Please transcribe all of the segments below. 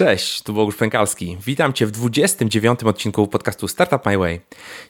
Cześć, tu Bogusz Pękalski. Witam Cię w 29. odcinku podcastu Startup My Way.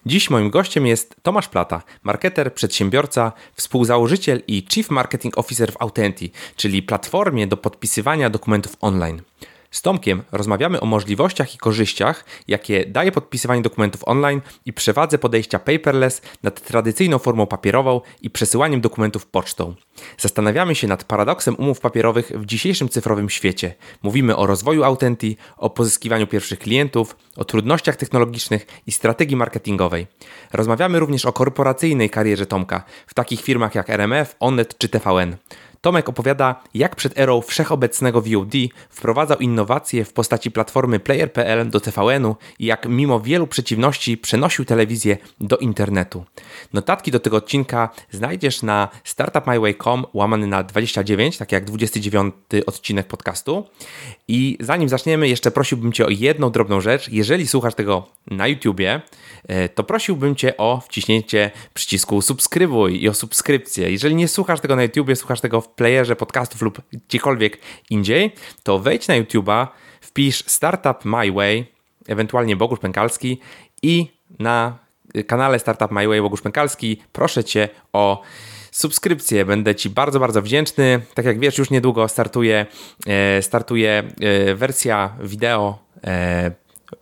Dziś moim gościem jest Tomasz Plata, marketer, przedsiębiorca, współzałożyciel i Chief Marketing Officer w Authenty, czyli platformie do podpisywania dokumentów online. Z Tomkiem rozmawiamy o możliwościach i korzyściach, jakie daje podpisywanie dokumentów online i przewadze podejścia paperless nad tradycyjną formą papierową i przesyłaniem dokumentów pocztą. Zastanawiamy się nad paradoksem umów papierowych w dzisiejszym cyfrowym świecie. Mówimy o rozwoju Authenty, o pozyskiwaniu pierwszych klientów, o trudnościach technologicznych i strategii marketingowej. Rozmawiamy również o korporacyjnej karierze Tomka w takich firmach jak RMF, Onet czy TVN. Tomek opowiada, jak przed erą wszechobecnego VOD wprowadzał innowacje w postaci platformy Player.pl do TVN-u i jak mimo wielu przeciwności przenosił telewizję do internetu. Notatki do tego odcinka znajdziesz na startupmyway.com łamany na 29, tak jak 29 odcinek podcastu. I zanim zaczniemy, jeszcze prosiłbym Cię o jedną drobną rzecz. Jeżeli słuchasz tego na YouTubie, e, to prosiłbym Cię o wciśnięcie przycisku subskrybuj i o subskrypcję. Jeżeli nie słuchasz tego na YouTubie, słuchasz tego w playerze podcastów lub gdziekolwiek indziej, to wejdź na YouTube'a, wpisz Startup My Way, ewentualnie Bogusz Pękalski i na kanale Startup My Way Bogusz Pękalski proszę Cię o subskrypcję. Będę Ci bardzo, bardzo wdzięczny. Tak jak wiesz, już niedługo startuje, e, startuje e, wersja wideo e,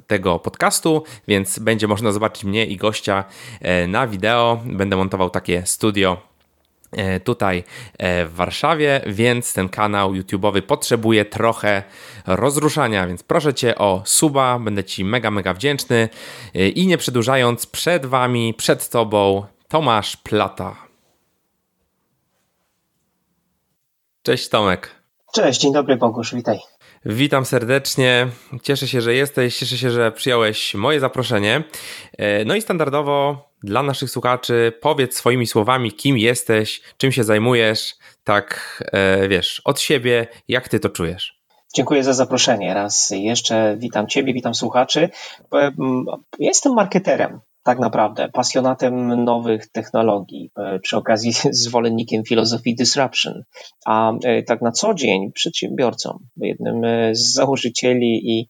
tego podcastu, więc będzie można zobaczyć mnie i gościa na wideo. Będę montował takie studio tutaj w Warszawie, więc ten kanał YouTube'owy potrzebuje trochę rozruszania, więc proszę Cię o suba, będę Ci mega, mega wdzięczny i nie przedłużając, przed Wami, przed Tobą Tomasz Plata. Cześć Tomek. Cześć, dzień dobry Bogusz, witaj. Witam serdecznie. Cieszę się, że jesteś, cieszę się, że przyjąłeś moje zaproszenie. No i standardowo dla naszych słuchaczy powiedz swoimi słowami, kim jesteś, czym się zajmujesz, tak e, wiesz, od siebie, jak ty to czujesz. Dziękuję za zaproszenie. Raz jeszcze witam Ciebie, witam słuchaczy. E, jestem marketerem, tak naprawdę, pasjonatem nowych technologii, e, przy okazji zwolennikiem filozofii disruption, a tak na co dzień przedsiębiorcą, jednym z założycieli i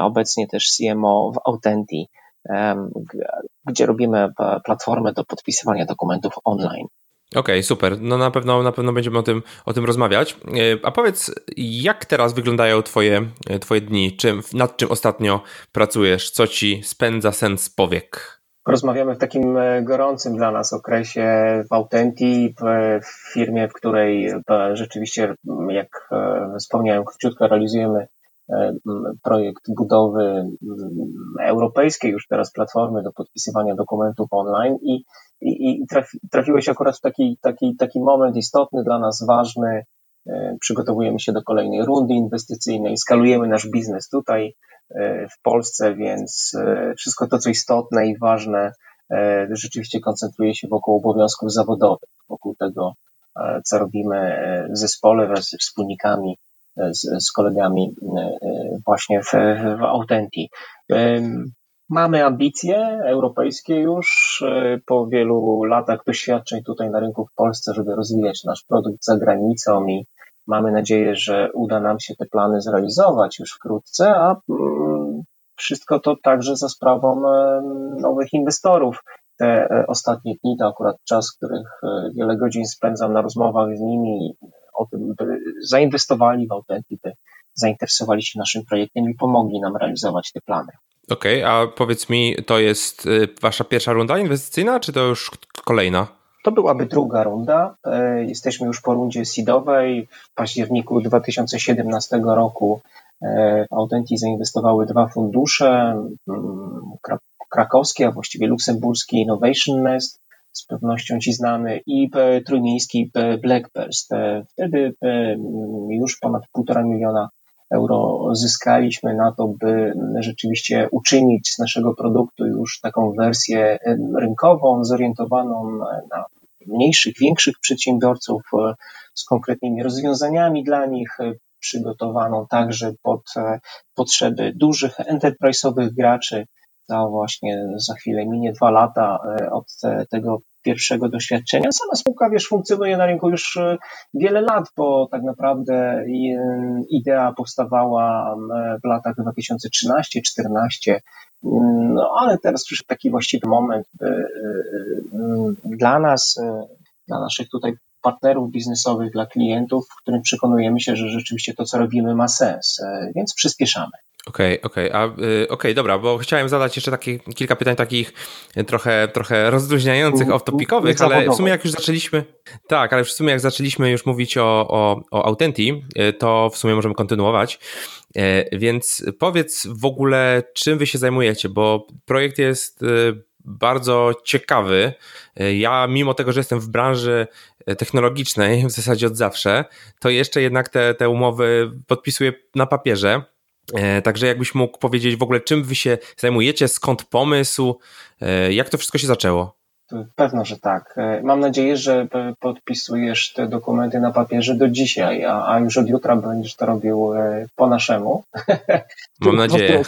obecnie też CMO w Authenty gdzie robimy platformę do podpisywania dokumentów online. Okej, okay, super. No na pewno, na pewno będziemy o tym, o tym rozmawiać. E, a powiedz, jak teraz wyglądają twoje, twoje dni? Czym, nad czym ostatnio pracujesz? Co ci spędza sens powiek? Rozmawiamy w takim e, gorącym dla nas okresie w Authenty, w firmie, w której e, rzeczywiście, jak wspomniałem, króciutko realizujemy E, projekt budowy europejskiej już teraz platformy do podpisywania dokumentów online i, i, i trafi, trafiłeś akurat w taki, taki, taki moment istotny dla nas, ważny. E, przygotowujemy się do kolejnej rundy inwestycyjnej, skalujemy nasz biznes tutaj e, w Polsce, więc wszystko to, co istotne i ważne, rzeczywiście koncentruje się wokół obowiązków zawodowych, wokół tego, co robimy w zespole wraz ze wspólnikami z, z kolegami e, e, właśnie w, w. Mamy ambicje europejskie już e, po wielu latach doświadczeń tutaj na rynku w Polsce, żeby rozwijać nasz produkt za granicą i mamy nadzieję, że uda nam się te plany zrealizować już wkrótce, a mm, wszystko to także za sprawą nowych inwestorów. Te ostatnie dni to akurat czas, których wiele godzin spędzam na rozmowach z nimi o tym, by zainwestowali w Authentic, zainteresowali się naszym projektem i pomogli nam realizować te plany. Okej, okay, a powiedz mi, to jest wasza pierwsza runda inwestycyjna, czy to już kolejna? To byłaby druga runda. E, jesteśmy już po rundzie seedowej. W październiku 2017 roku e, w Authentic zainwestowały dwa fundusze, mm, krakowskie, a właściwie luksemburskie Innovation Nest z pewnością ci znany, i trójmiejski Blackburst. Wtedy już ponad półtora miliona euro zyskaliśmy na to, by rzeczywiście uczynić z naszego produktu już taką wersję rynkową, zorientowaną na mniejszych, większych przedsiębiorców e, z konkretnymi rozwiązaniami dla nich, e, przygotowaną także pod e, potrzeby dużych enterprise'owych graczy, to właśnie za chwilę minie dwa lata od tego pierwszego doświadczenia. Sama spółka, wiesz, funkcjonuje na rynku już wiele lat, bo tak naprawdę idea powstawała w latach 2013-2014, no ale teraz przyszedł taki właściwy moment dla nas, dla naszych tutaj partnerów biznesowych, dla klientów, w którym przekonujemy się, że rzeczywiście to, co robimy, ma sens, e, więc przyspieszamy. Okej, okay, okej, okay. okej, okay, dobra, bo chciałem zadać jeszcze takie kilka pytań takich trochę, trochę rozluźniających, off-topicowych, ale w sumie jak już zaczęliśmy, tak, ale w sumie jak zaczęliśmy już mówić o, o, o e, to w sumie możemy kontynuować, e, więc powiedz w ogóle, czym wy się zajmujecie, bo projekt jest bardzo ciekawy. Ja, mimo tego, że jestem w branży technologicznej w zasadzie od zawsze, to jeszcze jednak te, te umowy podpisuję na papierze. E, także jakbyś mógł powiedzieć w ogóle, czym wy się zajmujecie, skąd pomysł, e, jak to wszystko się zaczęło? Pewno, że tak. E, mam nadzieję, że podpisujesz te dokumenty na papierze do dzisiaj, a, a już od jutra będziesz to robił po naszemu. Mam nadzieję.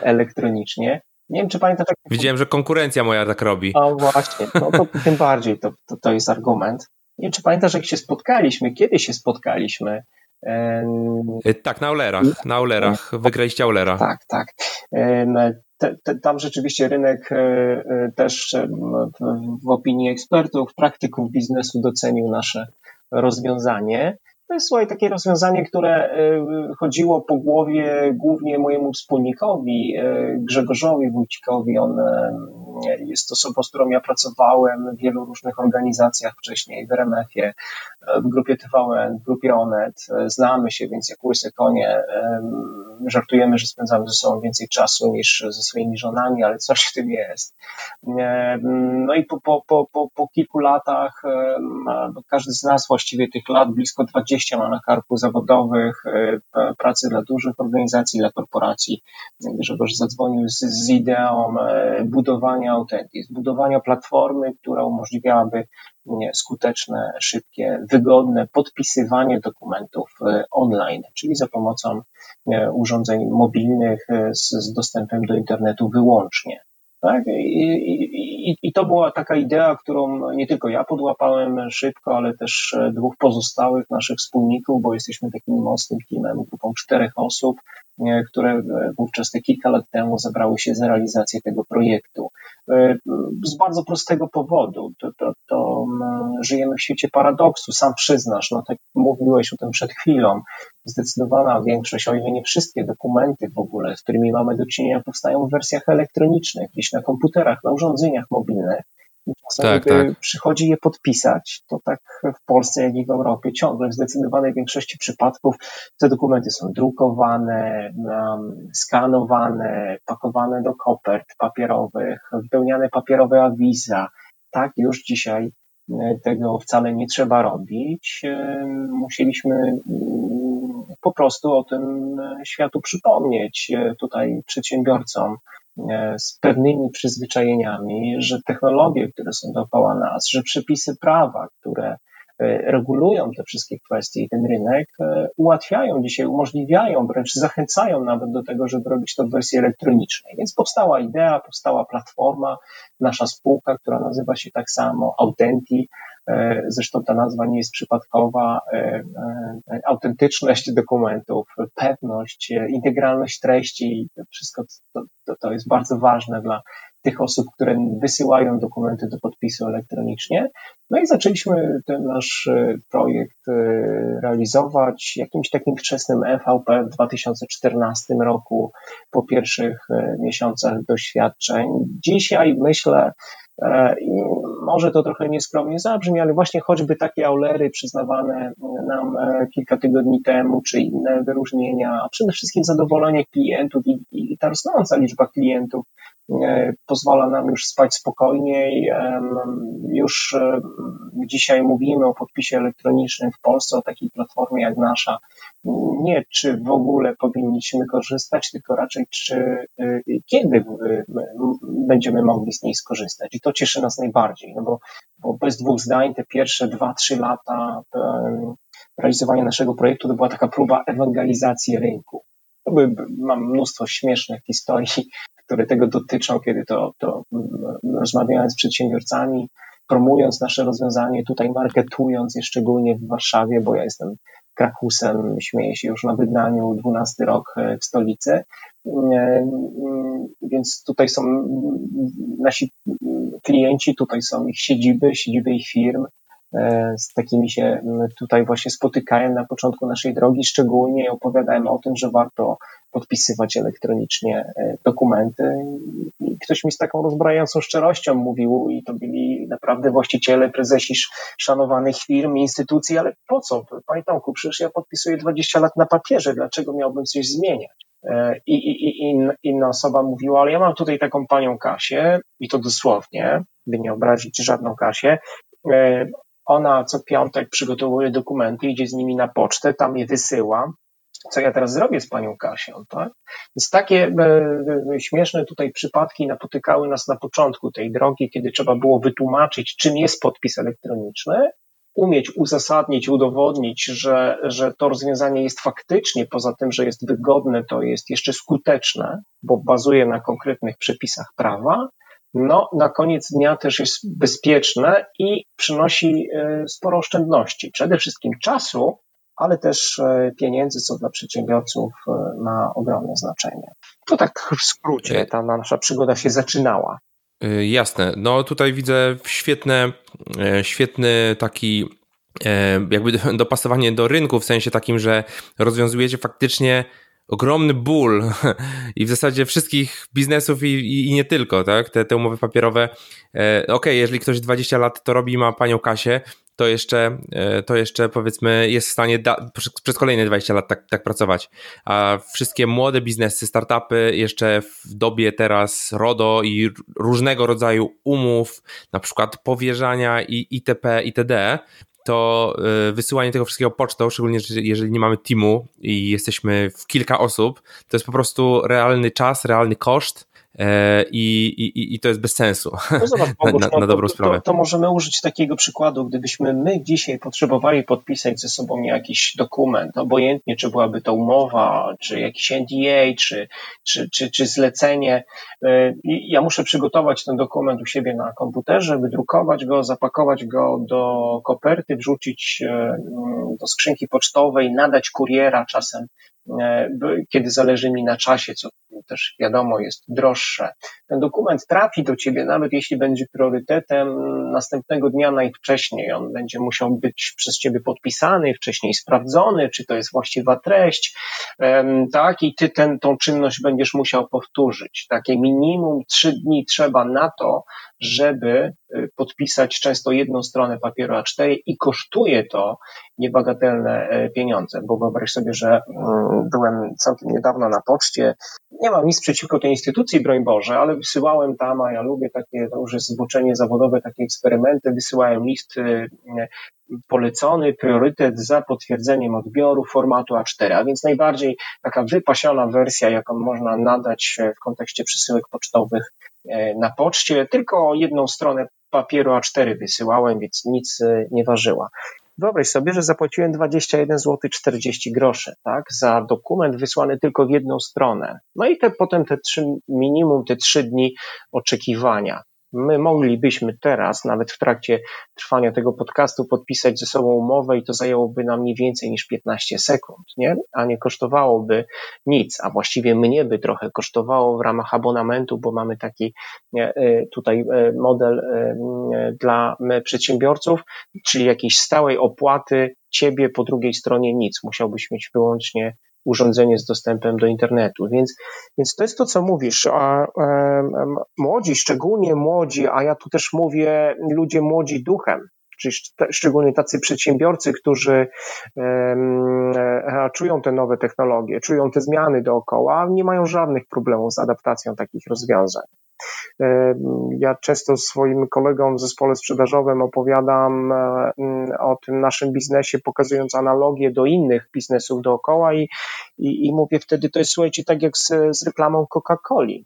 elektronicznie. Nie wiem, czy pamiętasz. Tak... Widziałem, że konkurencja moja tak robi. O właśnie, no to tym bardziej to, to, to jest argument. Nie wiem, czy pamiętasz, jak się spotkaliśmy, kiedy się spotkaliśmy. E, tak, na Aulerach. Na Aulerach. Wygraliście Aulera. Tak, tak. Te, te, tam rzeczywiście rynek e, e, też w opinii ekspertów, praktyków biznesu docenił nasze rozwiązanie. To jest słuchaj, takie rozwiązanie, które chodziło po głowie głównie mojemu wspólnikowi, Grzegorzowi Wójcikowi. On jest osobą, z którą ja pracowałem w wielu różnych organizacjach wcześniej, w RMF-ie, w grupie TVN, w grupie Onet. Znamy się, więc jak łyse konie, żartujemy, że spędzamy ze sobą więcej czasu niż ze swoimi żonami, ale coś w tym jest. No i po, po, po, po, po kilku latach, każdy z nas właściwie tych lat, blisko 20 ma na karku zawodowych, pracy dla dużych organizacji, dla korporacji. Grzegorz zadzwonił z, z ideą budowania budowania Authenti, zbudowania platformy, która umożliwiałaby skuteczne, szybkie, wygodne podpisywanie dokumentów e, online, czyli za pomocą e, urządzeń mobilnych e, z, z dostępem do internetu wyłącznie. Tak? I, i, I, to była taka idea, którą nie tylko ja podłapałem szybko, ale też dwóch pozostałych naszych wspólników, bo jesteśmy takim mocnym teamem, grupą czterech osób, które wówczas te kilka lat temu zabrały się za realizację tego projektu. E, z bardzo prostego powodu. To, to, to żyjemy w świecie paradoksu, sam przyznasz, no tak mówiłeś o tym przed chwilą. Zdecydowana większość, o ile nie wszystkie dokumenty w ogóle, z którymi mamy do czynienia, powstają w wersjach elektronicznych, gdzieś na komputerach, na urządzeniach mobilnych. Czasem, tak, gdy tak. przychodzi je podpisać, to tak w Polsce, jak i w Europie ciągle w zdecydowanej większości przypadków te dokumenty są drukowane, um, skanowane, pakowane do kopert papierowych, wypełniane papierowe awiza. Tak już dzisiaj e, tego wcale nie trzeba robić. E, musieliśmy mm, po prostu o tym światu przypomnieć e, tutaj przedsiębiorcom, E, z pewnymi przyzwyczajeniami, że technologie, które są dookoła nas, że przepisy prawa, które e, regulują te wszystkie kwestie i ten rynek, e, ułatwiają dzisiaj, umożliwiają, wręcz zachęcają nawet do tego, żeby robić to w wersji elektronicznej. Więc powstała idea, powstała platforma, nasza spółka, która nazywa się tak samo Autenti, E, zresztą ta nazwa nie jest przypadkowa. E, e, autentyczność dokumentów, pewność, integralność treści, wszystko to, to, to jest bardzo ważne dla tych osób, które wysyłają dokumenty do podpisu elektronicznie. No i zaczęliśmy ten nasz projekt realizować jakimś takim wczesnym MVP w 2014 roku, po pierwszych miesiącach doświadczeń. Dzisiaj myślę, E, może to trochę nieskromnie zabrzmi, ale właśnie choćby takie aulery przyznawane nam e, kilka tygodni temu, czy inne wyróżnienia, a przede wszystkim zadowolenie klientów i, i ta rosnąca liczba klientów e, pozwala nam już spać spokojniej. Już dzisiaj mówimy o podpisie elektronicznym w Polsce, o takiej platformie jak nasza. Nie czy w ogóle powinniśmy korzystać, tylko raczej czy kiedy będziemy mogli z niej skorzystać. I to cieszy nas najbardziej, no bo, bo bez dwóch zdań te pierwsze dwa, trzy lata realizowania naszego projektu to była taka próba ewangelizacji rynku. Mam mnóstwo śmiesznych historii, które tego dotyczą, kiedy to, to rozmawiałem z przedsiębiorcami, promując nasze rozwiązanie, tutaj marketując je szczególnie w Warszawie, bo ja jestem Krakusem, śmieję się już na wydaniu 12 rok w stolicy. Więc tutaj są nasi klienci, tutaj są ich siedziby, siedziby ich firm. E, z takimi się tutaj właśnie spotykałem na początku naszej drogi, szczególnie opowiadałem o tym, że warto podpisywać elektronicznie e, dokumenty. I ktoś mi z taką rozbrajającą szczerością mówił, i to byli naprawdę właściciele, prezesi szanowanych firm, instytucji, ale po co? Panie Tomku, przecież ja podpisuję 20 lat na papierze, dlaczego miałbym coś zmieniać? E, I, i, i inna osoba mówiła, ale ja mam tutaj taką panią Kasię, i to dosłownie, by nie obrazić żadną Kasię. E, ona co piątek przygotowuje dokumenty, idzie z nimi na pocztę, tam je wysyła. Co ja teraz zrobię z panią Kasią, tak? Więc takie e, śmieszne tutaj przypadki napotykały nas na początku tej drogi, kiedy trzeba było wytłumaczyć, czym jest podpis elektroniczny, umieć uzasadnić, udowodnić, że, że to rozwiązanie jest faktycznie, poza tym, że jest wygodne, to jest jeszcze skuteczne, bo bazuje na konkretnych przepisach prawa, no, na koniec dnia też jest bezpieczne i przynosi e, sporo oszczędności. Przede wszystkim czasu, ale też e, pieniędzy, co dla przedsiębiorców e, ma ogromne znaczenie. To tak w skrócie ta nasza przygoda się zaczynała. Y, jasne. No tutaj widzę świetne, e, świetny taki e, jakby dopasowanie do rynku, w sensie takim, że rozwiązujecie faktycznie ogromny ból i w zasadzie wszystkich biznesów i, i, i nie tylko, tak? Te, te umowy papierowe. E, Okej, okay, jeżeli ktoś 20 lat to robi i ma panią Kasię, to jeszcze, e, to jeszcze powiedzmy jest w stanie da, przez kolejne 20 lat tak, tak pracować. A wszystkie młode biznesy, startupy jeszcze w dobie teraz RODO i różnego rodzaju umów, na przykład powierzania i itp. itd., to e, wysyłanie tego wszystkiego pocztą, szczególnie jeżeli nie mamy teamu i jesteśmy w kilka osób, to jest po prostu realny czas, realny koszt i, i, i to jest bez sensu no zobacz, Bogusz, na, na, na dobrą to, sprawę. To, to, możemy użyć takiego przykładu, gdybyśmy my dzisiaj potrzebowali podpisać ze sobą jakiś dokument, obojętnie czy byłaby to umowa, czy jakiś NDA, czy, czy, czy, czy zlecenie. E, ja muszę przygotować ten dokument u siebie na komputerze, wydrukować go, zapakować go do koperty, wrzucić e, do skrzynki pocztowej, nadać kuriera czasem E, kiedy zależy mi na czasie, co też wiadomo jest droższe. Ten dokument trafi do ciebie, nawet jeśli będzie priorytetem następnego dnia najwcześniej. On będzie musiał być przez ciebie podpisany, wcześniej sprawdzony, czy to jest właściwa treść, tak, i ty ten, tą czynność będziesz musiał powtórzyć. Takie minimum trzy dni trzeba na to, żeby y, podpisać często jedną stronę papieru A4 i kosztuje to niebagatelne e, pieniądze, bo wyobraź sobie, że mm, byłem całkiem niedawno na poczcie, nie mam nic przeciwko tej instytucji, broń Boże, ale wysyłałem tam, a ja lubię takie, to już jest zboczenie zawodowe, takie eksperymenty, wysyłałem list y, polecony priorytet za potwierdzeniem odbioru formatu A4, a więc najbardziej taka wypasiona wersja, jaką można nadać w kontekście przesyłek pocztowych e, na poczcie. Tylko jedną stronę papieru A4 wysyłałem, więc nic e, nie ważyła. Wyobraź sobie, że zapłaciłem 21 zł 40 groszy, tak, za dokument wysłany tylko w jedną stronę. No i te, potem te trzy, minimum te trzy dni oczekiwania. My moglibyśmy teraz, nawet w trakcie trwania tego podcastu, podpisać ze sobą umowę i to zajęłoby nam nie więcej niż 15 sekund, nie? a nie kosztowałoby nic, a właściwie mnie by trochę kosztowało w ramach abonamentu, bo mamy taki e, tutaj e, model e, dla przedsiębiorców, czyli jakiejś stałej opłaty, ciebie po drugiej stronie nic. Musiałbyś mieć wyłącznie urządzenie z dostępem do internetu. Więc, więc to jest to, co mówisz. A, młodzi, szczególnie młodzi, a ja tu też mówię ludzie młodzi duchem, czyli szczególnie tacy przedsiębiorcy, którzy um, czują te nowe technologie, czują te zmiany dookoła, nie mają żadnych problemów z adaptacją takich rozwiązań. Ja często swoim kolegom w zespole sprzedażowym opowiadam o tym naszym biznesie, pokazując analogię do innych biznesów dookoła i, i, i mówię wtedy, to jest słuchajcie, tak jak z, z reklamą Coca-Coli.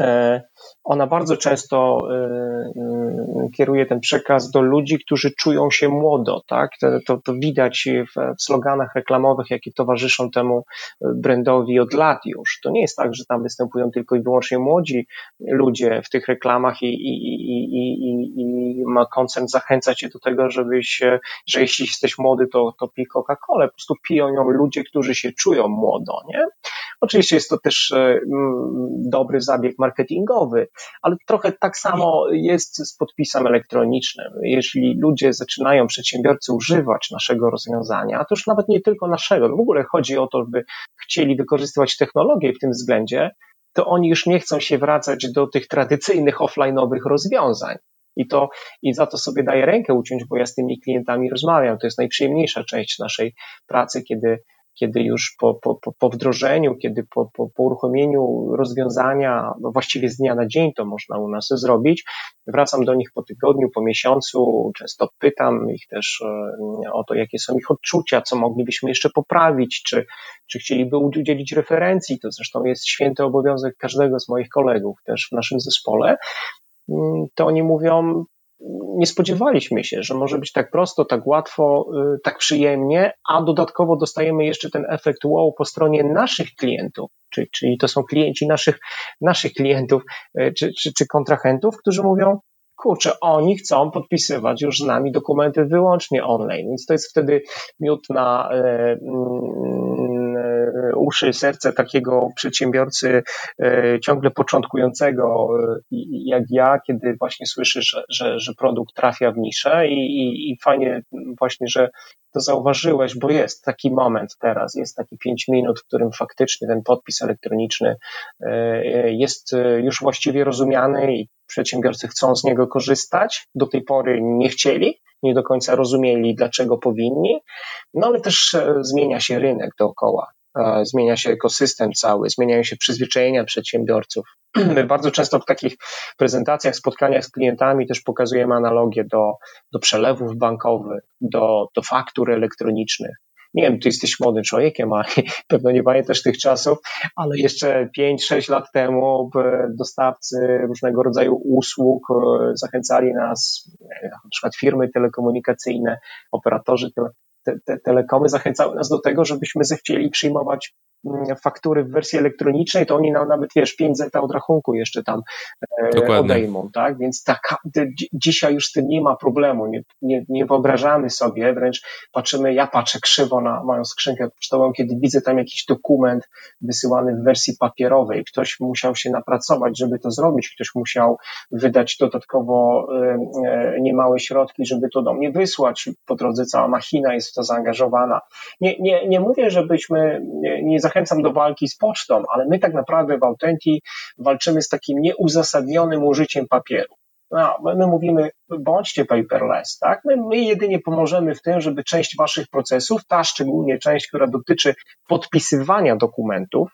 E, ona bardzo często e, e, kieruje ten przekaz do ludzi, którzy czują się młodo, tak? To, to widać w sloganach reklamowych, jakie towarzyszą temu brandowi od lat już. To nie jest tak, że tam występują tylko i wyłącznie młodzi ludzie w tych reklamach i, i, i, i, i ma koncern zachęcać cię do tego, żebyś, że jeśli jesteś młody, to, to pij Coca-Colę. Po prostu piją ją ludzie, którzy się czują młodo, nie? Oczywiście jest to też dobry zabieg marketingowy, ale trochę tak samo jest z podpisem elektronicznym. Jeśli ludzie zaczynają, przedsiębiorcy używać naszego rozwiązania, to już nawet nie tylko naszego, w ogóle chodzi o to, by chcieli wykorzystywać technologię w tym względzie, to oni już nie chcą się wracać do tych tradycyjnych offline'owych rozwiązań. I to, i za to sobie daję rękę uciąć, bo ja z tymi klientami rozmawiam. To jest najprzyjemniejsza część naszej pracy, kiedy kiedy już po, po, po wdrożeniu, kiedy po, po, po uruchomieniu rozwiązania, no właściwie z dnia na dzień to można u nas zrobić, wracam do nich po tygodniu, po miesiącu, często pytam ich też e, o to, jakie są ich odczucia, co moglibyśmy jeszcze poprawić, czy, czy chcieliby udzielić referencji, to zresztą jest święty obowiązek każdego z moich kolegów też w naszym zespole, mm, to oni mówią, nie spodziewaliśmy się, że może być tak prosto, tak łatwo, y, tak przyjemnie, a dodatkowo dostajemy jeszcze ten efekt wow po stronie naszych klientów, czyli, czyli to są klienci naszych, naszych klientów y, czy, czy, czy kontrahentów, którzy mówią, kurczę, oni chcą podpisywać już z nami dokumenty wyłącznie online, więc to jest wtedy miód na e, mm, uszy, serce takiego przedsiębiorcy e, ciągle początkującego jak ja, kiedy właśnie słyszy, że, że, że produkt trafia w niszę i, i, i fajnie właśnie, że to zauważyłeś, bo jest taki moment teraz, jest taki pięć minut, w którym faktycznie ten podpis elektroniczny jest już właściwie rozumiany i przedsiębiorcy chcą z niego korzystać. Do tej pory nie chcieli, nie do końca rozumieli, dlaczego powinni, no ale też e, zmienia się rynek dookoła. E, zmienia się ekosystem cały, zmieniają się przyzwyczajenia przedsiębiorców. My bardzo często w takich prezentacjach, spotkaniach z klientami też pokazujemy analogię do, do przelewów bankowych, do, do faktur elektronicznych nie wiem, ty jesteś młodym człowiekiem, a pewno nie pamiętasz tych czasów, ale jeszcze 5-6 lat temu dostawcy różnego rodzaju usług e, zachęcali nas, na przykład firmy telekomunikacyjne, operatorzy tele, te, te, telekomy zachęcały nas do tego, żebyśmy zechcieli przyjmować faktury w wersji elektronicznej, to oni nam nawet, wiesz, 5 zeta od rachunku jeszcze tam e, Dokładnie. odejmą, tak? Więc taka, dzisiaj już z tym nie ma problemu, nie, nie, nie wyobrażamy sobie, wręcz patrzymy, ja patrzę krzywo na moją skrzynkę pocztową, kiedy widzę tam jakiś dokument wysyłany w wersji papierowej, ktoś musiał się napracować, żeby to zrobić, ktoś musiał wydać dodatkowo e, e, niemałe środki, żeby to do mnie wysłać, po drodze cała machina jest to zaangażowana. Nie, nie, nie mówię, żebyśmy, nie, nie zachęcam do walki z pocztą, ale my tak naprawdę w Autenti walczymy z takim nieuzasadnionym użyciem papieru. No, my mówimy, bądźcie paperless, tak? My, my jedynie pomożemy w tym, żeby część waszych procesów, ta szczególnie część, która dotyczy podpisywania dokumentów,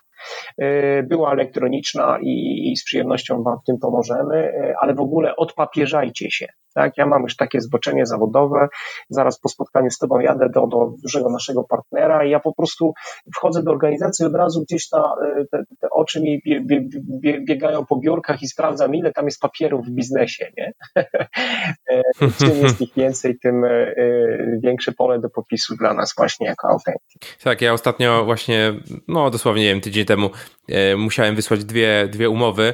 y, była elektroniczna i, i z przyjemnością Wam w tym pomożemy, y, ale w ogóle odpapieżajcie się. Tak, ja mam już takie zboczenie zawodowe. Zaraz po spotkaniu z Tobą jadę do, do dużego naszego partnera i ja po prostu wchodzę do organizacji od razu gdzieś ta, te, te oczy mi bie, bie, bie, biegają po biurkach i sprawdzam, ile tam jest papierów w biznesie. Nie? E, czym jest ich więcej, tym e, większe pole do popisu dla nas właśnie jako autentyk. Tak, ja ostatnio właśnie, no dosłownie, nie wiem, tydzień temu e, musiałem wysłać dwie, dwie umowy.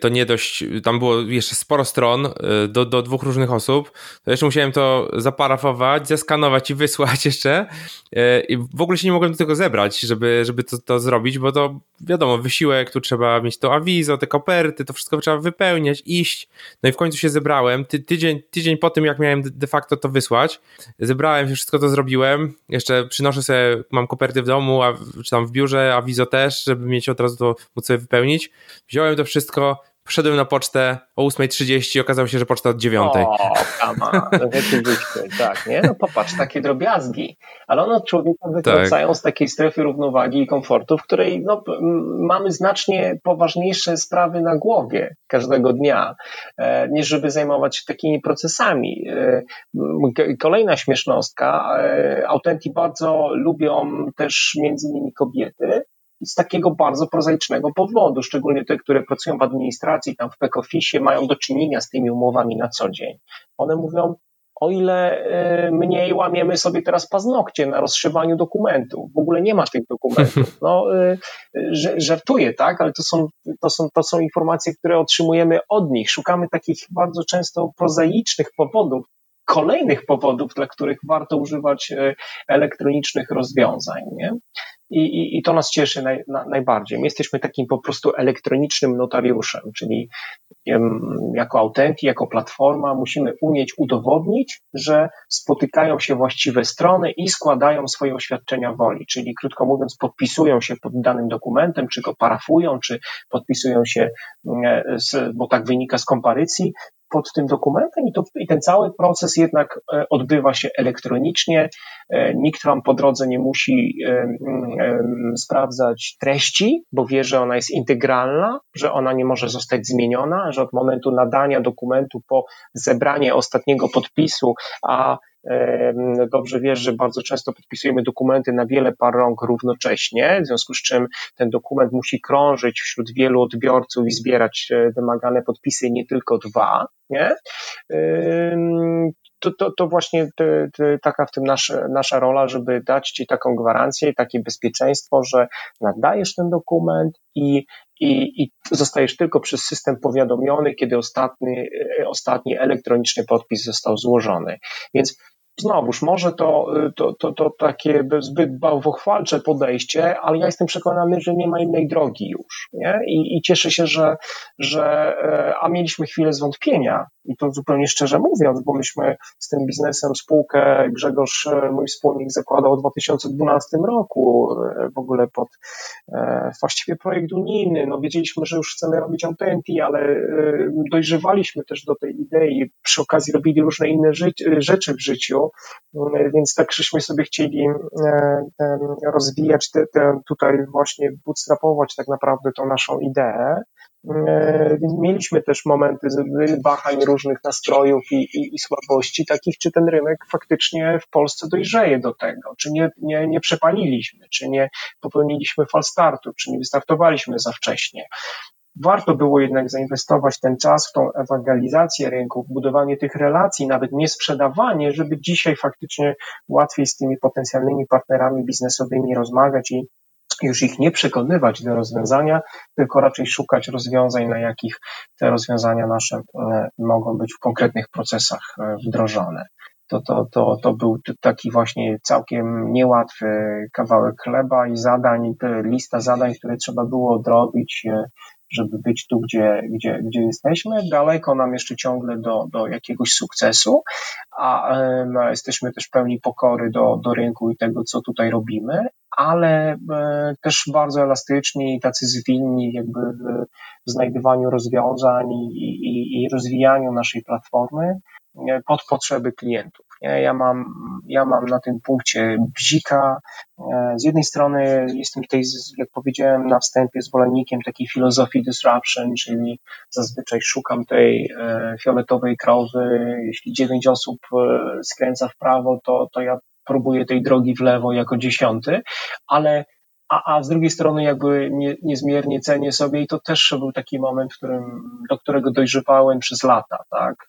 To nie dość, tam było jeszcze sporo stron do, do dwóch różnych osób, to jeszcze musiałem to zaparafować, zeskanować i wysłać jeszcze. E, i w ogóle się nie mogłem do tego zebrać, żeby, żeby to, to zrobić, bo to wiadomo, wysiłek, tu trzeba mieć to awizo, te koperty, to wszystko trzeba wypełniać, iść, no i w końcu się zebrałem, Ty, tydzień, tydzień po tym, jak miałem de facto to wysłać, zebrałem się, wszystko to zrobiłem, jeszcze przynoszę sobie, mam koperty w domu, a, czy tam w biurze, awizo też, żeby mieć od razu to móc sobie wypełnić, wziąłem to wszystko, Poszedłem na pocztę o 8.30 okazało się, że poczta od 9.00. O, kama, rzeczywiście, tak, nie? No popatrz, takie drobiazgi. Ale one człowieka wykręcają tak. z takiej strefy równowagi i komfortu, w której no, mamy znacznie poważniejsze sprawy na głowie każdego dnia, e, niż żeby zajmować się takimi procesami. E, kolejna śmiesznostka. E, autenty bardzo lubią też między innymi kobiety, z takiego bardzo prozaicznego powodu, szczególnie te, które pracują w administracji, tam w back-office, mają do czynienia z tymi umowami na co dzień. One mówią, o ile e, mniej łamiemy sobie teraz paznokcie na rozszywaniu dokumentów. W ogóle nie ma tych dokumentów. No, e, żartuję, tak, ale to są, to, są, to są informacje, które otrzymujemy od nich. Szukamy takich bardzo często prozaicznych powodów, kolejnych powodów, dla których warto używać e, elektronicznych rozwiązań. Nie? I, i, I to nas cieszy naj, na, najbardziej. My jesteśmy takim po prostu elektronicznym notariuszem, czyli jako autenty, jako platforma musimy umieć udowodnić, że spotykają się właściwe strony i składają swoje oświadczenia woli, czyli krótko mówiąc, podpisują się pod danym dokumentem, czy go parafują, czy podpisują się, e, bo tak wynika z komparycji, pod tym dokumentem i, to, i ten cały proces jednak e, odbywa się elektronicznie. E, nikt wam po drodze nie musi sprawdzać treści, bo wie, że ona jest integralna, że ona nie może zostać zmieniona, że od momentu nadania dokumentu po zebranie ostatniego podpisu, a Dobrze wiesz, że bardzo często podpisujemy dokumenty na wiele par rąk równocześnie, w związku z czym ten dokument musi krążyć wśród wielu odbiorców i zbierać e, wymagane podpisy, nie tylko dwa. Nie? To, to, to właśnie te, te, taka w tym nasza, nasza rola, żeby dać Ci taką gwarancję i takie bezpieczeństwo, że nadajesz ten dokument i, i, i zostajesz tylko przez system powiadomiony, kiedy ostatni, e, ostatni elektroniczny podpis został złożony. Więc Znowuż, może to, to, to, to takie zbyt bałwochwalcze podejście, ale ja jestem przekonany, że nie ma innej drogi już. Nie? I, I cieszę się, że, że e, a mieliśmy chwilę zwątpienia, i to zupełnie szczerze mówiąc, bo myśmy z tym biznesem spółkę, Grzegorz, e, mój wspólnik, zakładał w 2012 roku, e, w ogóle pod właściwie projekt unijny. No, wiedzieliśmy, że już chcemy robić Autenti, ale dojrzewaliśmy też do tej idei. Przy okazji robili różne inne rzeczy w życiu więc tak żeśmy sobie chcieli e, rozwijać te, te tutaj właśnie bootstrapować tak naprawdę tą naszą ideę. E, więc mieliśmy też momenty wahań różnych nastrojów i, i, i, słabości, takich, czy ten rynek faktycznie w Polsce dojrzeje do tego, czy nie, nie, nie przepaliliśmy, czy nie popełniliśmy falstartu, czy nie wystartowaliśmy za wcześnie warto było jednak zainwestować ten czas w tą ewangelizację rynku, w budowanie tych relacji, nawet nie sprzedawanie, żeby dzisiaj faktycznie łatwiej z tymi potencjalnymi partnerami biznesowymi rozmawiać i już ich nie przekonywać do rozwiązania, tylko raczej szukać rozwiązań, na jakich te rozwiązania nasze e, mogą być w konkretnych procesach e, wdrożone. To, to, to, to był taki właśnie całkiem niełatwy kawałek chleba i zadań, lista zadań, które trzeba było odrobić e, żeby być tu, gdzie, gdzie, gdzie jesteśmy. Daleko nam jeszcze ciągle do, do jakiegoś sukcesu, a no, jesteśmy też pełni pokory do, do rynku i tego, co tutaj robimy, ale e, też bardzo elastyczni i tacy zwinni jakby w znajdowaniu rozwiązań i, i, i rozwijaniu naszej platformy e, pod potrzeby klientów. Ja mam, ja mam na tym punkcie bzika. E, z jednej strony jestem tutaj, jak powiedziałem na wstępie, zwolennikiem takiej filozofii disruption, czyli zazwyczaj szukam tej e, fioletowej krowy. Jeśli dziewięć osób e, skręca w prawo, to, to ja próbuję tej drogi w lewo jako dziesiąty, ale a, a z drugiej strony jakby nie, niezmiernie cenię sobie i to też był taki moment, w którym, do którego dojrzewałem przez lata, tak,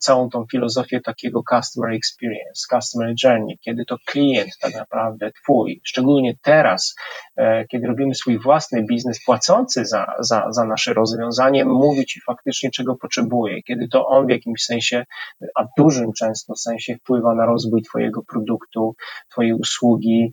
całą tą filozofię takiego customer experience, customer journey, kiedy to klient tak naprawdę twój, szczególnie teraz, e, kiedy robimy swój własny biznes płacący za, za, za nasze rozwiązanie, mówi ci faktycznie czego potrzebuje, kiedy to on w jakimś sensie, a dużym często sensie wpływa na rozwój twojego produktu, twojej usługi,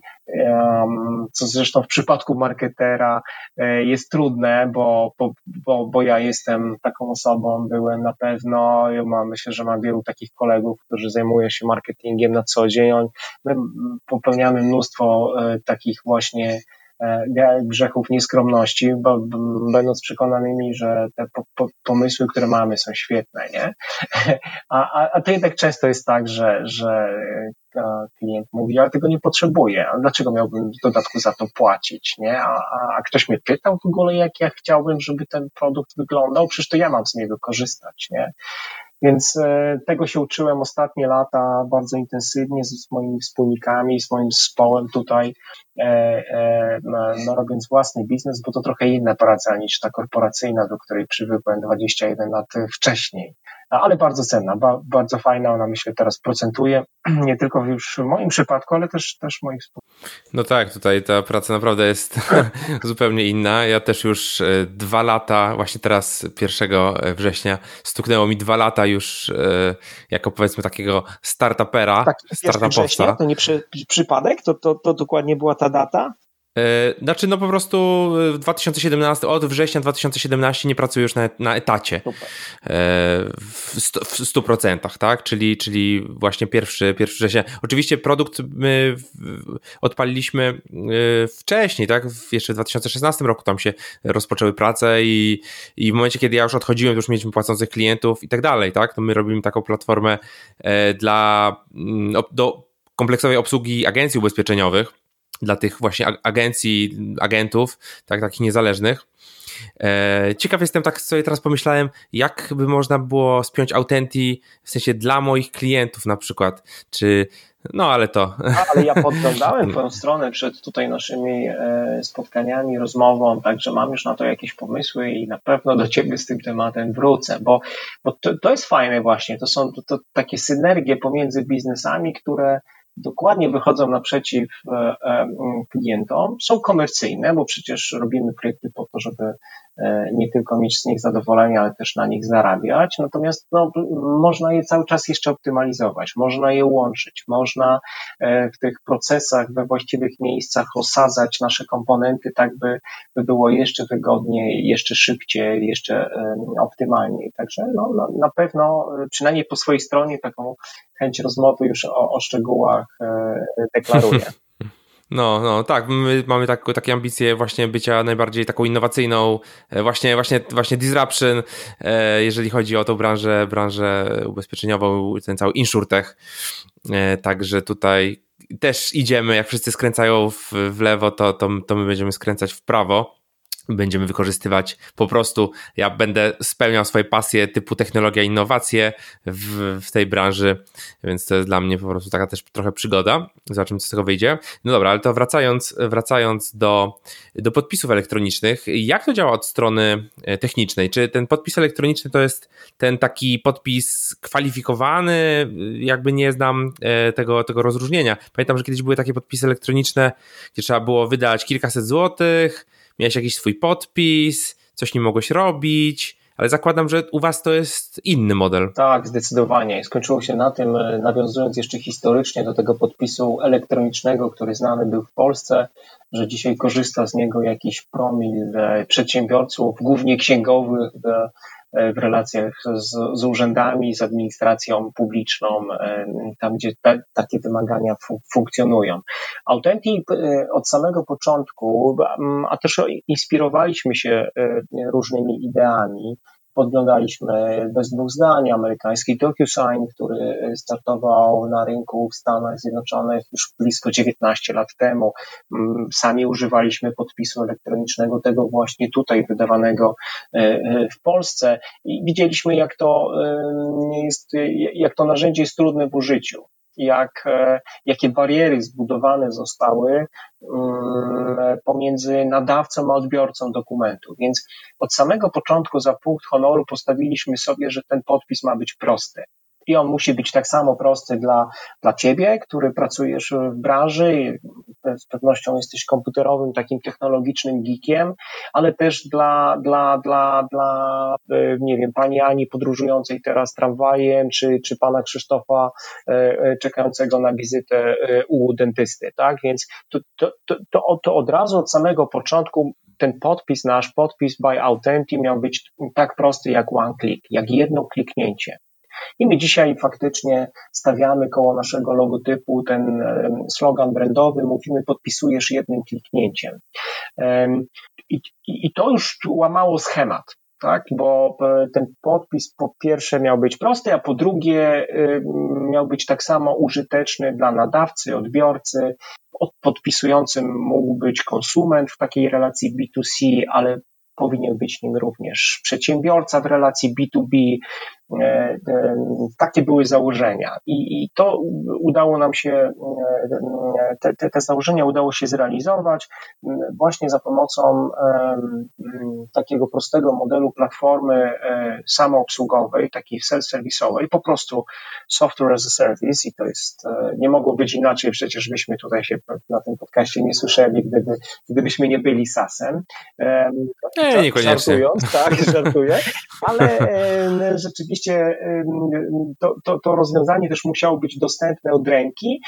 co zresztą w przypadku marketera e, jest trudne, bo, bo, bo, bo ja jestem taką osobą, byłem na pewno, ja mam, myślę, że mam wielu takich kolegów, którzy zajmują się marketingiem na co dzień. My popełniamy mnóstwo e, takich właśnie E, grzechów nieskromności, bo, będąc przekonanymi, że te po, po, pomysły, które mamy są świetne, nie? A, a, a to jednak często jest tak, że, że e, klient mówi, ale tego nie potrzebuję, a dlaczego miałbym w dodatku za to płacić, nie? A, a, ktoś mnie pytał w ogóle, jak ja chciałbym, żeby ten produkt wyglądał, przecież to ja mam z niego korzystać, nie? Więc e, tego się uczyłem ostatnie lata bardzo intensywnie z, moimi wspólnikami, z moim zespołem tutaj, e, no, robiąc własny biznes, bo to trochę inna praca niż ta korporacyjna, do której przywykłem 21 lat wcześniej ale bardzo cenna, ba, bardzo fajna. Ona myślę teraz procentuje, nie tylko już w moim przypadku, ale też, też moich. No tak, tutaj ta praca naprawdę jest zupełnie inna. Ja też już e, dwa lata, właśnie teraz 1 września, stuknęło mi dwa lata już e, jako powiedzmy takiego startupera, tak, startupowca. To nie przy, przypadek? To, to, to dokładnie była ta data? E, znaczy, no po prostu w 2017, od września 2017 nie pracuję już na, na etacie. E, w, sto, w 100%, tak? Czyli, czyli właśnie pierwszy, pierwszy września. Oczywiście produkt my odpaliliśmy e, wcześniej, tak? Jeszcze w 2016 roku tam się rozpoczęły prace i, i w momencie, kiedy ja już odchodziłem, to już mieliśmy płacących klientów i tak dalej, tak? To my robimy taką platformę dla mm, do kompleksowej obsługi agencji ubezpieczeniowych dla tych właśnie agencji, agentów, tak, takich niezależnych. E, ciekaw jestem, tak sobie teraz pomyślałem, jak by można było spiąć Authenty w sensie dla moich klientów na przykład, czy no ale to. Ale ja podglądałem Twoją stronę przed tutaj naszymi e, spotkaniami, rozmową, także mam już na to jakieś pomysły i na pewno do Ciebie z tym tematem wrócę, bo, bo to, to jest fajne właśnie. To są to, to takie synergie pomiędzy biznesami, które dokładnie wychodzą naprzeciw e, e, klientom, są komercyjne, bo przecież robimy projekty po to, żeby nie tylko mieć z nich zadowolenie, ale też na nich zarabiać. Natomiast no, można je cały czas jeszcze optymalizować, można je łączyć, można w tych procesach we właściwych miejscach osadzać nasze komponenty, tak by, by było jeszcze wygodniej, jeszcze szybciej, jeszcze optymalniej. Także no, na pewno, przynajmniej po swojej stronie, taką chęć rozmowy już o, o szczegółach e, deklaruję. No, no, tak. My mamy tak, takie ambicje właśnie bycia najbardziej taką innowacyjną, e, właśnie, właśnie, właśnie disruption, e, jeżeli chodzi o tą branżę, branżę ubezpieczeniową, ten cały insurtech. Także tutaj też idziemy, jak wszyscy skręcają w, w lewo, to, to, to my będziemy skręcać w prawo będziemy wykorzystywać po prostu, ja będę spełniał swoje pasje typu technologia, innowacje w, w tej branży, więc to jest dla mnie po prostu taka też trochę przygoda, zobaczymy co z tego wyjdzie. No dobra, ale to wracając, wracając do, do podpisów elektronicznych, jak to działa od strony e, technicznej? Czy ten podpis elektroniczny to jest ten taki podpis kwalifikowany? Jakby nie znam e, tego, tego rozróżnienia. Pamiętam, że kiedyś były takie podpisy elektroniczne, gdzie trzeba było wydać kilkaset złotych, miałeś jakiś swój podpis, coś nie mogłeś robić, ale zakładam, że u Was to jest inny model. Tak, zdecydowanie. Skończyło się na tym, e, nawiązując jeszcze historycznie do tego podpisu elektronicznego, który znany był w Polsce, że dzisiaj korzysta z niego jakiś promil e, przedsiębiorców, głównie księgowych, E, w relacjach z, z urzędami, z administracją publiczną, e, tam gdzie te, takie wymagania fu, funkcjonują. Authentic e, od samego początku, a też inspirowaliśmy się różnymi ideami, podglądaliśmy bez dwóch zdań amerykański DocuSign, który startował na rynku w Stanach Zjednoczonych już blisko 19 lat temu. Mm, sami używaliśmy podpisu elektronicznego, tego właśnie tutaj wydawanego e, e, w Polsce i widzieliśmy, jak to e, jest, jak to narzędzie jest trudne w użyciu jak, e, jakie bariery zbudowane zostały mm, pomiędzy nadawcą a odbiorcą dokumentu. Więc od samego początku za punkt honoru postawiliśmy sobie, że ten podpis ma być prosty i on musi być tak samo prosty dla, dla ciebie, który pracujesz w branży, z pewnością jesteś komputerowym, takim technologicznym geekiem, ale też dla, dla, dla, dla e, nie wiem, pani Ani podróżującej teraz tramwajem, czy, czy pana Krzysztofa e, e, czekającego na wizytę u dentysty, tak? Więc to, to, to, to od razu od samego początku ten podpis, nasz podpis by Authentic miał być tak prosty jak one click, jak jedno kliknięcie. I my dzisiaj faktycznie stawiamy koło naszego logotypu ten slogan brandowy, mówimy podpisujesz jednym kliknięciem. I, i to już łamało schemat tak? Bo e, ten podpis po pierwsze miał być prosty, a po drugie miał być tak samo użyteczny dla nadawcy, odbiorcy. Podpisującym mógł być konsument w takiej relacji B2C, ale powinien być nim również przedsiębiorca w relacji B2B, E, e, takie były założenia i, i to udało nam się, e, te, te, te, założenia udało się zrealizować właśnie za pomocą takiego prostego modelu platformy samoobsługowej, takiej self-serwisowej, po prostu software as a service i to jest, nie mogło być inaczej, przecież byśmy tutaj się na tym podcaście nie słyszeli, gdyby, gdybyśmy nie byli SAS-em. Nie, niekoniecznie. Żartując, tak, żartuję, ale rzeczywiście oczywiście to, to, to rozwiązanie też musiało być dostępne od ręki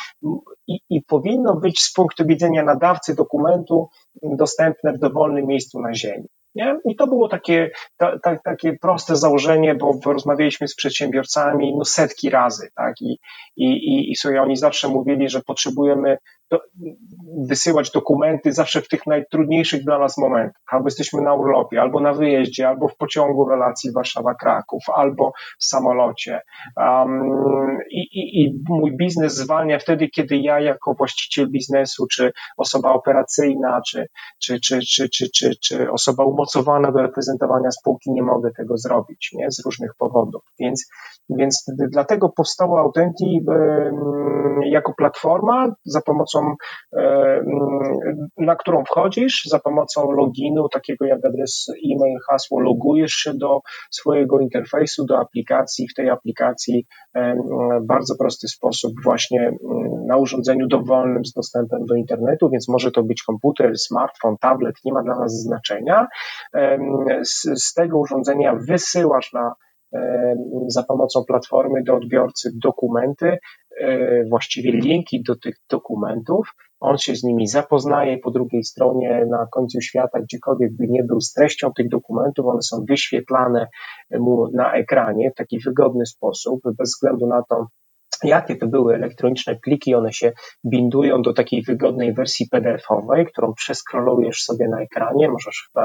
i, i powinno być z punktu widzenia nadawcy dokumentu dostępne w dowolnym miejscu na Ziemi. Nie? I to było takie, ta, ta, takie proste założenie, bo rozmawialiśmy z przedsiębiorcami no setki razy, tak? I, i, i, i oni zawsze mówili, że potrzebujemy do, wysyłać dokumenty zawsze w tych najtrudniejszych dla nas momentach. Albo jesteśmy na urlopie, albo na wyjeździe, albo w pociągu relacji Warszawa-Kraków, albo w samolocie. Um, i, i, I mój biznes zwalnia wtedy, kiedy ja jako właściciel biznesu, czy osoba operacyjna, czy, czy, czy, czy, czy, czy, czy osoba umocowana do reprezentowania spółki nie mogę tego zrobić, nie? Z różnych powodów. Więc, więc dlatego powstało Autenti jako platforma, za pomocą, na którą wchodzisz, za pomocą loginu, takiego jak adres e-mail, hasło, logujesz się do swojego interfejsu, do aplikacji. W tej aplikacji w bardzo prosty sposób właśnie na urządzeniu dowolnym z dostępem do internetu, więc może to być komputer, smartfon, tablet, nie ma dla nas znaczenia. Z, z tego urządzenia wysyłasz na za pomocą platformy do odbiorcy dokumenty, e, właściwie linki do tych dokumentów. On się z nimi zapoznaje po drugiej stronie, na końcu świata, gdziekolwiek by nie był z treścią tych dokumentów, one są wyświetlane mu na ekranie w taki wygodny sposób, bez względu na to, jakie to były elektroniczne pliki, one się bindują do takiej wygodnej wersji PDF-owej, którą przeskrolujesz sobie na ekranie, możesz w,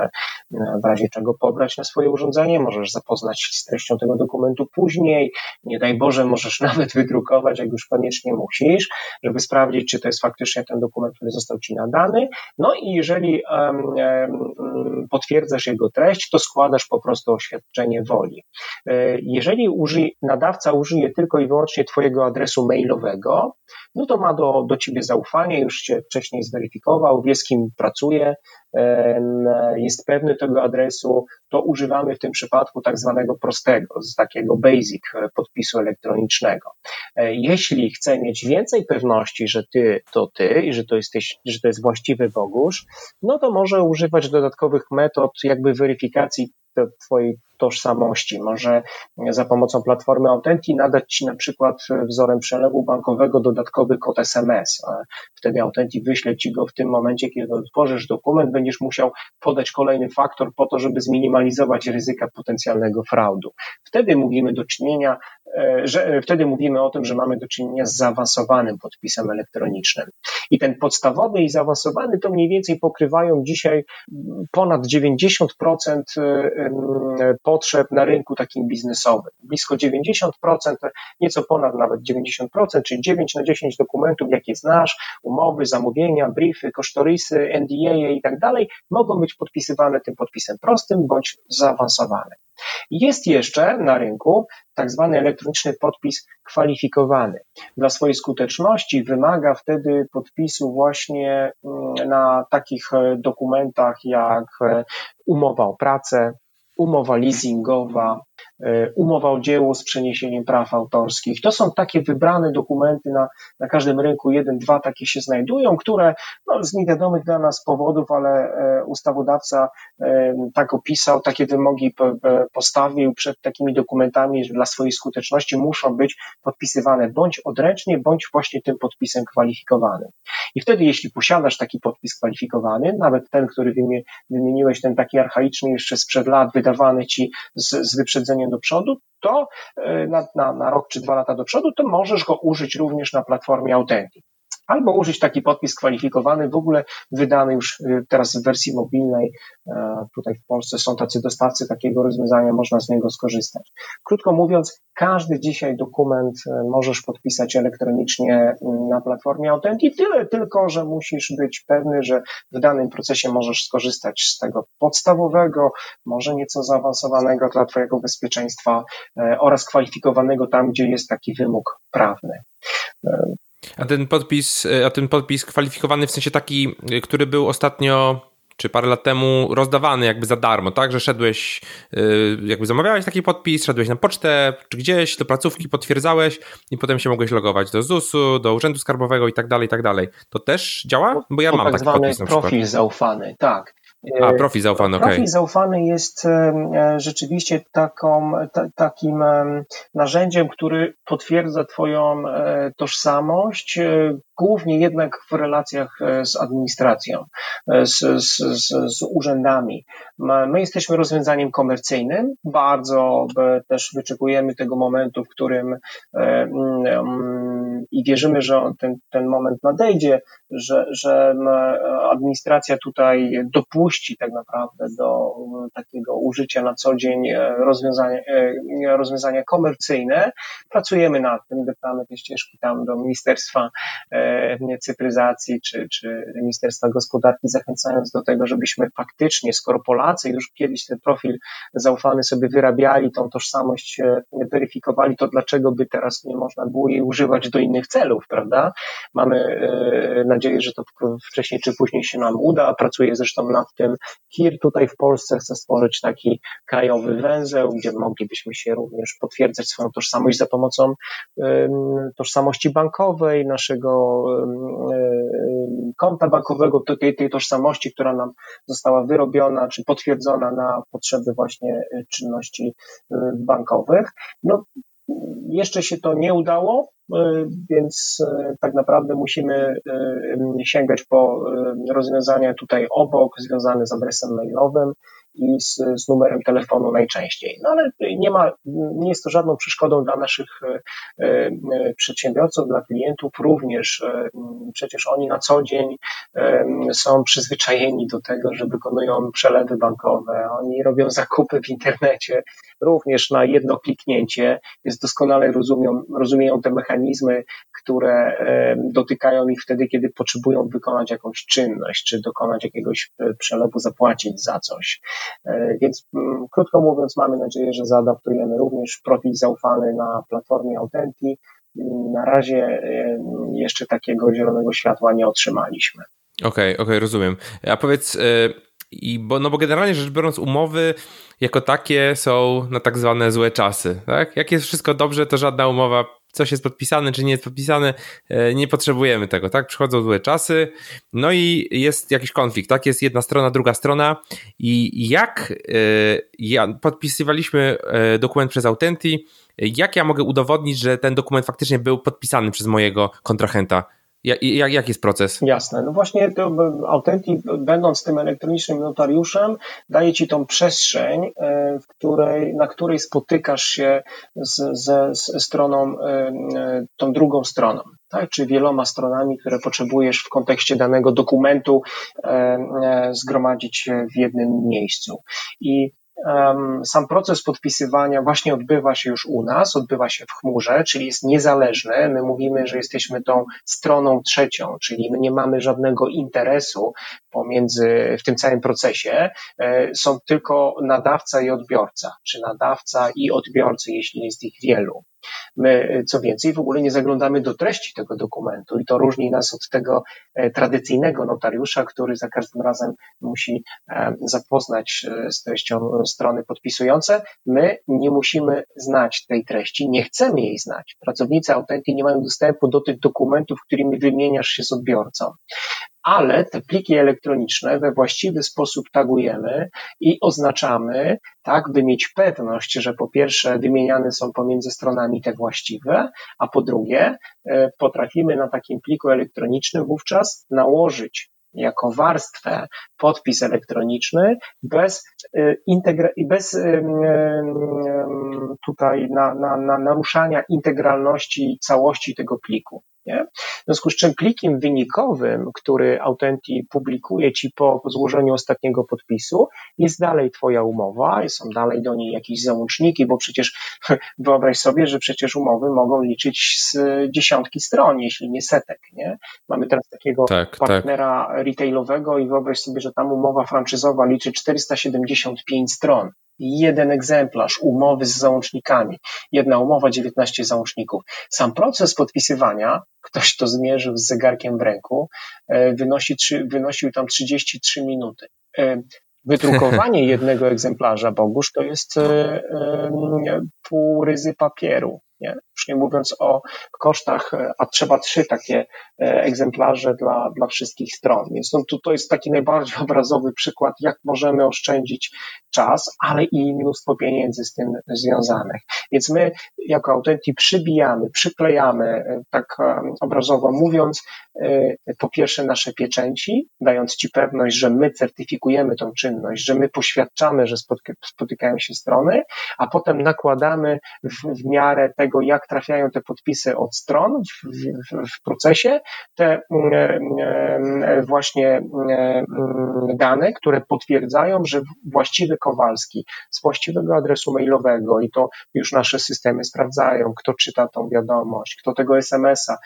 w razie czego pobrać na swoje urządzenie, możesz zapoznać się z treścią tego dokumentu później, nie daj Boże, możesz nawet wydrukować, jak już koniecznie musisz, żeby sprawdzić, czy to jest faktycznie ten dokument, który został Ci nadany. No i jeżeli um, um, potwierdzasz jego treść, to składasz po prostu oświadczenie woli. E, jeżeli nadawca użyje tylko i wyłącznie Twojego adresu mailowego, no to ma do, do ciebie zaufanie, już cię wcześniej zweryfikował, wie z kim pracuje, jest pewny tego adresu, to używamy w tym przypadku tak zwanego prostego, z takiego basic podpisu elektronicznego. E, jeśli chce mieć więcej pewności, że ty to ty i że to, jesteś, że to jest właściwy Bogusz, no to może używać dodatkowych metod jakby weryfikacji Twojej tożsamości. Może za pomocą platformy Autenti nadać Ci na przykład wzorem przelewu bankowego dodatkowy kod SMS. Wtedy Autenti wyśle Ci go w tym momencie, kiedy otworzysz dokument, będziesz musiał podać kolejny faktor po to, żeby zminimalizować ryzyka potencjalnego fraudu. Wtedy mówimy do czynienia, e, że wtedy mówimy o tym, że mamy do czynienia z zaawansowanym podpisem elektronicznym. I ten podstawowy i zaawansowany to mniej więcej pokrywają dzisiaj ponad 90% potrzeb na rynku takim biznesowym. Blisko 90%, nieco ponad nawet 90%, czyli 9 na 10 dokumentów, jakie znasz, umowy, zamówienia, briefy, kosztorysy, NDA i tak dalej, mogą być podpisywane tym podpisem prostym bądź zaawansowanym. Jest jeszcze na rynku tak zwany elektroniczny podpis kwalifikowany. Dla swojej skuteczności wymaga wtedy podpisu właśnie mm, na takich dokumentach jak umowa o pracę, umowa leasingowa, E, umowa o dzieło z przeniesieniem praw autorskich. To są takie wybrane dokumenty na, na każdym rynku, jeden, dwa takie się znajdują, które no, z niewiadomych dla nas powodów, ale e, ustawodawca e, tak opisał, takie wymogi postawił przed takimi dokumentami, że dla swojej skuteczności muszą być podpisywane bądź odręcznie, bądź właśnie tym podpisem kwalifikowanym. I wtedy, jeśli posiadasz taki podpis kwalifikowany, nawet ten, który wymieniłeś, ten taki archaiczny jeszcze sprzed lat, wydawany ci z, z wyprzedzeniem do przodu, to e, na, na, na rok czy dwa lata do przodu, to możesz go użyć również na platformie Authentic. Albo użyć taki podpis kwalifikowany, w ogóle wydany już y, teraz w wersji mobilnej. E, tutaj w Polsce są tacy dostawcy takiego rozwiązania, można z niego skorzystać. Krótko mówiąc, każdy dzisiaj dokument e, możesz podpisać elektronicznie mm, na platformie Authentic, tyle tylko, że musisz być pewny, że w danym procesie możesz skorzystać z tego podstawowego, może nieco zaawansowanego dla Twojego bezpieczeństwa e, oraz kwalifikowanego tam, gdzie jest taki wymóg prawny. A ten podpis, a ten podpis kwalifikowany w sensie taki, który był ostatnio czy parę lat temu rozdawany jakby za darmo, tak? Że szedłeś, y, jakby zamawiałeś taki podpis, szedłeś na pocztę czy gdzieś, do placówki potwierdzałeś i potem się mogłeś logować do ZUS-u, do Urzędu Skarbowego i tak dalej, i tak dalej. To też działa? Bo ja to mam tak taki podpis na profil zaufany, tak. A, profil zaufany, okej. Profil zaufany jest e, rzeczywiście taką, takim narzędziem, który potwierdza Twoją e, tożsamość, e, głównie jednak w relacjach z administracją, z, z, z, z urzędami. My jesteśmy rozwiązaniem komercyjnym, bardzo też wyczekujemy tego momentu, w którym i wierzymy, że ten, ten moment nadejdzie, że, że administracja tutaj dopuści tak naprawdę do takiego użycia na co dzień e, rozwiązania, e, rozwiązania komercyjne. Pracujemy nad tym, deptamy te ścieżki tam do Ministerstwa e, Cyfryzacji czy, czy Ministerstwa Gospodarki, zachęcając do tego, żebyśmy faktycznie, skoro Polacy już kiedyś ten profil zaufany sobie wyrabiali, tą tożsamość weryfikowali, to dlaczego by teraz nie można było jej używać do innych celów, prawda? Mamy nadzieję, że to wcześniej czy później się nam uda. Pracuję zresztą nad tym. KIR tutaj w Polsce chce stworzyć taki krajowy węzeł, gdzie moglibyśmy się również potwierdzać swoją tożsamość za pomocą tożsamości bankowej, naszego konta bankowego, tej, tej tożsamości, która nam została wyrobiona czy potwierdzona na potrzeby właśnie czynności bankowych. No, jeszcze się to nie udało, e, więc e, tak naprawdę musimy e, sięgać po rozwiązania tutaj obok, związane z adresem mailowym i z, z, numerem telefonu najczęściej. No ale nie ma, nie jest to żadną przeszkodą dla naszych przedsiębiorców, dla klientów również. Przecież oni na co dzień są przyzwyczajeni do tego, że wykonują przelewy bankowe, oni robią zakupy w internecie, również na jedno kliknięcie, więc doskonale rozumią, rozumieją te mechanizmy, które dotykają ich wtedy, kiedy potrzebują wykonać jakąś czynność, czy dokonać jakiegoś e, przelewu, zapłacić za coś. E, więc mm, krótko mówiąc, mamy nadzieję, że zaadaptujemy również profil zaufany na platformie Authentic. Na razie jeszcze takiego zielonego światła nie otrzymaliśmy. Okej, okay, okej, okay, rozumiem. A powiedz, e, i bo, no bo generalnie rzecz biorąc, umowy jako takie są na tak zwane złe czasy. Tak? Jak jest wszystko dobrze, to żadna umowa, coś jest podpisane, czy nie jest podpisane, e, nie potrzebujemy tego. Tak? Przychodzą złe czasy, no i jest jakiś konflikt. Tak? Jest jedna strona, druga strona. I jak e, ja, podpisywaliśmy e, dokument przez Autenti, jak ja mogę udowodnić, że ten dokument faktycznie był podpisany przez mojego kontrahenta? Jak, jak, jest proces? Jasne. No właśnie to Authentic, będąc tym elektronicznym notariuszem, daje ci tą przestrzeń, e, w której, na której spotykasz się z, ze z stroną, e, e, tą drugą stroną. Tak, czy wieloma stronami, które potrzebujesz w kontekście danego dokumentu zgromadzić w jednym miejscu. I sam proces podpisywania właśnie odbywa się już u nas, odbywa się w chmurze, czyli jest niezależny. My mówimy, że jesteśmy tą stroną trzecią, czyli my nie mamy żadnego interesu pomiędzy w tym całym procesie. E, są tylko nadawca i odbiorca, czy nadawca i odbiorcy, jeśli jest ich wielu. My, co więcej, w ogóle nie zaglądamy do treści tego dokumentu i to różni nas od tego e, tradycyjnego notariusza, który za każdym razem musi e, zapoznać z treścią strony podpisujące. My nie musimy znać tej treści, nie chcemy jej znać. Pracownicy Autenty nie mają dostępu do tych dokumentów, którymi wymieniasz się z odbiorcą ale te pliki elektroniczne we właściwy sposób tagujemy i oznaczamy, tak, by mieć pewność, że po pierwsze wymieniane są pomiędzy stronami te właściwe, a po drugie e, potrafimy na takim pliku elektronicznym wówczas nałożyć jako warstwę podpis elektroniczny bez, e, integra- bez tutaj na, na, na naruszania integralności całości tego pliku. Nie? W związku z czym plikiem wynikowym, który Authentic publikuje Ci po złożeniu ostatniego podpisu, jest dalej Twoja umowa, są dalej do niej jakieś załączniki, bo przecież wyobraź sobie, że przecież umowy mogą liczyć z dziesiątki stron, jeśli nie setek. Nie? Mamy teraz takiego tak, tak. partnera tak. retailowego i wyobraź sobie, że tam umowa franczyzowa liczy 475 stron jeden egzemplarz umowy z załącznikami. Jedna umowa, 19 załączników. Sam proces podpisywania, ktoś to zmierzył z zegarkiem w ręku, e, wynosi, wynosił tam 33 minuty. E, wydrukowanie jednego egzemplarza Bogusz to jest e, pół ryzy papieru. Nie? Już nie mówiąc o kosztach, a trzeba trzy takie egzemplarze dla, dla wszystkich stron. Więc no, to, to jest taki najbardziej obrazowy przykład, jak możemy oszczędzić czas, ale i mnóstwo pieniędzy z tym związanych. Więc my jako autenci przybijamy, przyklejamy, e, tak e, obrazowo mówiąc, e, po pierwsze nasze pieczęci, dając Ci pewność, że my certyfikujemy tą czynność, że my poświadczamy, że spotykają się strony, a potem nakładamy w, w miarę tego, jak trafiają te podpisy od stron w, w, w procesie, te właśnie dane, które potwierdzają, że właściwy Kowalski z właściwego adresu mailowego i to już nasze systemy sprawdzają, kto czyta tą wiadomość, kto tego SMS-a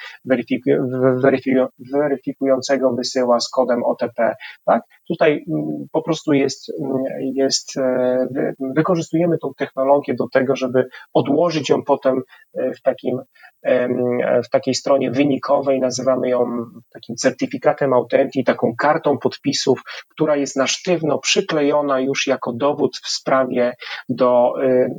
weryfikującego wysyła z kodem OTP. Tak? Tutaj mm, po prostu jest, mm, jest, e, wykorzystujemy tą technologię do tego, żeby odłożyć ją potem w takim w takiej stronie wynikowej, nazywamy ją takim certyfikatem autentii, taką kartą podpisów, która jest na sztywno przyklejona już jako dowód w sprawie do y,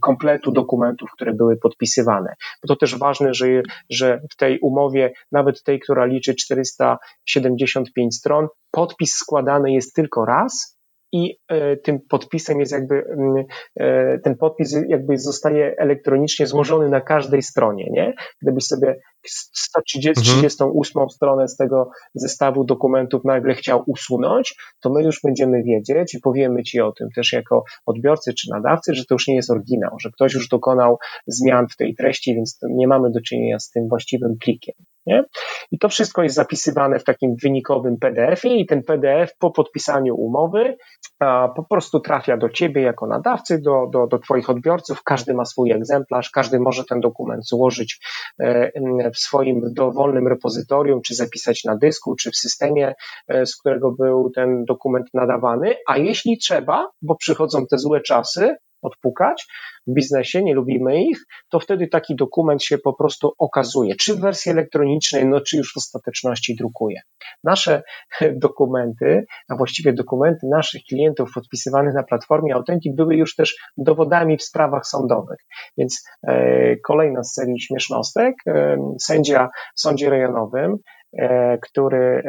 kompletu dokumentów, które były podpisywane. Bo to też ważne, że, że w tej umowie, nawet tej, która liczy 475 stron, podpis składany jest tylko raz, i e, tym podpisem jest jakby, mm, e, ten podpis jakby zostaje elektronicznie złożony na każdej stronie, nie? Gdybyś sobie 138 mhm. stronę z tego zestawu dokumentów nagle chciał usunąć, to my już będziemy wiedzieć i powiemy Ci o tym też jako odbiorcy czy nadawcy, że to już nie jest oryginał, że ktoś już dokonał zmian w tej treści, więc nie mamy do czynienia z tym właściwym plikiem. Nie? I to wszystko jest zapisywane w takim wynikowym PDF-ie i ten PDF po podpisaniu umowy a, po prostu trafia do Ciebie jako nadawcy, do, do, do Twoich odbiorców. Każdy ma swój egzemplarz, każdy może ten dokument złożyć e, w swoim dowolnym repozytorium, czy zapisać na dysku, czy w systemie, e, z którego był ten dokument nadawany. A jeśli trzeba, bo przychodzą te złe czasy, odpukać w biznesie, nie lubimy ich, to wtedy taki dokument się po prostu okazuje, czy w wersji elektronicznej, no czy już w ostateczności drukuje. Nasze dokumenty, a właściwie dokumenty naszych klientów podpisywane na platformie Authentic były już też dowodami w sprawach sądowych. Więc e, kolejna z serii śmiesznostek, e, sędzia w sądzie rejonowym e, który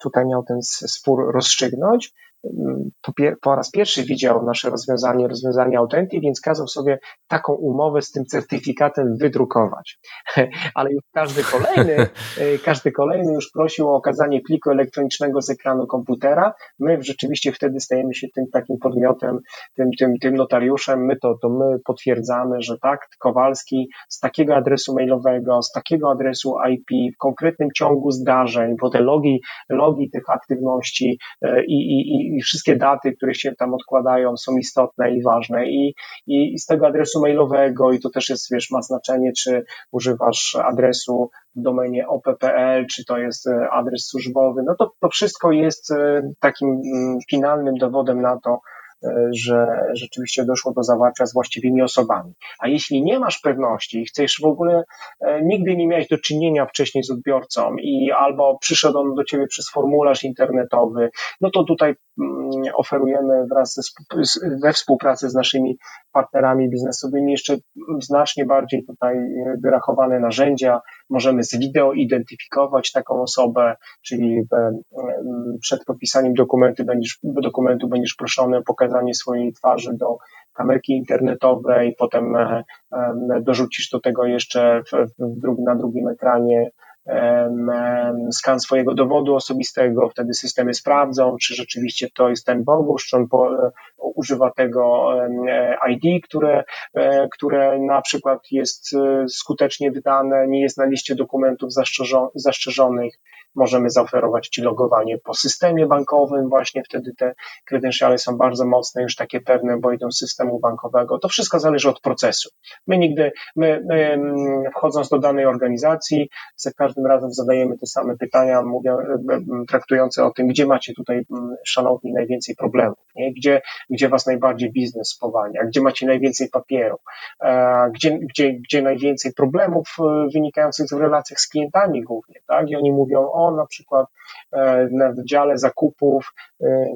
tutaj miał ten spór rozstrzygnąć, po, po, raz pierwszy widział nasze rozwiązanie, rozwiązanie Authentic, więc kazał sobie taką umowę z tym certyfikatem wydrukować. Ale już każdy kolejny, e, każdy kolejny już prosił o okazanie pliku elektronicznego z ekranu komputera. My rzeczywiście wtedy stajemy się tym takim podmiotem, tym, tym, tym notariuszem. My to, to my potwierdzamy, że tak, Kowalski z takiego adresu mailowego, z takiego adresu IP, w konkretnym ciągu zdarzeń, bo te logi, logi tych aktywności e, i, i, i wszystkie daty, które się tam odkładają, są istotne i ważne. I, i, i z tego adresu mailowego, i to też jest, wiesz, ma znaczenie, czy używasz adresu w domenie OPPL, czy to jest e, adres służbowy, no to, to wszystko jest e, takim mm, finalnym dowodem na to, że rzeczywiście doszło do zawarcia z właściwymi osobami. A jeśli nie masz pewności i chcesz w ogóle, e, nigdy nie miałeś do czynienia wcześniej z odbiorcą i albo przyszedł on do ciebie przez formularz internetowy, no to tutaj mm, oferujemy wraz ze, we współpracy z naszymi partnerami biznesowymi jeszcze znacznie bardziej tutaj wyrachowane narzędzia. Możemy z wideo identyfikować taką osobę, czyli e, przed podpisaniem dokumentu będziesz, dokumentu będziesz proszony o pokazanie pokazanie swojej twarzy do kamerki internetowej, potem e, dorzucisz do tego jeszcze na drugim ekranie skan swojego dowodu osobistego, wtedy systemy sprawdzą, czy rzeczywiście to jest ten Bogusz, czy on po, używa tego ID, które, które na przykład jest skutecznie wydane, nie jest na liście dokumentów zastrzeżonych. Możemy zaoferować Ci logowanie po systemie bankowym, właśnie wtedy te kredensiale są bardzo mocne, już takie pewne, bo idą z systemu bankowego. To wszystko zależy od procesu. My nigdy, my, my wchodząc do danej organizacji, za każdym razem zadajemy te same pytania, e, e, traktujące o tym, gdzie macie tutaj, szanowni, najwięcej problemów, nie? Gdzie, gdzie was najbardziej biznes spowalnia, gdzie macie najwięcej papieru, gdzie, gdzie, gdzie najwięcej problemów e, wynikających z relacjach z klientami głównie, tak? I oni mówią, o, na przykład na wydziale zakupów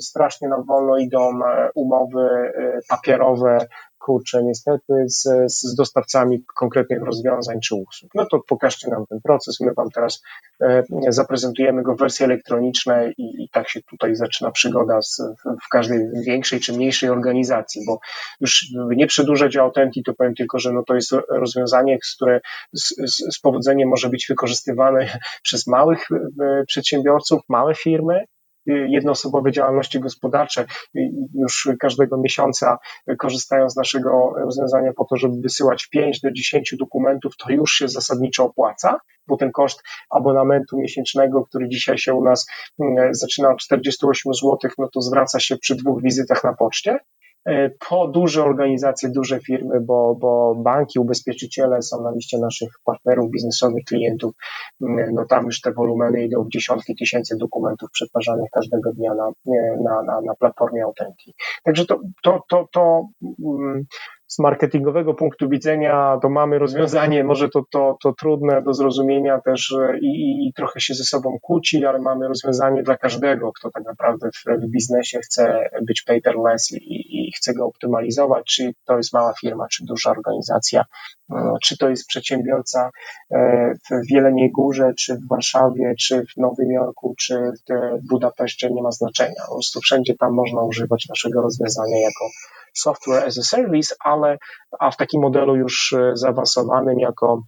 strasznie na wolno idą umowy papierowe, kurczę, niestety z, z dostawcami konkretnych rozwiązań czy usług. No to pokażcie nam ten proces, my Wam teraz e, zaprezentujemy go w wersji elektronicznej i, i tak się tutaj zaczyna przygoda z, w każdej większej czy mniejszej organizacji, bo już nie przedłużać Authentic, to powiem tylko, że no to jest rozwiązanie, które z, z, z powodzeniem może być wykorzystywane przez małych e, przedsiębiorców, małe firmy, jednoosobowe działalności gospodarcze już każdego miesiąca korzystają z naszego rozwiązania po to, żeby wysyłać 5 do 10 dokumentów, to już się zasadniczo opłaca, bo ten koszt abonamentu miesięcznego, który dzisiaj się u nas mm, zaczyna od 48 zł, no to zwraca się przy dwóch wizytach na poczcie. E, po duże organizacje, duże firmy, bo, bo banki, ubezpieczyciele są na liście naszych partnerów biznesowych, klientów, mm, no tam już te wolumeny idą w dziesiątki tysięcy dokumentów przetwarzanych każdego dnia na, na, na, na platformie Authenti. Także to, to, to, to mm, z marketingowego punktu widzenia to mamy rozwiązanie, może to, to, to trudne do zrozumienia też i, i, i trochę się ze sobą kłóci, ale mamy rozwiązanie dla każdego, kto tak naprawdę w, w biznesie chce być paperless i, i chce go optymalizować, czy to jest mała firma, czy duża organizacja, e, czy to jest przedsiębiorca e, w Wieleniej Górze, czy w Warszawie, czy w Nowym Jorku, czy w Budapeszcie, nie ma znaczenia. Po prostu wszędzie tam można używać naszego rozwiązania jako software as a service, ale a w takim modelu już e, zaawansowanym jako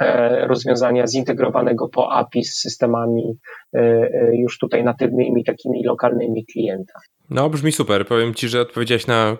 e, rozwiązania zintegrowanego po API z systemami e, już tutaj natywnymi, takimi lokalnymi klienta. No, brzmi super. Powiem Ci, że odpowiedziałeś na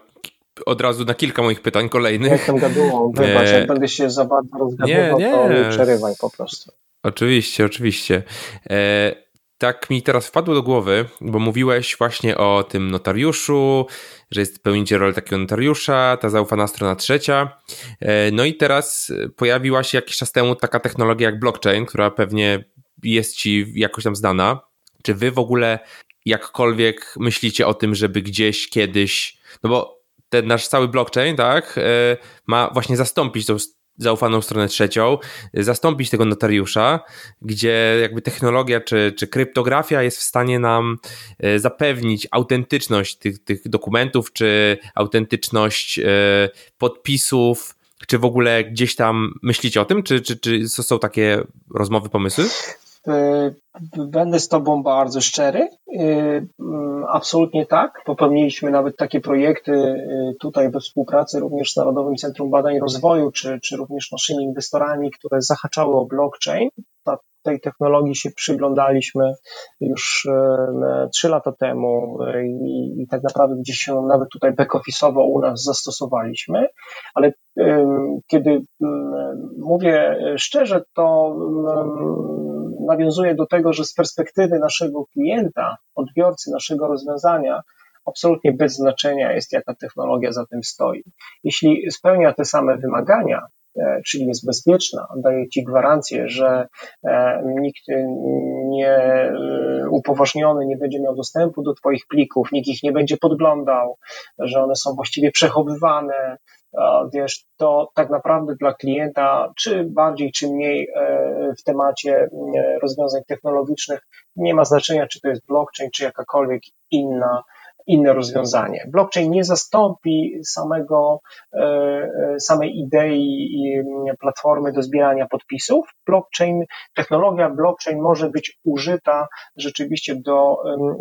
od razu na kilka moich pytań kolejnych. Jestem gadułą, wybacz, jak będę się za bardzo rozgadywał, nie, nie. to nie przerywaj po prostu. Oczywiście, oczywiście. E tak mi teraz wpadło do głowy, bo mówiłeś właśnie o tym notariuszu, że jest pełnicie rolę takiego notariusza, ta zaufana strona trzecia. E, no i teraz pojawiła się jakiś czas temu taka technologia jak blockchain, która pewnie jest ci jakoś tam znana. Czy wy w ogóle jakkolwiek myślicie o tym, żeby gdzieś kiedyś, no bo ten nasz cały blockchain, tak, e, ma właśnie zastąpić tą zaufaną stronę trzecią, zastąpić tego notariusza, gdzie jakby technologia czy, czy kryptografia jest w stanie nam e, zapewnić autentyczność tych, tych dokumentów, czy autentyczność e, podpisów, czy w ogóle gdzieś tam myślicie o tym, czy, czy, czy są takie rozmowy, pomysły? E, będę z Tobą bardzo szczery. Mm, absolutnie tak. Popełniliśmy nawet takie projekty tutaj we współpracy również z Narodowym Centrum Badań i Rozwoju, czy, czy również naszymi inwestorami, które zahaczały o blockchain. Ta, tej technologii się przyglądaliśmy już trzy lata temu i, i tak naprawdę gdzieś się nawet tutaj back-office'owo u nas zastosowaliśmy, ale kiedy mówię szczerze, to nawiązuje do tego, że z perspektywy naszego klienta, odbiorcy naszego rozwiązania, absolutnie bez znaczenia jest, jaka technologia za tym stoi. Jeśli spełnia te same wymagania, e, czyli jest bezpieczna, daje Ci gwarancję, że e, nikt nie e, upoważniony nie będzie miał dostępu do Twoich plików, nikt ich nie będzie podglądał, że one są właściwie przechowywane, wiesz, to tak naprawdę dla klienta, czy bardziej, czy mniej e, w temacie e, rozwiązań technologicznych, nie ma znaczenia, czy to jest blockchain, czy jakakolwiek inna inne rozwiązanie. Blockchain nie zastąpi samego, e, e, samej idei platformy do zbierania podpisów. Blockchain, technologia blockchain może być użyta rzeczywiście do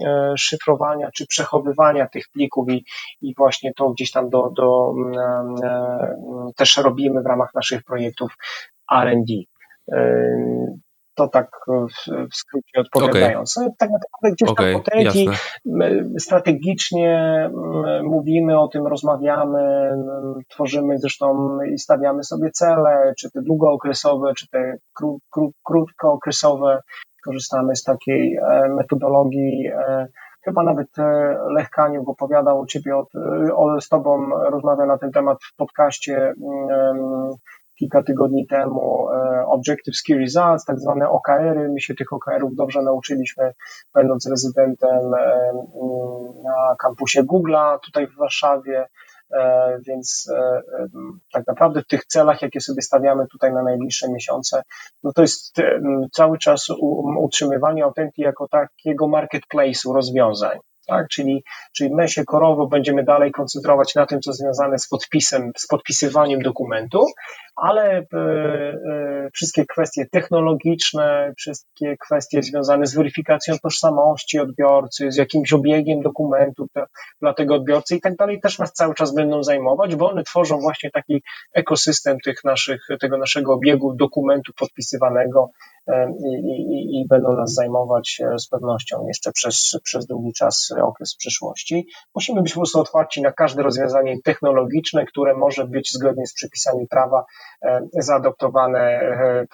e, szyfrowania czy przechowywania tych plików i, i właśnie to gdzieś tam do, do, też robimy w ramach naszych projektów R&D to tak w, w skrócie odpowiadając. Okay. Tak naprawdę gdzieś okay, tam strategicznie mówimy o tym, rozmawiamy, tworzymy zresztą i stawiamy sobie cele, czy te długookresowe, czy te kró, kró, krótkookresowe. Korzystamy z takiej e, metodologii e, chyba nawet e, Lech Kaniuk opowiadał u Ciebie od, o, z Tobą, rozmawiał na ten temat w podcaście kilka tygodni temu e, Objective Key Results, tak zwane OKR-y. My się tych OKR-ów dobrze nauczyliśmy, będąc rezydentem e, na kampusie Google'a tutaj w Warszawie. E, więc tak naprawdę w tych celach, jakie sobie stawiamy tutaj na najbliższe miesiące, no to jest cały czas utrzymywanie Authenti jako takiego marketplace'u rozwiązań tak? Czyli, czyli my się korowo będziemy dalej koncentrować na tym, co związane z podpisem, z podpisywaniem dokumentu, ale e, e, wszystkie kwestie technologiczne, wszystkie kwestie związane z weryfikacją tożsamości odbiorcy, z jakimś obiegiem dokumentu dla tego odbiorcy i tak dalej też nas cały czas będą zajmować, bo one tworzą właśnie taki ekosystem tych naszych, tego naszego obiegu dokumentu podpisywanego i, i, i będą nas zajmować e, z pewnością jeszcze przez, przez długi czas, e, okres przyszłości. Musimy być po prostu otwarci na każde rozwiązanie technologiczne, które może być zgodnie z przepisami prawa e, zaadoptowane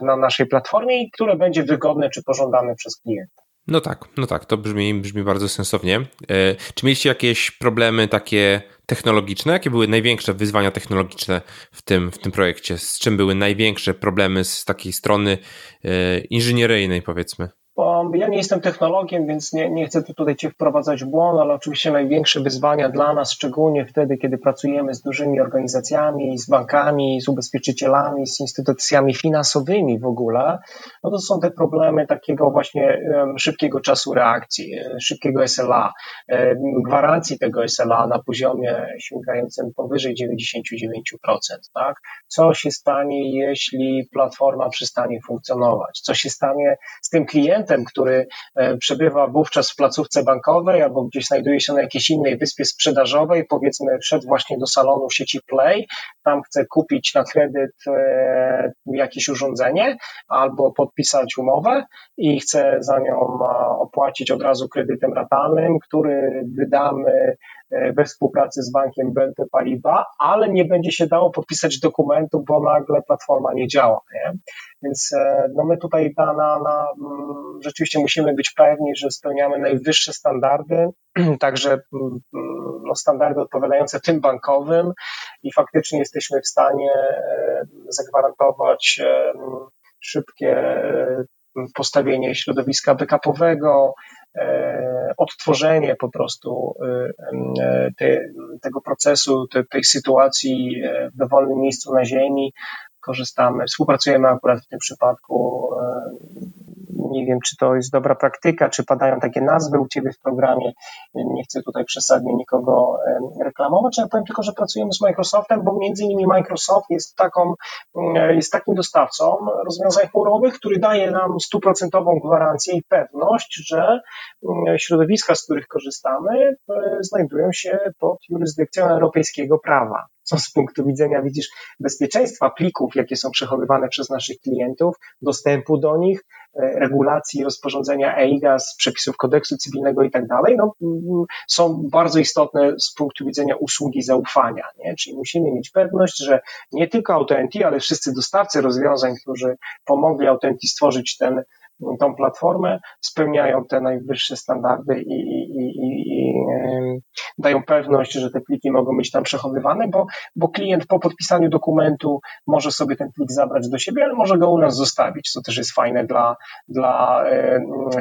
na naszej platformie i które będzie wygodne czy pożądane przez klienta. No tak, no tak, to brzmi, brzmi bardzo sensownie. Czy mieliście jakieś problemy takie technologiczne? Jakie były największe wyzwania technologiczne w tym, w tym projekcie? Z czym były największe problemy z takiej strony e, inżynieryjnej, powiedzmy? Ja nie jestem technologiem, więc nie, nie chcę tutaj Cię wprowadzać w błąd, ale oczywiście największe wyzwania dla nas, szczególnie wtedy, kiedy pracujemy z dużymi organizacjami, z bankami, z ubezpieczycielami, z instytucjami finansowymi w ogóle, no to są te problemy takiego właśnie szybkiego czasu reakcji, e, szybkiego SLA, e, gwarancji tego SLA na poziomie sięgającym powyżej 99%. Tak? Co się stanie, jeśli platforma przestanie funkcjonować? Co się stanie z tym klientem, klientem, który e, przebywa wówczas w placówce bankowej albo gdzieś znajduje się na jakiejś innej wyspie sprzedażowej, powiedzmy wszedł właśnie do salonu sieci Play, tam chce kupić na kredyt e, jakieś urządzenie albo podpisać umowę i chce za nią opłacić od razu kredytem ratalnym, który wydamy we współpracy z bankiem BNP Paribas, ale nie będzie się dało podpisać dokumentu, bo nagle platforma nie działa. Nie? Więc e, no my tutaj na, na, na, mm, rzeczywiście musimy być pewni, że spełniamy najwyższe standardy, także mm, no, standardy odpowiadające tym bankowym i faktycznie jesteśmy w stanie e, zagwarantować szybkie postawienie środowiska backupowego, E, odtworzenie po prostu e, e, te, tego procesu, te, tej sytuacji w dowolnym miejscu na Ziemi. Korzystamy, współpracujemy akurat w tym przypadku nie wiem, czy to jest dobra praktyka, czy padają takie nazwy u Ciebie w programie. Nie chcę tutaj przesadnie nikogo reklamować, ale powiem tylko, że pracujemy z Microsoftem, bo między innymi Microsoft jest, taką, mm, jest takim dostawcą rozwiązań chmurowych, który daje nam stuprocentową gwarancję i pewność, że mm, środowiska, z których korzystamy, e, znajdują się pod jurysdykcją europejskiego prawa co z punktu widzenia, widzisz, bezpieczeństwa plików, jakie są przechowywane przez naszych klientów, dostępu do nich, e, regulacji rozporządzenia EIGAS, przepisów kodeksu cywilnego i tak dalej, no, mm, są bardzo istotne z punktu widzenia usługi zaufania. Nie? Czyli musimy mieć pewność, że nie tylko Authenty, ale wszyscy dostawcy rozwiązań, którzy pomogli Authenty stworzyć ten tą platformę, spełniają te najwyższe standardy i, i, i, dają pewność, że te pliki mogą być tam przechowywane, bo, bo klient po podpisaniu dokumentu może sobie ten plik zabrać do siebie, ale może go u nas zostawić, co też jest fajne dla, dla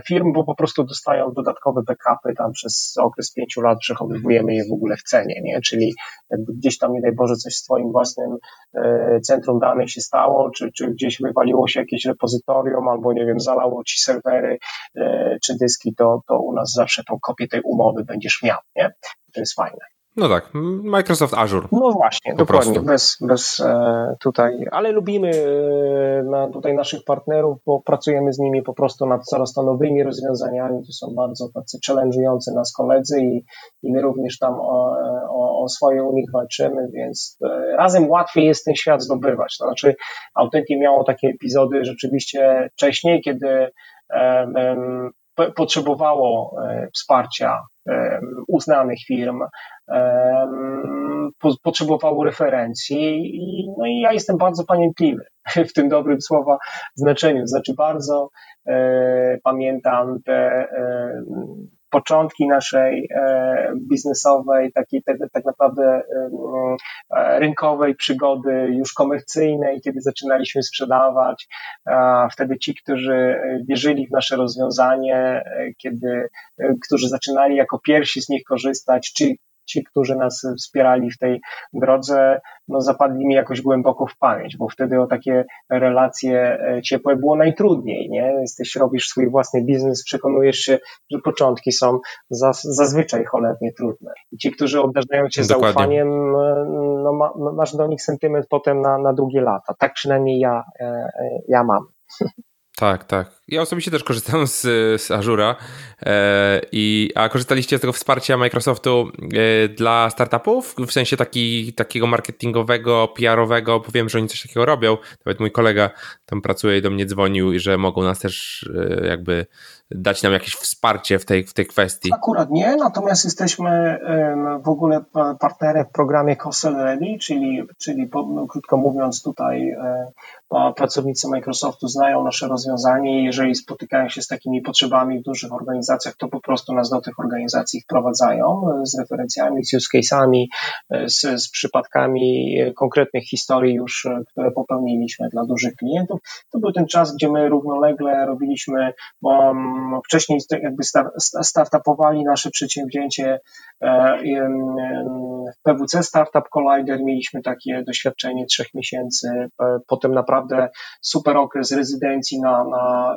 firm, bo po prostu dostają dodatkowe backupy tam przez okres pięciu lat, przechowywujemy je w ogóle w cenie, nie? czyli jakby gdzieś tam, nie daj Boże, coś w swoim własnym e, centrum danych się stało, czy, czy gdzieś wywaliło się jakieś repozytorium, albo nie wiem, zalało ci serwery e, czy dyski, to, to u nas zawsze tą kopię tej umowy będziesz miał, nie? To jest fajne. No tak, Microsoft Azure. No właśnie, po dokładnie, prostu. bez, bez e, tutaj, ale lubimy e, na, tutaj naszych partnerów, bo pracujemy z nimi po prostu nad coraz to nowymi rozwiązaniami, to są bardzo tacy challenge'ujący nas koledzy i, i my również tam o, o, o swoje u nich walczymy, więc e, razem łatwiej jest ten świat zdobywać. To znaczy, Authentic miało takie epizody rzeczywiście wcześniej, kiedy potrzebowało e, wsparcia uznanych firm, potrzebowało referencji, no i ja jestem bardzo pamiętliwy w tym dobrym słowa znaczeniu. Znaczy, bardzo e, pamiętam te początki naszej e, biznesowej, takiej tak, tak naprawdę e, rynkowej przygody, już komercyjnej, kiedy zaczynaliśmy sprzedawać. Wtedy ci, którzy wierzyli w nasze rozwiązanie, e, kiedy, którzy zaczynali jako pierwsi z nich korzystać, czy ci, którzy nas wspierali w tej drodze, no zapadli mi jakoś głęboko w pamięć, bo wtedy o takie relacje e, ciepłe było najtrudniej, nie? Jesteś, robisz swój własny biznes, przekonujesz się, że początki są zazwyczaj cholernie trudne. I ci, którzy obdarzają cię Dokładnie. zaufaniem, e, no, ma, masz do nich sentyment potem na, na długie lata. Tak przynajmniej ja, e, ja mam. Tak, tak. Ja osobiście też korzystam z, z Azura, e, i, a korzystaliście z tego wsparcia Microsoftu e, dla startupów, w sensie taki, takiego marketingowego, PR-owego, powiem, że oni coś takiego robią. Nawet mój kolega tam pracuje i do mnie dzwonił i że mogą nas też e, jakby dać nam jakieś wsparcie w tej, w tej kwestii. Akurat nie, natomiast jesteśmy w ogóle partnerem w programie Cosel Ready, czyli, czyli no, krótko mówiąc tutaj e, pracownicy Microsoftu znają nasze rozwiązanie i jeżeli spotykają się z takimi potrzebami w dużych organizacjach, to po prostu nas do tych organizacji wprowadzają e, z referencjami, z use case'ami, e, z, z przypadkami konkretnych historii już, które popełniliśmy dla dużych klientów. To był ten czas, gdzie my równolegle robiliśmy, mm, wcześniej jakby startupowali nasze przedsięwzięcie e, w PWC Startup Collider, mieliśmy takie doświadczenie trzech miesięcy, potem naprawdę super okres rezydencji na, na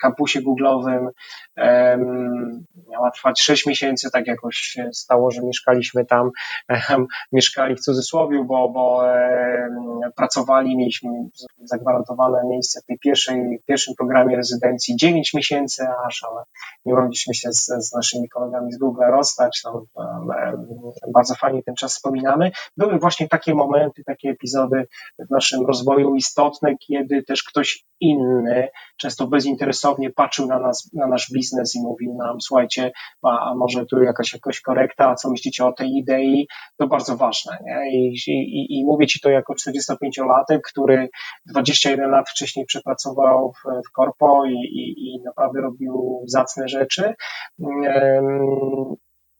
kampusie Google'owym, miała trwać sześć miesięcy, tak jakoś się stało, że mieszkaliśmy tam, mieszkali w cudzysłowie, bo, bo pracowali, mieliśmy zagwarantowane miejsce w tej pierwszej, pierwszym programie rezydencji. 9 miesięcy aż, ale nie mogliśmy się z, z naszymi kolegami z Google rozstać, no, bardzo fajnie ten czas wspominamy. Były właśnie takie momenty, takie epizody w naszym rozwoju istotne, kiedy też ktoś inny, często bezinteresownie patrzył na nas, na nasz biznes i mówił nam, słuchajcie, a, może tu jakaś, jakaś korekta, co myślicie o tej idei, to bardzo ważne, nie? I, i, i mówię Ci to jako 45-latek, który 21 lat wcześniej przepracował w, w korpo i, i, i naprawdę robił zacne rzeczy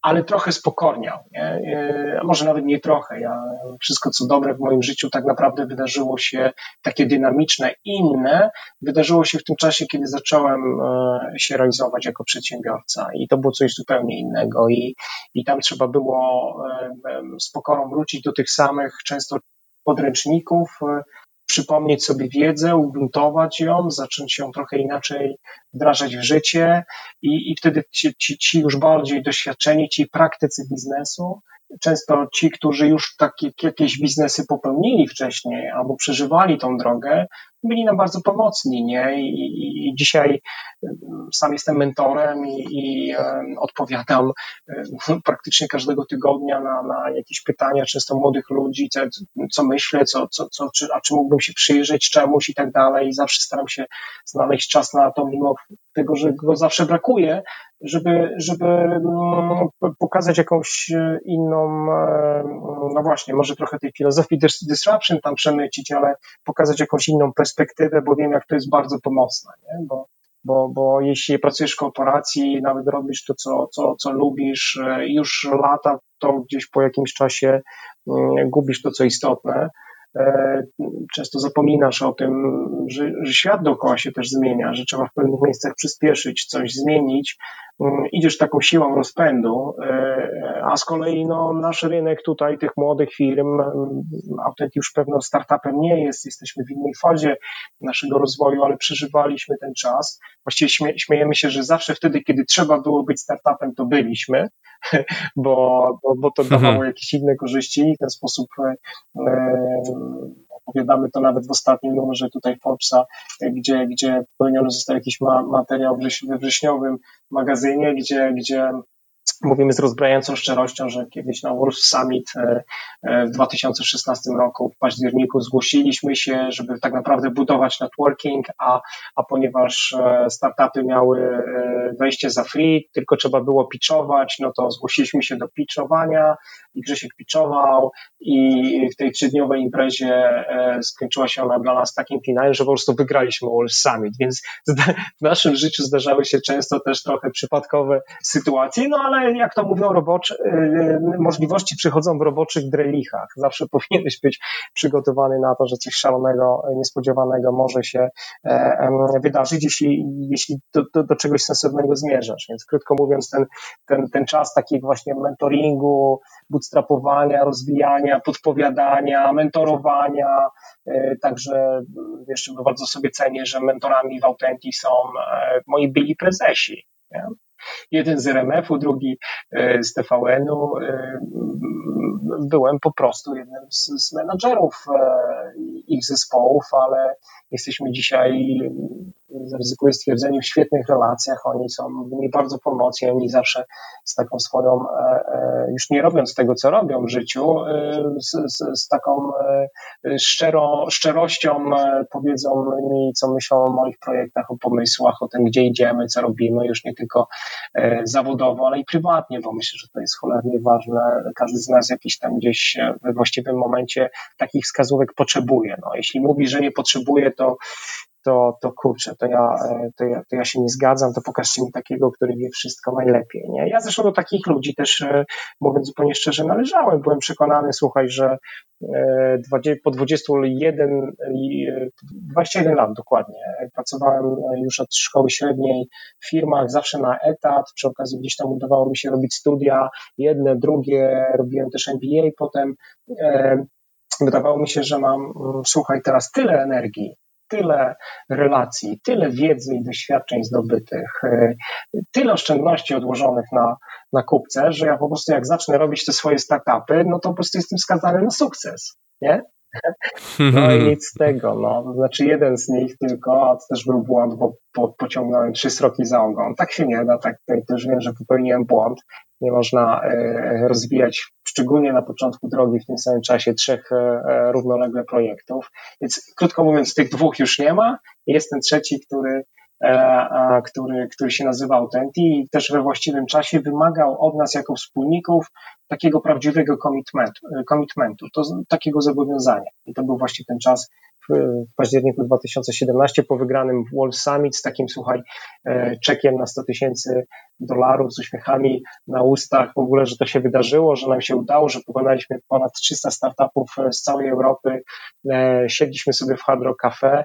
ale trochę spokorniał. Nie? E, może nawet nie trochę. Ja, wszystko, co dobre w moim życiu, tak naprawdę wydarzyło się takie dynamiczne, inne, wydarzyło się w tym czasie, kiedy zacząłem e, się realizować jako przedsiębiorca. I to było coś zupełnie innego. I, i tam trzeba było z pokorą wrócić do tych samych, często podręczników, e, przypomnieć sobie wiedzę, ugruntować ją, zacząć ją trochę inaczej wdrażać w życie i, i wtedy ci, ci, ci już bardziej doświadczeni, ci praktycy biznesu, często ci, którzy już takie jakieś biznesy popełnili wcześniej albo przeżywali tą drogę, byli nam bardzo pomocni, nie? I, i dzisiaj sam jestem mentorem i, i odpowiadam praktycznie każdego tygodnia na, na jakieś pytania, często młodych ludzi, co, co myślę, co, co, co, czy, a czy mógłbym się przyjrzeć czemuś i tak dalej. I zawsze staram się znaleźć czas na to, mimo tego, że go zawsze brakuje, żeby, żeby mm, pokazać jakąś e, inną, e, no właśnie, może trochę tej filozofii disruption tam przemycić, ale pokazać jakąś inną perspektywę, bo wiem, jak to jest bardzo pomocne, nie? Bo, bo, bo jeśli pracujesz w korporacji, nawet robisz to, co, co, co lubisz, e, już lata, to gdzieś po jakimś czasie mm, gubisz to, co istotne. Często zapominasz o tym, że, że świat dookoła się też zmienia, że trzeba w pewnych miejscach przyspieszyć, coś zmienić, Mm, idziesz taką siłą rozpędu, e, a z kolei no, nasz rynek tutaj tych młodych firm, mm, Autent już pewno startupem nie jest, jesteśmy w innej fazie naszego rozwoju, ale przeżywaliśmy ten czas. Właściwie śmie śmiejemy się, że zawsze wtedy, kiedy trzeba było być startupem, to byliśmy, bo, bo, bo to dawało mhm. jakieś inne korzyści i w ten sposób e, opowiadamy to nawet w ostatnim numerze tutaj Forbesa, gdzie, gdzie popełniony został jakiś ma, materiał we wrześniowym magazynie, gdzie, gdzie mówimy z rozbrajającą szczerością, że kiedyś na Wolf Summit e, e, w 2016 roku w październiku zgłosiliśmy się, żeby tak naprawdę budować networking, a, a ponieważ e, startupy miały wejście za free, tylko trzeba było pitchować, no to zgłosiliśmy się do pitchowania i Grzesiek pitchował i w tej trzydniowej imprezie skończyła się ona dla nas takim finałem, że po prostu wygraliśmy Wolf Summit, więc w naszym życiu zdarzały się często też trochę przypadkowe sytuacje, no ale jak to mówią roboczy, y, y, możliwości przychodzą w roboczych drelichach. Zawsze powinieneś być przygotowany na to, że coś szalonego, niespodziewanego może się e, wydarzyć, jeśli, jeśli do, do, do czegoś sensownego zmierzasz. Więc krótko mówiąc, ten, ten, ten czas takiego właśnie mentoringu, bootstrapowania, rozwijania, podpowiadania, mentorowania, Także jeszcze bardzo sobie cenię, że mentorami w Authentic są e, moi byli prezesi. Jeden z RMF-u, drugi e, z TVN-u. E, byłem po prostu jednym z, z menadżerów e, ich zespołów, ale jesteśmy dzisiaj zaryzykuję stwierdzenie, w świetnych relacjach. Oni są mi bardzo pomocni, oni zawsze z taką swoją, e, e, już nie robiąc tego, co robią w życiu, e, z, z, z taką szczero, szczerością powiedzą mi, co myślą o moich projektach, o pomysłach, o tym, gdzie idziemy, co robimy, już nie tylko zawodowo, ale i prywatnie, bo myślę, że to jest cholernie ważne. Każdy z nas jakiś tam gdzieś we właściwym momencie takich wskazówek potrzebuje. No, jeśli mówi, że nie potrzebuje, to to, to kurczę, to ja, e, to, ja, to ja się nie zgadzam, to pokażcie mi takiego, który wie wszystko najlepiej. Nie? Ja zresztą do takich ludzi też, e, mówiąc zupełnie szczerze, należałem. Byłem przekonany, słuchaj, że e, po 21, 21 lat dokładnie, pracowałem już od szkoły średniej w firmach, zawsze na etat, przy okazji gdzieś tam udawało mi się robić studia, jedne, drugie, robiłem też MBA potem. Wydawało mi się, że mam, mm, słuchaj, teraz tyle energii, tyle relacji, tyle wiedzy i doświadczeń zdobytych, e, tyle oszczędności odłożonych na, na kupce, że ja po prostu jak zacznę robić te swoje startupy, no to po prostu jestem skazany na sukces, nie? No i nic z tego, no. Znaczy jeden z nich tylko, a to też był błąd, bo po, pociągnąłem trzy sroki za ogon. Tak się nie da, tak tutaj też wiem, że popełniłem błąd. Nie można e, rozwijać, szczególnie na początku drogi, w tym samym czasie trzech e, e równolegle projektów. Więc krótko mówiąc, tych dwóch już nie ma. Jest ten trzeci, który który, który się nazywa Autenti i też we właściwym czasie wymagał od nas jako wspólników takiego prawdziwego commitmentu, commitmentu to, takiego zobowiązania. I to był właśnie ten czas w, w październiku 2017 po wygranym Wall Summit z takim, słuchaj, e, czekiem na 100 tysięcy dolarów z uśmiechami na ustach, w ogóle, że to się wydarzyło, że nam się udało, że pokonaliśmy ponad 300 startupów z całej Europy, e, siedliśmy sobie w Hard Rock Cafe, E,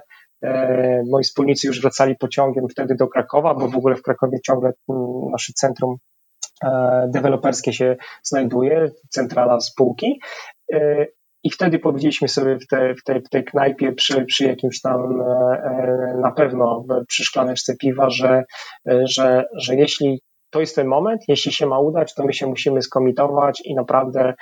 moi wspólnicy już wracali pociągiem wtedy do Krakowa, bo w ogóle w Krakowie ciągle mm, nasze centrum e, deweloperskie się znajduje, centrala spółki. E, I wtedy powiedzieliśmy sobie w, w, tej, w tej knajpie przy, przy jakimś tam na pewno przy szklaneczce piwa, że, że, że jeśli to jest ten moment, jeśli się ma udać, to my się musimy skomitować i naprawdę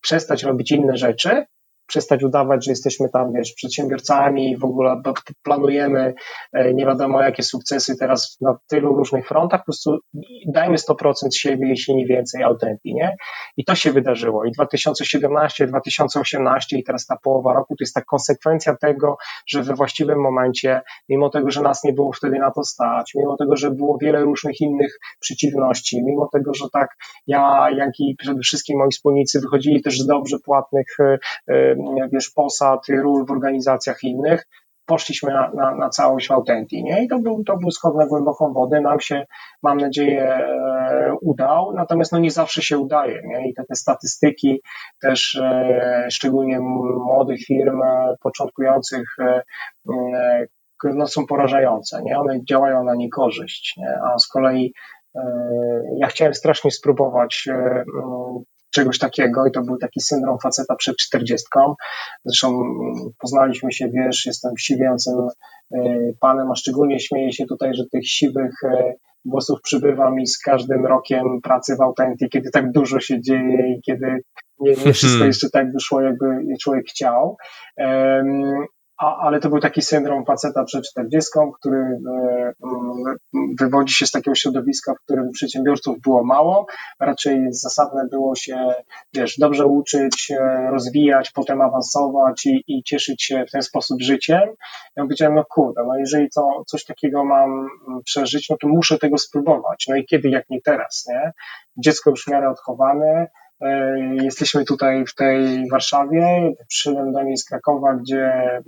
przestać robić inne rzeczy, przestać udawać, że jesteśmy tam, wiesz, przedsiębiorcami i w ogóle planujemy e, nie wiadomo jakie sukcesy teraz na tylu różnych frontach, po prostu dajmy 100% siebie, jeśli nie więcej, autentycznie, nie? I to się wydarzyło. I 2017, 2018 i teraz ta połowa roku to jest ta konsekwencja tego, że we właściwym momencie, mimo tego, że nas nie było wtedy na to stać, mimo tego, że było wiele różnych innych przeciwności, mimo tego, że tak ja, jak i przede wszystkim moi wspólnicy wychodzili też z dobrze płatnych e, e, wiesz, posad, ról w organizacjach innych, poszliśmy na, na, na całość Autentii, nie? I to był, to był skok na głęboką wodę, nam się, mam nadzieję, e, udał, natomiast no nie zawsze się udaje, nie? I te, te statystyki też, e, szczególnie młodych firm, e, początkujących, no są porażające, nie? One działają na niekorzyść, nie? A z kolei ja chciałem strasznie spróbować czegoś takiego i to był taki syndrom faceta przed czterdziestką. Zresztą poznaliśmy się, wiesz, jestem siwiącym e, panem, a szczególnie śmieję się tutaj, że tych siwych e, głosów przybywa mi z każdym rokiem pracy w Autenty, kiedy tak dużo się dzieje i kiedy nie, nie wszystko mhm. jeszcze tak wyszło, jakby człowiek chciał. A, ale to był taki syndrom faceta przed 40, który e, wywodzi się z takiego środowiska, w którym przedsiębiorców było mało. Raczej zasadne było się, wiesz, dobrze uczyć, e, rozwijać, potem awansować i, i cieszyć się w ten sposób życiem. Ja powiedziałem, no kurde, no jeżeli to, coś takiego mam przeżyć, no to muszę tego spróbować. No i kiedy, jak nie teraz, nie? Dziecko już w miarę odchowane, jesteśmy tutaj w tej Warszawie, przyszedłem do niej z Krakowa, gdzie mm,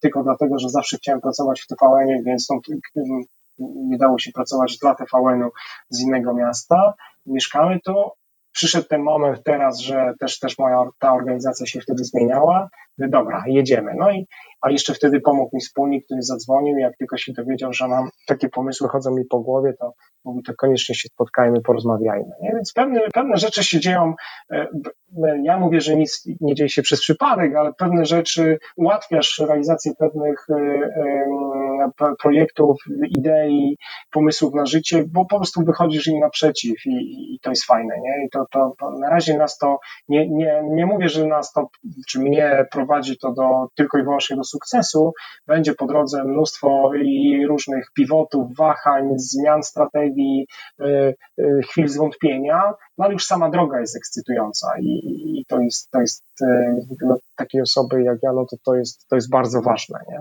tylko dlatego, że zawsze chciałem pracować w TVN-ie, więc mm, nie dało się pracować dla TVN-u z innego miasta. Mieszkamy tu. Przyszedł ten moment teraz, że też, też moja ta organizacja się wtedy zmieniała. Dobra, jedziemy. No i a jeszcze wtedy pomógł mi wspólnik, który zadzwonił. Jak tylko się dowiedział, że mam takie pomysły, chodzą mi po głowie, to mówi, to koniecznie się spotkajmy, porozmawiajmy. Nie? Więc pewne, pewne rzeczy się dzieją. E, ja mówię, że nic nie dzieje się przez przypadek, ale pewne rzeczy ułatwiasz realizację pewnych e, e, projektów, idei, pomysłów na życie, bo po prostu wychodzisz im naprzeciw i, i to jest fajne. Nie? I to, to, to na razie nas to, nie, nie, nie mówię, że nas to, czy mnie prowadzi to do, tylko i wyłącznie do sukcesu, będzie po drodze mnóstwo i różnych pivotów, wahań, zmian strategii, y, y, chwil zwątpienia, no ale już sama droga jest ekscytująca i, i to jest, to jest dla y, takiej osoby jak ja, no to to jest, to jest bardzo ważne, nie?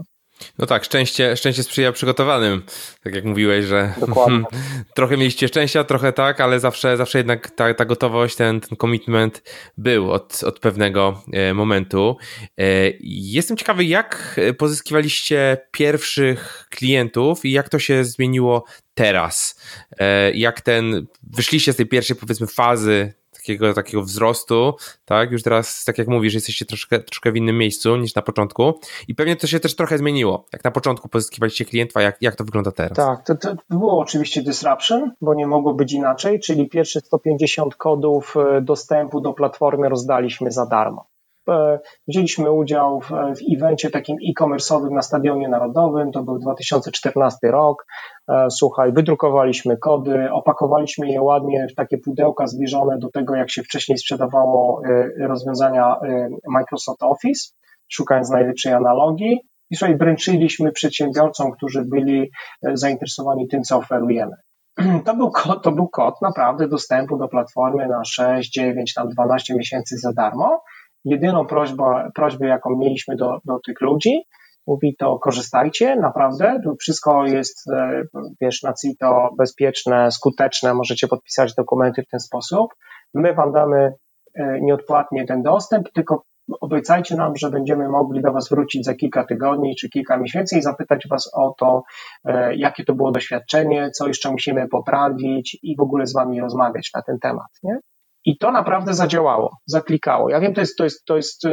No tak, szczęście, szczęście sprzyja przygotowanym. Tak jak mówiłeś, że Dokładnie. trochę mieliście szczęścia, trochę tak, ale zawsze, zawsze jednak ta, ta gotowość, ten, ten commitment był od, od pewnego e, momentu. E, jestem ciekawy, jak pozyskiwaliście pierwszych klientów i jak to się zmieniło teraz? E, jak ten, wyszliście z tej pierwszej powiedzmy fazy takiego, takiego wzrostu, tak? Już teraz, tak jak mówisz, jesteście troszkę, troszkę w innym miejscu niż na początku i pewnie to się też trochę zmieniło. Jak na początku pozyskiwaliście klienta, jak, jak to wygląda teraz? Tak, to, to było oczywiście disruption, bo nie mogło być inaczej, czyli pierwsze 150 kodów e, dostępu do platformy rozdaliśmy za darmo. E, wzięliśmy udział w, w evencie takim e-commerce'owym na Stadionie Narodowym, to był 2014 rok. E, słuchaj, wydrukowaliśmy kody, opakowaliśmy je ładnie w takie pudełka zbliżone do tego, jak się wcześniej sprzedawało e, rozwiązania Microsoft Office, szukając najlepszej analogii. I słuchaj, wręczyliśmy przedsiębiorcom, którzy byli zainteresowani tym, co oferujemy. To był, kod, to był kod naprawdę dostępu do platformy na 6, 9, tam 12 miesięcy za darmo jedyną prośbę, prośbę jaką mieliśmy do, do tych ludzi, mówi to korzystajcie, naprawdę, to wszystko jest, e, wiesz, na CITO bezpieczne, skuteczne, możecie podpisać dokumenty w ten sposób. My wam damy e, nieodpłatnie ten dostęp, tylko obiecajcie nam, że będziemy mogli do Was wrócić za kilka tygodni czy kilka miesięcy i zapytać Was o to, e, jakie to było doświadczenie, co jeszcze musimy poprawić i w ogóle z Wami rozmawiać na ten temat. Nie? I to naprawdę zadziałało, zaklikało. Ja wiem, to jest, to jest, to jest e,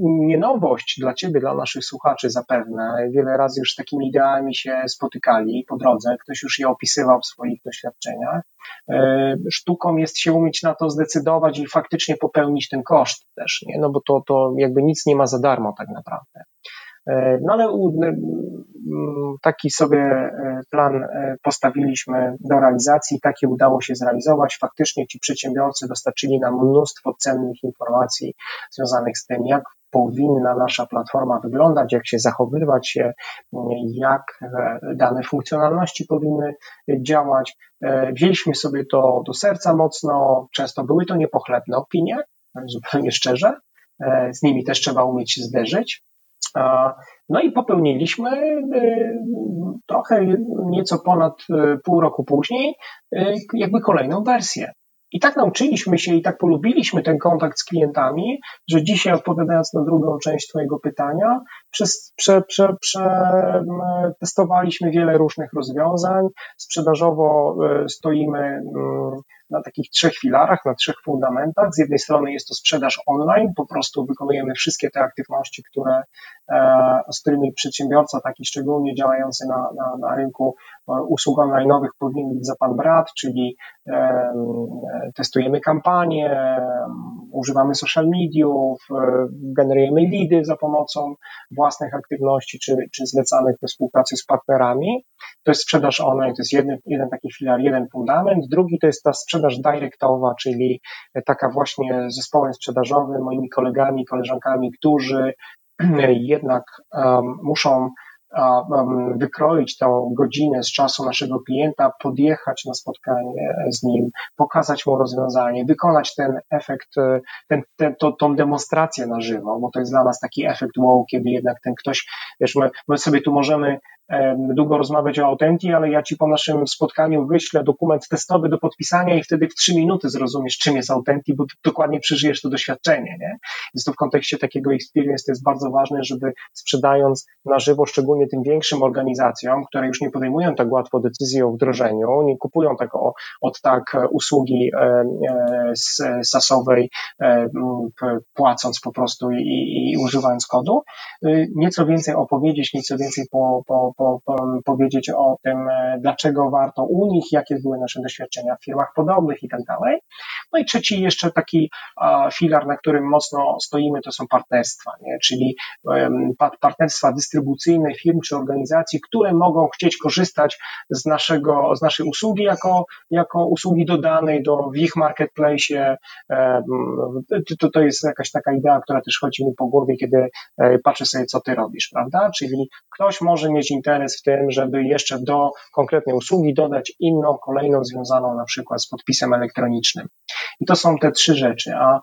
nie nowość dla Ciebie, dla naszych słuchaczy zapewne. Wiele razy już z takimi ideami się spotykali po drodze, ktoś już je opisywał w swoich doświadczeniach. E, sztuką jest się umieć na to zdecydować i faktycznie popełnić ten koszt też, nie? no bo to, to jakby nic nie ma za darmo tak naprawdę. E, no ale taki sobie e, plan e, postawiliśmy do realizacji, taki udało się zrealizować. Faktycznie ci przedsiębiorcy dostarczyli nam mnóstwo cennych informacji związanych z tym, jak powinna nasza platforma wyglądać, jak się zachowywać, jak dane funkcjonalności powinny działać. Wzięliśmy sobie to do serca mocno, często były to niepochlebne opinie, zupełnie szczerze, z nimi też trzeba umieć się zderzyć. No i popełniliśmy y, trochę nieco ponad y, pół roku później y, jakby kolejną wersję. I tak nauczyliśmy się i tak polubiliśmy ten kontakt z klientami, że dzisiaj odpowiadając na drugą część Twojego pytania, przez, prze, prze, prze, testowaliśmy wiele różnych rozwiązań. Sprzedażowo stoimy na takich trzech filarach, na trzech fundamentach. Z jednej strony jest to sprzedaż online, po prostu wykonujemy wszystkie te aktywności, które, e, z którymi przedsiębiorca, taki szczególnie działający na, na, na rynku e, usług online'owych powinien być za pan brat, czyli e, testujemy kampanie, używamy social mediów, generujemy lidy za pomocą własnych aktywności czy, czy zlecanych we współpracy z partnerami. To jest sprzedaż online, to jest jeden, jeden taki filar, jeden fundament. Drugi to jest ta sprzedaż dyrektowa, czyli taka właśnie zespołem sprzedażowym, moimi kolegami, koleżankami, którzy jednak muszą wykroić tą godzinę z czasu naszego klienta, podjechać na spotkanie z nim, pokazać mu rozwiązanie, wykonać ten efekt, ten, ten, to, tą demonstrację na żywo, bo to jest dla nas taki efekt wow, kiedy jednak ten ktoś, wiesz, my, my sobie tu możemy długo rozmawiać o Authentii, ale ja Ci po naszym spotkaniu wyślę dokument testowy do podpisania i wtedy w trzy minuty zrozumiesz, czym jest Authentii, bo dokładnie przeżyjesz to doświadczenie. Nie? Więc to w kontekście takiego experience to jest bardzo ważne, żeby sprzedając na żywo, szczególnie tym większym organizacjom, które już nie podejmują tak łatwo decyzji o wdrożeniu, nie kupują tak o, od tak usługi sasowej, płacąc po prostu i, i używając kodu, y, nieco więcej opowiedzieć, nieco więcej po, po po, po, powiedzieć o tym, e, dlaczego warto u nich, jakie były nasze doświadczenia w firmach podobnych i tak dalej. No i trzeci jeszcze taki filar, na którym mocno stoimy, to są partnerstwa, nie? czyli partnerstwa dystrybucyjne firm czy organizacji, które mogą chcieć korzystać z, naszego, z naszej usługi jako, jako usługi dodanej do, w ich marketplace. To, to jest jakaś taka idea, która też chodzi mi po głowie, kiedy e, patrzę sobie, co ty robisz, prawda? Czyli ktoś może mieć interes w tym, żeby jeszcze do konkretnej usługi dodać inną, kolejną związaną na przykład z podpisem elektronicznym. I to są te trzy rzeczy. A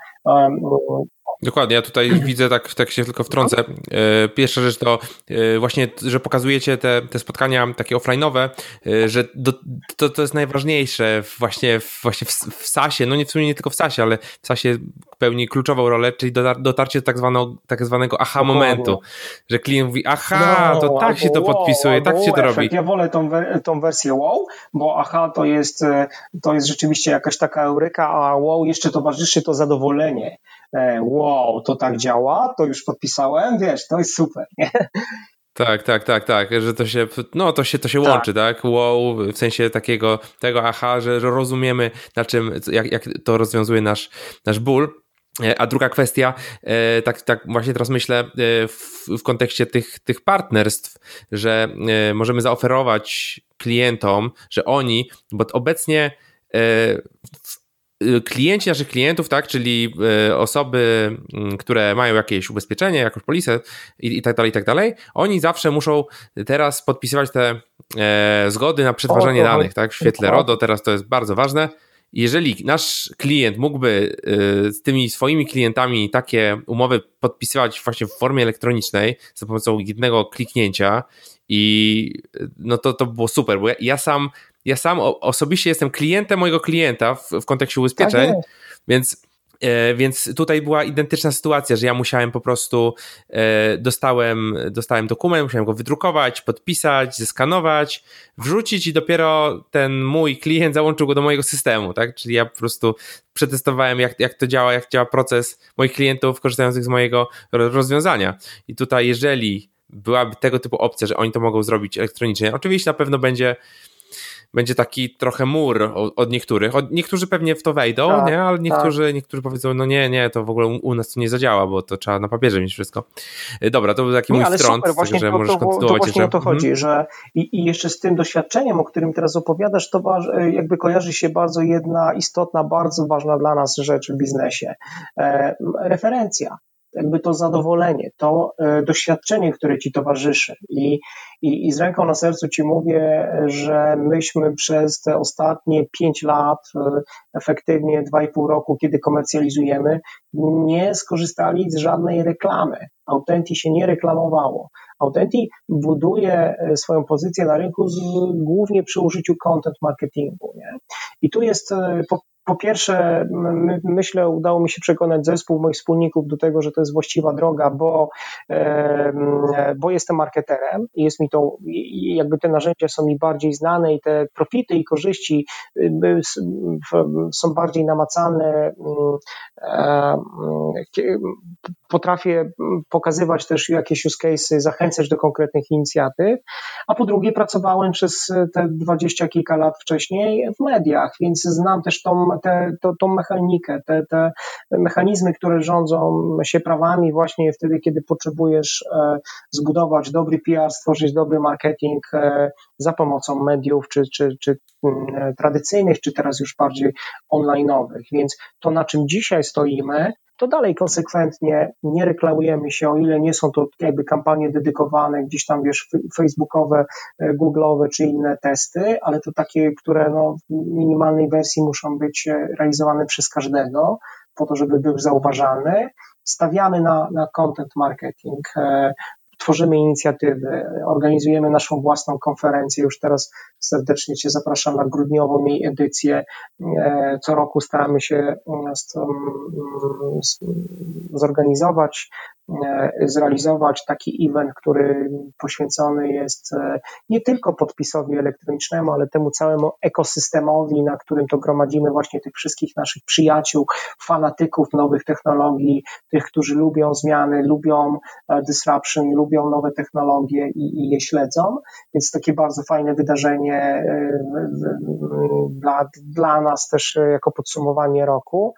Dokładnie, ja tutaj widzę, tak, tak się tylko wtrącę. E, pierwsza rzecz to e, właśnie, że pokazujecie te, te spotkania takie offline'owe, e, że do, to, to jest najważniejsze właśnie, w, właśnie w, w SASie, no nie w sumie nie tylko w SASie, ale w SASie pełni kluczową rolę, czyli dotarcie do tak, zwanego, tak zwanego aha momentu, że klient mówi, aha, no, to tak się to podpisuje, wow, tak się to robi. Ja wolę tą, tą wersję wow, bo aha to jest, to jest rzeczywiście jakaś taka euryka, a wow jeszcze towarzyszy to zadowolenie. Wow, to tak działa, to już podpisałem, wiesz, to jest super, nie? Tak, tak, tak, tak, że to się, no to się, to się tak. łączy, tak? Wow, w sensie takiego, tego aha, że rozumiemy na czym, jak, jak to rozwiązuje nasz, nasz ból. E, a druga kwestia, e, tak, tak właśnie teraz myślę e, w, w kontekście tych, tych partnerstw, że możemy zaoferować klientom, że oni, bo obecnie klienci naszych klientów, tak, czyli osoby, które mają jakieś ubezpieczenie, jakąś polisę i, i tak dalej, i tak dalej, oni zawsze muszą teraz podpisywać te zgody na przetwarzanie danych, tak, w świetle RODO, teraz to jest bardzo ważne, jeżeli nasz klient mógłby y, z tymi swoimi klientami takie umowy podpisywać właśnie w formie elektronicznej za pomocą jednego kliknięcia i no to, to było super, bo ja, ja sam ja sam osobiście jestem klientem mojego klienta w, w kontekście ubezpieczeń, tak więc E, więc tutaj była identyczna sytuacja, że ja musiałem po prostu, e, dostałem, dostałem dokument, musiałem go wydrukować, podpisać, zeskanować, wrzucić i dopiero ten mój klient załączył go do mojego systemu, tak? Czyli ja po prostu przetestowałem, jak, jak to działa, jak działa proces moich klientów korzystających z mojego rozwiązania. I tutaj, jeżeli byłaby tego typu opcja, że oni to mogą zrobić elektronicznie, oczywiście na pewno będzie będzie taki trochę mur od niektórych. Od, niektórzy pewnie w to wejdą, tak, nie? ale niektórzy, tak. niektórzy powiedzą, no nie, nie, to w ogóle u nas to nie zadziała, bo to trzeba na papierze mieć wszystko. Y, dobra, to był taki nie, mój ale strąd, super, właśnie że to, możesz to, kontynuować to właśnie o to chodzi, mhm. że i, i, jeszcze z tym doświadczeniem, o którym teraz opowiadasz, to jakby kojarzy się bardzo jedna istotna, bardzo ważna dla nas rzecz w biznesie. E, referencja jakby to zadowolenie, to e, doświadczenie, które ci towarzyszy. I, i, I z ręką na sercu ci mówię, że myśmy przez te ostatnie pięć lat, e, efektywnie dwa i pół roku, kiedy komercjalizujemy, nie skorzystali z żadnej reklamy. Autenti się nie reklamowało. Autenti buduje e, swoją pozycję na rynku z, głównie przy użyciu content marketingu. Nie? I tu jest po, po pierwsze, my, myślę, udało mi się przekonać zespół moich wspólników do tego, że to jest właściwa droga, bo, bo jestem marketerem i jest mi to, jakby te narzędzia są mi bardziej znane i te profity i korzyści są bardziej namacalne. Potrafię pokazywać też jakieś use cases, zachęcać do konkretnych inicjatyw, a po drugie pracowałem przez te dwadzieścia kilka lat wcześniej w mediach, więc znam też tą te, to, tą mechanikę, te, te mechanizmy, które rządzą się prawami właśnie wtedy, kiedy potrzebujesz e, zbudować dobry PR, stworzyć dobry marketing e, za pomocą mediów, czy, czy, czy mm, tradycyjnych, czy teraz już bardziej online'owych. Więc to, na czym dzisiaj stoimy, to dalej konsekwentnie nie reklamujemy się, o ile nie są to jakby kampanie dedykowane, gdzieś tam wiesz, facebookowe, e, google'owe czy inne testy, ale to takie, które no, w minimalnej wersji muszą być e, realizowane przez każdego, po to, żeby był zauważalny. Stawiamy na, na content marketing, e, tworzymy inicjatywy, organizujemy naszą własną konferencję. Już teraz serdecznie Cię zapraszam na grudniową jej edycję. E, co roku staramy się mm, zorganizować E, zrealizować taki event, który poświęcony jest e, nie tylko podpisowi elektronicznemu, ale temu całemu ekosystemowi, na którym to gromadzimy właśnie tych wszystkich naszych przyjaciół, fanatyków nowych technologii, tych, którzy lubią zmiany, lubią e, disruption, lubią nowe technologie i, i je śledzą. Więc takie bardzo fajne wydarzenie dla, dla nas też jako podsumowanie roku.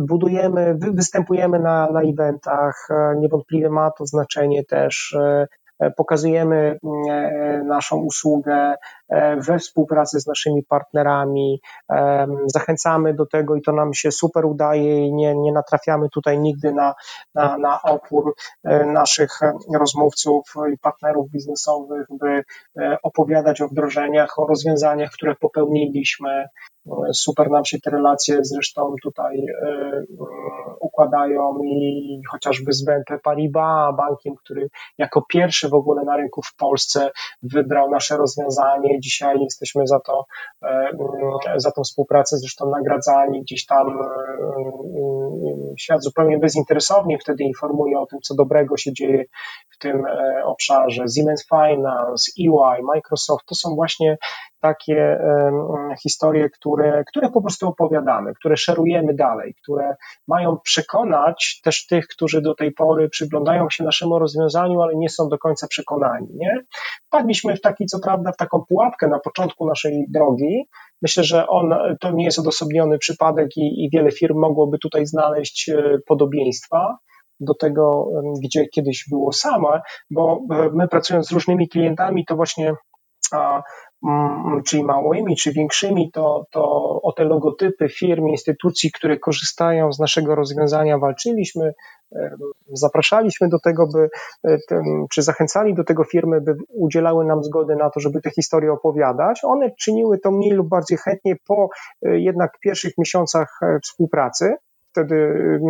Budujemy, występujemy na, na eventach, e, niewątpliwie ma to znaczenie też. E, e, pokazujemy naszą usługę we współpracy z naszymi partnerami, zachęcamy do tego i to nam się super udaje i nie, nie natrafiamy tutaj nigdy na, na, na opór naszych rozmówców i partnerów biznesowych, by opowiadać o wdrożeniach, o rozwiązaniach, które popełniliśmy, Super nam się te relacje zresztą tutaj e, e, układają i chociażby z BNP Paribas, bankiem, który jako pierwszy w ogóle na rynku w Polsce wybrał nasze rozwiązanie. Dzisiaj jesteśmy za to, e, za tą współpracę zresztą nagradzani. Gdzieś tam świat zupełnie bezinteresownie wtedy informuje o tym, co dobrego się dzieje w tym obszarze. Siemens Finance, EY, Microsoft to są właśnie takie historie, które, które po prostu opowiadamy, które szerujemy dalej, które mają przekonać też tych, którzy do tej pory przyglądają się naszemu rozwiązaniu, ale nie są do końca przekonani. Nie? Wpadliśmy w taki, co prawda, w taką pułapkę na początku naszej drogi. Myślę, że on, to nie jest odosobniony przypadek i, i wiele firm mogłoby tutaj znaleźć e, podobieństwa do tego, gdzie kiedyś było same, bo e, my pracując z różnymi klientami, to właśnie czyli małymi, czy większymi, to, to o te logotypy firm, instytucji, które korzystają z naszego rozwiązania walczyliśmy, zapraszaliśmy do tego, by, e, czy zachęcali do tego firmy, by udzielały nam zgody na to, żeby te historie opowiadać. One czyniły to mniej lub bardziej chętnie po e, jednak pierwszych miesiącach e, współpracy wtedy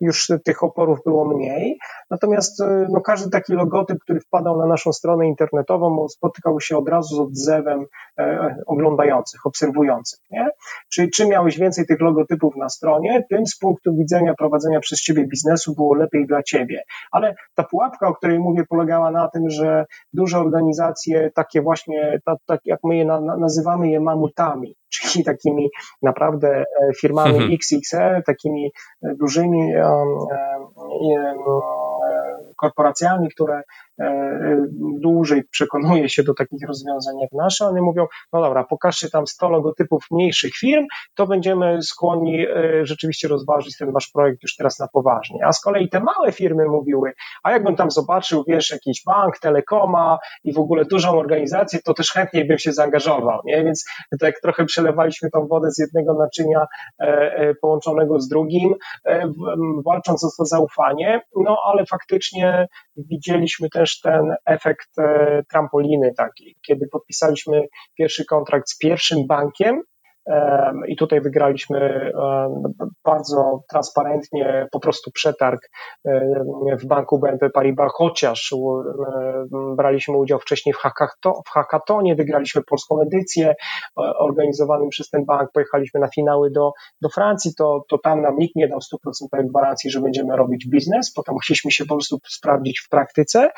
już tych oporów było mniej. Natomiast e, no, każdy taki logotyp, który wpadał na naszą stronę internetową, spotykał się od razu z odzewem e, oglądających, obserwujących. Nie? Czyli czym miałeś więcej tych logotypów na stronie, tym z punktu widzenia prowadzenia przez ciebie biznesu było lepiej dla ciebie. Ale ta pułapka, o której mówię, polegała na tym, że duże organizacje, takie właśnie, tak, tak jak my je na, nazywamy je mamutami, czyli takimi naprawdę e, firmami mhm. XXL, takimi e, dużymi e, korporacjami, które E, dłużej przekonuje się do takich rozwiązań jak nasze, one mówią, no dobra, pokażcie tam 100 logotypów mniejszych firm, to będziemy skłonni e, rzeczywiście rozważyć ten wasz projekt już teraz na poważnie. A z kolei te małe firmy mówiły, a jakbym tam zobaczył, wiesz, jakiś bank, telekoma i w ogóle dużą organizację, to też chętniej bym się zaangażował, nie? Więc tak trochę przelewaliśmy tą wodę z jednego naczynia e, połączonego z drugim, walcząc o to zaufanie, no ale faktycznie widzieliśmy też też ten efekt e, trampoliny taki, kiedy podpisaliśmy pierwszy kontrakt z pierwszym bankiem, i tutaj wygraliśmy bardzo transparentnie po prostu przetarg w banku BNP Paribas, chociaż braliśmy udział wcześniej w hackatonie, wygraliśmy polską edycję organizowanym przez ten bank, pojechaliśmy na finały do, do Francji, to, to tam nam nikt nie dał 100% gwarancji, że będziemy robić biznes, potem musieliśmy się po prostu sprawdzić w praktyce,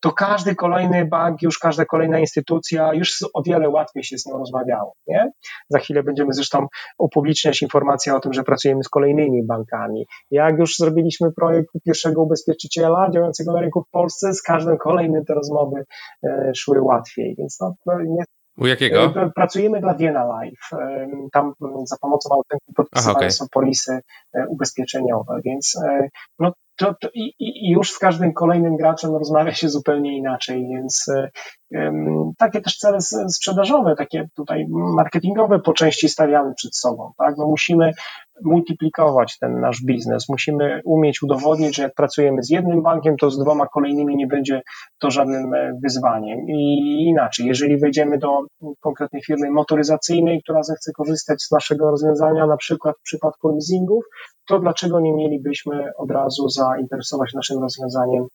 to każdy kolejny bank, już każda kolejna instytucja, już o wiele łatwiej się z nią rozmawiało. Nie? Za chwilę będziemy zresztą upubliczniać informacje o tym, że pracujemy z kolejnymi bankami. Jak już zrobiliśmy projekt pierwszego ubezpieczyciela działającego na rynku w Polsce, z każdym kolejnym te rozmowy e, szły łatwiej. Więc no, nie, u jakiego? E, pracujemy dla Vienna Life. E, tam za pomocą Autenty podpisywane okay. są polisy ubezpieczeniowe, więc no, to, to i, i, już z każdym kolejnym graczem rozmawia się zupełnie inaczej, więc takie też cele sprzedażowe, takie tutaj marketingowe po części stawiamy przed sobą. Tak? No musimy multiplikować ten nasz biznes. Musimy umieć udowodnić, że jak pracujemy z jednym bankiem, to z dwoma kolejnymi nie będzie to żadnym e, wyzwaniem. I inaczej, jeżeli wejdziemy do konkretnej firmy motoryzacyjnej, która zechce korzystać z naszego rozwiązania, na przykład w przypadku leasingów, to dlaczego nie mielibyśmy od razu zainteresować naszym rozwiązaniem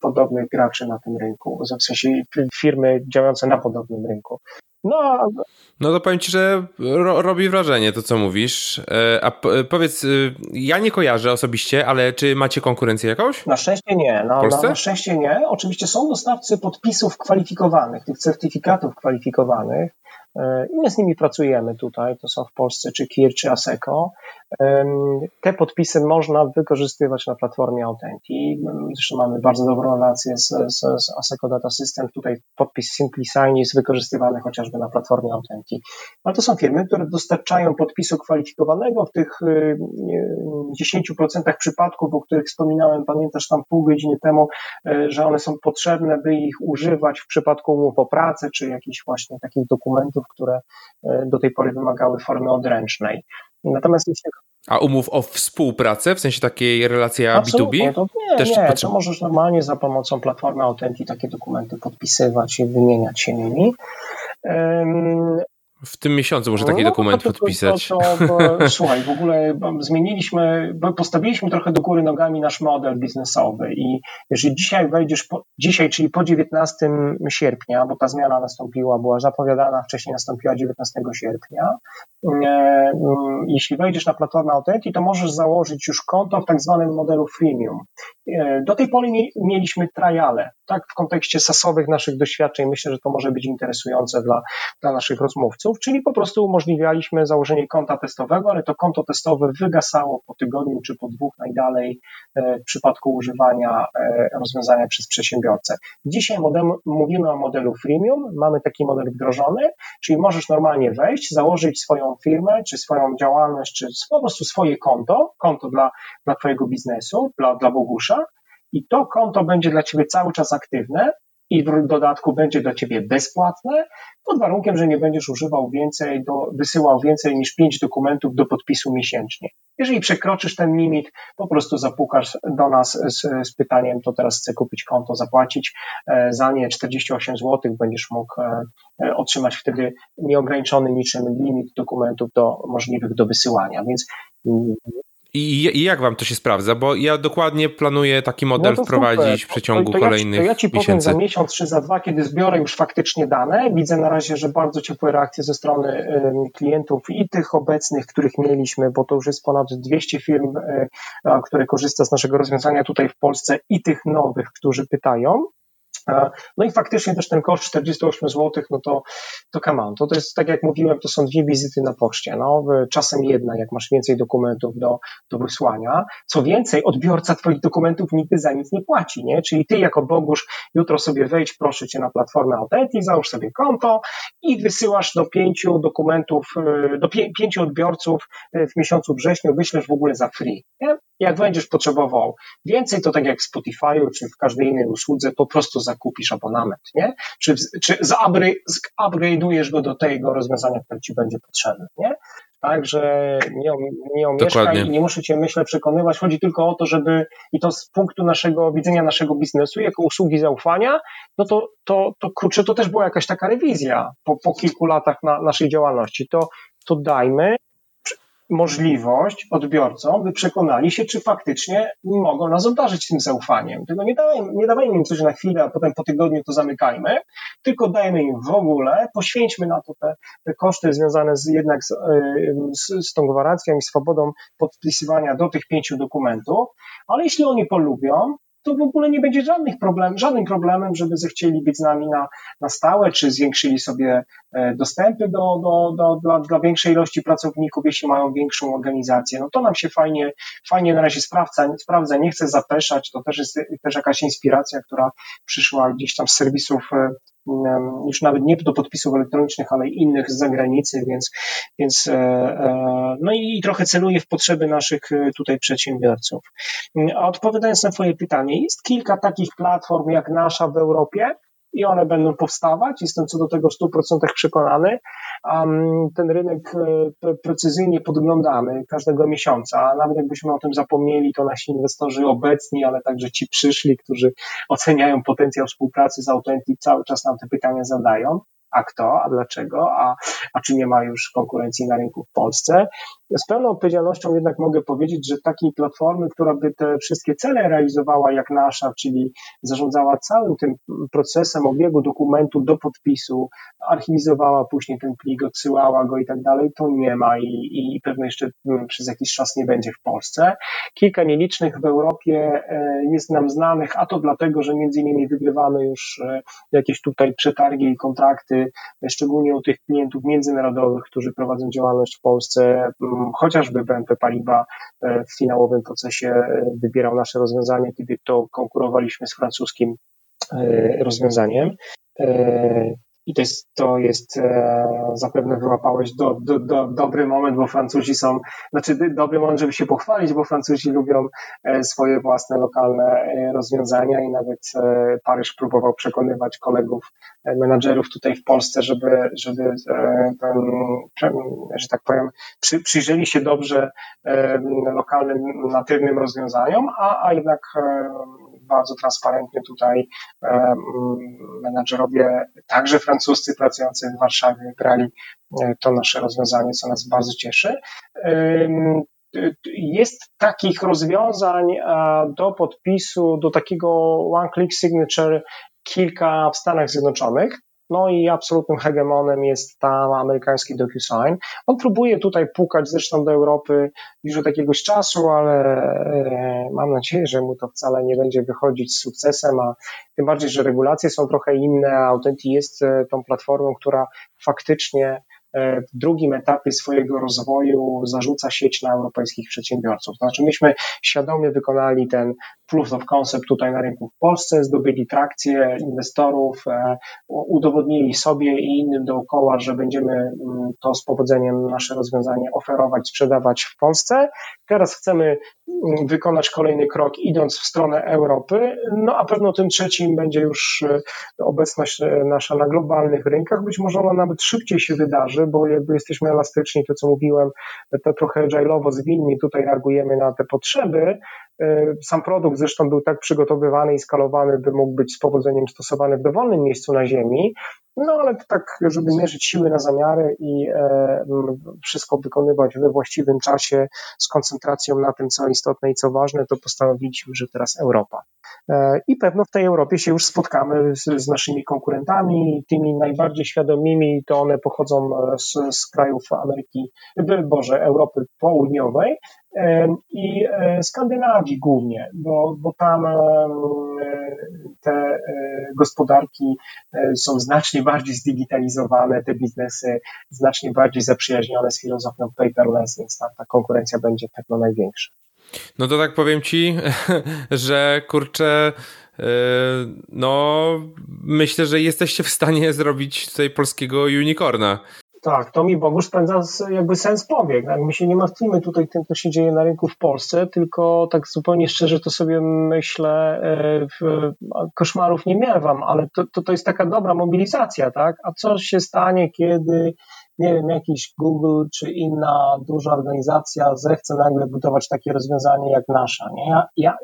podobnych graczy na tym rynku, w sensie firmy działające na podobnym rynku. No, no to powiem ci, że ro, robi wrażenie to, co mówisz. E, a powiedz, y, ja nie kojarzę osobiście, ale czy macie konkurencję jakąś? Na szczęście nie. No, na, na szczęście nie. Oczywiście są dostawcy podpisów kwalifikowanych, tych certyfikatów kwalifikowanych. E, I my z nimi pracujemy tutaj, to są w Polsce czy KIR, czy ASECO. Te podpisy można wykorzystywać na platformie Authentic. Zresztą mamy bardzo dobrą relację z, z, z Data System. Tutaj podpis SimpliSign jest wykorzystywany chociażby na platformie Authentic. Ale to są firmy, które dostarczają podpisu kwalifikowanego w tych 10% przypadków, o których wspominałem, pamiętasz tam pół godziny temu, e, że one są potrzebne, by ich używać w przypadku umów o pracę, czy jakichś właśnie takich dokumentów, które e, do tej pory wymagały formy odręcznej. Natomiast jeśli a umów o współpracę, w sensie takiej relacja Absolutnie, B2B? To nie, Też nie, to możesz normalnie za pomocą platformy Authenti takie dokumenty podpisywać i wymieniać się nimi. W tym miesiącu może taki no, dokument to, podpisać. To, to, słuchaj, w ogóle zmieniliśmy, postawiliśmy trochę do góry nogami nasz model biznesowy i jeżeli dzisiaj wejdziesz, po, dzisiaj, czyli po 19 sierpnia, bo ta zmiana nastąpiła, była zapowiadana, wcześniej nastąpiła 19 sierpnia, e, mm, jeśli wejdziesz na platformę Authentic, to możesz założyć już konto w tak zwanym modelu freemium. E, do tej pory mieliśmy triale, tak, w kontekście sasowych naszych doświadczeń myślę, że to może być interesujące dla, dla naszych rozmówców, czyli po prostu umożliwialiśmy założenie konta testowego, ale to konto testowe wygasało po tygodniu czy po dwóch najdalej e, w przypadku używania e, rozwiązania przez przedsiębiorcę. Dzisiaj model, mówimy o modelu freemium, mamy taki model wdrożony, czyli możesz normalnie wejść, założyć swoją firmę, czy swoją działalność, czy po prostu swoje konto, konto dla, dla Twojego biznesu, dla, dla Bogusza, i to konto będzie dla Ciebie cały czas aktywne i w dodatku będzie dla Ciebie bezpłatne, pod warunkiem, że nie będziesz używał więcej, do, wysyłał więcej niż pięć dokumentów do podpisu miesięcznie. Jeżeli przekroczysz ten limit, po prostu zapukasz do nas z, z pytaniem, to teraz chcę kupić konto, zapłacić e, za nie 48 zł, będziesz mógł e, e, otrzymać wtedy nieograniczony niczym limit dokumentów do, możliwych do wysyłania. Więc i, I, jak wam to się sprawdza? Bo ja dokładnie planuję taki model no wprowadzić super. w przeciągu to, to kolejnych ja ci, to ja ci powiem za miesiąc czy za dwa, kiedy zbiorę już faktycznie dane. Widzę na razie, że bardzo ciepłe reakcje ze strony klientów i tych obecnych, których mieliśmy, bo to już jest ponad 200 firm, y, które korzysta z naszego rozwiązania tutaj w Polsce i tych nowych, którzy pytają. No i faktycznie też ten koszt 48 zł, no to, to come on. To, to jest, tak jak mówiłem, to są dwie wizyty na poczcie. No, czasem jedna, jak masz więcej dokumentów do, do wysłania. Co więcej, odbiorca Twoich dokumentów nigdy za nic nie płaci, nie? Czyli Ty jako Bogusz jutro sobie wejdź, proszę Cię, na platformę Authentic, załóż sobie konto i wysyłasz do pięciu dokumentów, y, do pięciu odbiorców y, w miesiącu wrześniu, wyślesz w ogóle za free. Nie? Jak będziesz potrzebował więcej, to tak jak w Spotify'u czy w każdej innej usłudze, po prostu zakupisz abonament, nie? Czy, czy upgrade'ujesz go do tego rozwiązania, które ci będzie potrzebne, nie? Także nie, nie omieszkaj i nie muszę Cię, myślę, przekonywać. Chodzi tylko o to, żeby, i to z punktu naszego widzenia naszego biznesu, jako usługi zaufania, no to, to, to kurczę, to też była jakaś taka rewizja po, po kilku latach na naszej działalności. To, to dajmy możliwość odbiorcom, by przekonali się, czy faktycznie mogą nas obdarzyć tym zaufaniem. Tego nie dajmy, nie dawajmy im coś na chwilę, a potem po tygodniu to zamykajmy, tylko dajmy im w ogóle, poświęćmy na to te, te koszty związane z, jednak z, z, z tą gwarancją i swobodą podpisywania do tych pięciu dokumentów, ale jeśli oni polubią, to w ogóle nie będzie żadnych problem, żadnym problemem, żeby zechcieli być z nami na, na stałe, czy zwiększyli sobie e, dostępy do, do, do, dla, dla większej ilości pracowników, jeśli mają większą organizację. No to nam się fajnie, fajnie na razie sprawdza, sprawdza, nie chcę zapeszać, to też jest też jakaś inspiracja, która przyszła gdzieś tam z serwisów e, już nawet nie do podpisów elektronicznych, ale innych z zagranicy, więc, więc e, e, no i trochę celuję w potrzeby naszych e, tutaj przedsiębiorców. A odpowiadając na Twoje pytanie, jest kilka takich platform jak nasza w Europie, i one będą powstawać. Jestem co do tego w 100% przekonany. Ten rynek e, precyzyjnie podglądamy każdego miesiąca. Nawet jakbyśmy o tym zapomnieli, to nasi inwestorzy obecni, ale także ci przyszli, którzy oceniają potencjał współpracy z Authentic, cały czas nam te pytania zadają a kto, a dlaczego, a, a czy nie ma już konkurencji na rynku w Polsce. Z pełną odpowiedzialnością jednak mogę powiedzieć, że takiej platformy, która by te wszystkie cele realizowała jak nasza, czyli zarządzała całym tym procesem obiegu dokumentu do podpisu, archiwizowała później ten plik, odsyłała go i tak dalej, to nie ma i, i pewnie jeszcze przez jakiś czas nie będzie w Polsce. Kilka nielicznych w Europie e, jest nam znanych, a to dlatego, że między innymi wygrywamy już e, jakieś tutaj przetargi i kontrakty, szczególnie u tych klientów międzynarodowych, którzy prowadzą działalność w Polsce, chociażby BNP Paribas e, w finałowym procesie wybierał nasze rozwiązanie, kiedy to konkurowaliśmy z francuskim rozwiązaniem. I to jest, to jest e, zapewne wyłapałeś do, do, do, dobry moment, bo Francuzi są, znaczy dobry moment, żeby się pochwalić, bo Francuzi lubią e, swoje własne lokalne e, rozwiązania i nawet Paryż próbował przekonywać kolegów, menadżerów tutaj w Polsce, żeby, żeby ten, że tak powiem, przy, przyjrzeli się dobrze lokalnym, natywnym rozwiązaniom, a, a jednak bardzo transparentnie tutaj menadżerowie, także francuscy pracujący w Warszawie, brali e, to nasze rozwiązanie, co nas bardzo cieszy. Jest takich rozwiązań do podpisu, do takiego one-click signature kilka w Stanach Zjednoczonych. No i absolutnym hegemonem jest tam amerykański DocuSign. On próbuje tutaj pukać zresztą do Europy już od jakiegoś czasu, ale e, mam nadzieję, że mu to wcale nie będzie wychodzić z sukcesem, a tym bardziej, że regulacje są trochę inne, a Authentic jest e, tą platformą, która faktycznie E, w drugim etapie swojego rozwoju zarzuca sieć na europejskich przedsiębiorców. Znaczy myśmy świadomie wykonali ten proof of concept tutaj na rynku w Polsce, zdobyli trakcję inwestorów, e, udowodnili sobie i innym dookoła, że będziemy mm, to z powodzeniem nasze rozwiązanie oferować, sprzedawać w Polsce. Teraz chcemy mm, wykonać kolejny krok, idąc w stronę Europy, no a pewno tym trzecim będzie już e, obecność nasza na globalnych rynkach. Być może ona nawet szybciej się wydarzy, bo jakby jesteśmy elastyczni, to co mówiłem, to trochę agile'owo zwinni tutaj reagujemy na te potrzeby. E, sam produkt zresztą był tak przygotowywany i skalowany, by mógł być z powodzeniem stosowany w dowolnym miejscu na Ziemi, no ale tak, żeby mierzyć siły na zamiary i e, wszystko wykonywać we właściwym czasie z koncentracją na tym, co istotne i co ważne, to postanowiliśmy, że teraz Europa. E, I pewno w tej Europie się już spotkamy z, z naszymi konkurentami, tymi najbardziej świadomymi, to one pochodzą z, z krajów Ameryki, Boże, Europy Południowej, i e, Skandynawii głównie, bo, bo tam te e, gospodarki e, są znacznie bardziej zdigitalizowane, te biznesy znacznie bardziej zaprzyjaźnione z filozofią paperless, więc ta, ta konkurencja będzie pewno największa. No to tak powiem ci, że kurczę, no myślę, że jesteście w stanie zrobić tutaj polskiego unicorna. Tak, to mi Bogusz spędza jakby sens powiek. Tak? My się nie martwimy tutaj tym, co się dzieje na rynku w Polsce, tylko tak zupełnie szczerze to sobie myślę, e, koszmarów nie miewam, ale to, to, to jest taka dobra mobilizacja, tak? A co się stanie, kiedy nie wiem, jakiś Google czy inna duża organizacja zechce nagle budować takie rozwiązanie jak nasza. Nie? Ja, ja,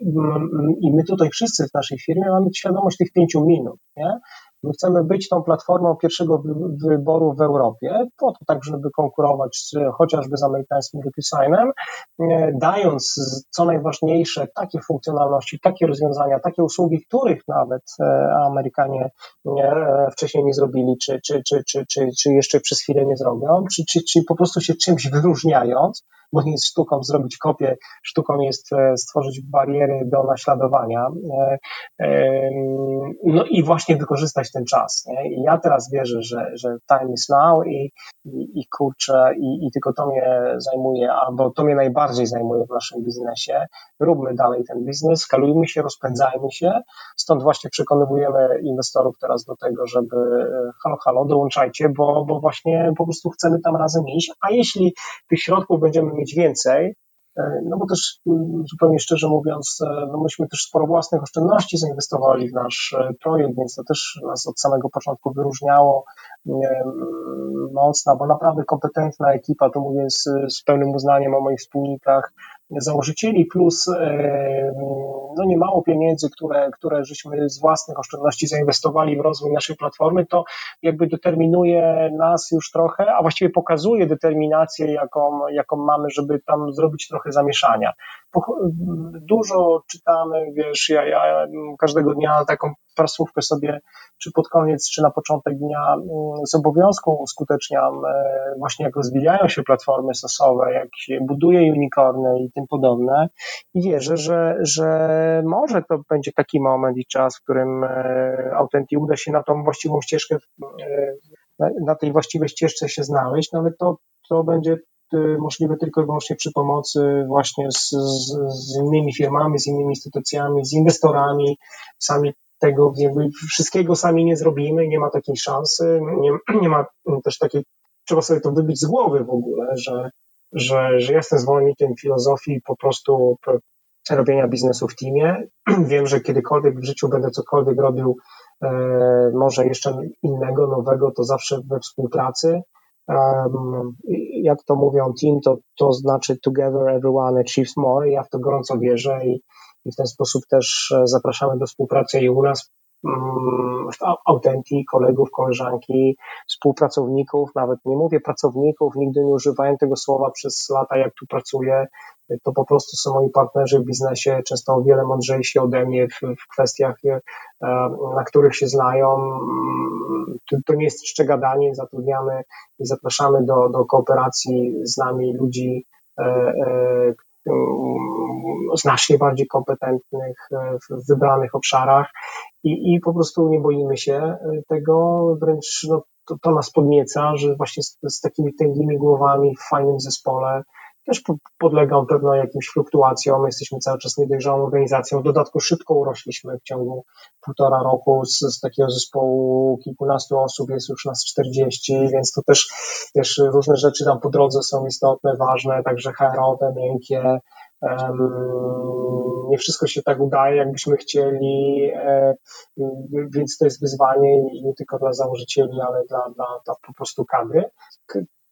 I my tutaj wszyscy w naszej firmie mamy świadomość tych pięciu minut. Nie? My chcemy być tą platformą pierwszego wyboru w Europie, po to tak, żeby konkurować z, chociażby z amerykańskim DocuSignem, e, dając co najważniejsze takie funkcjonalności, takie rozwiązania, takie usługi, których nawet e, Amerykanie e, wcześniej nie zrobili, czy, czy, czy, czy, czy, czy jeszcze przez chwilę nie zrobią, czy, czy, czy po prostu się czymś wyróżniając, bo nie jest sztuką zrobić kopię, sztuką jest stworzyć bariery do naśladowania. No i właśnie wykorzystać ten czas. Nie? I ja teraz wierzę, że, że time is now i, i, i kurczę, i, i tylko to mnie zajmuje, albo to mnie najbardziej zajmuje w naszym biznesie. Róbmy dalej ten biznes, skalujmy się, rozpędzajmy się. Stąd właśnie przekonywujemy inwestorów teraz do tego, żeby e, halo, halo, dołączajcie, bo, bo właśnie po prostu chcemy tam razem iść. A jeśli tych środków będziemy mieć więcej, no bo też zupełnie szczerze mówiąc, no myśmy też sporo własnych oszczędności zainwestowali w nasz projekt, więc to też nas od samego początku wyróżniało mocno, bo naprawdę kompetentna ekipa, to mówię z, z pełnym uznaniem o moich wspólnikach, założycieli, plus no niemało pieniędzy, które, które żeśmy z własnych oszczędności zainwestowali w rozwój naszej platformy, to jakby determinuje nas już trochę, a właściwie pokazuje determinację, jaką, jaką mamy, żeby tam zrobić trochę zamieszania. Dużo czytamy, wiesz, ja, ja każdego dnia taką prasówkę sobie, czy pod koniec, czy na początek dnia mm, z obowiązku uskuteczniam, e, właśnie jak rozwijają się platformy sosowe, jak się buduje unicorny i tym podobne. I wierzę, że, że może to będzie taki moment i czas, w którym e, Authentic uda się na tą właściwą ścieżkę, e, na tej właściwej ścieżce się znaleźć, no ale to, to będzie możliwe tylko i wyłącznie przy pomocy właśnie z, z, z, innymi firmami, z innymi instytucjami, z inwestorami. Sami tego jakby wszystkiego sami nie zrobimy, nie ma takiej szansy, nie, nie ma też takiej, trzeba sobie to wybić z głowy w ogóle, że, że, że jestem zwolennikiem filozofii po prostu robienia biznesu w teamie. Wiem, że kiedykolwiek w życiu będę cokolwiek robił, e, może jeszcze innego, nowego, to zawsze we współpracy. Um, jak to mówią team, to, to znaczy together everyone achieves more. Ja w to gorąco wierzę i, i w ten sposób też e, zapraszamy do współpracy i u nas mm, w Authentii, kolegów, koleżanki, współpracowników, nawet nie mówię pracowników, nigdy nie używałem tego słowa przez lata, jak tu pracuję, to po prostu są moi partnerzy w biznesie, często o wiele mądrzejsi ode mnie w, w kwestiach, e, na których się znają. To, to nie jest jeszcze gadanie, zatrudniamy i zapraszamy do, do kooperacji z nami ludzi, e, znacznie bardziej kompetentnych w wybranych obszarach i, i po prostu nie boimy się tego, wręcz no, to, to nas podnieca, że właśnie z, z takimi tęgimi głowami w fajnym zespole też podlegał pewno jakimś fluktuacjom. Jesteśmy cały czas niedojrzałą organizacją. W dodatku szybko urośliśmy w ciągu półtora roku. Z, z takiego zespołu kilkunastu osób jest już nas 40, więc to też, też różne rzeczy tam po drodze są istotne, ważne, także HR-owe, miękkie. nie wszystko się tak udaje, jakbyśmy chcieli, e, więc to jest wyzwanie nie tylko dla założycieli, ale dla, dla, dla po prostu kadry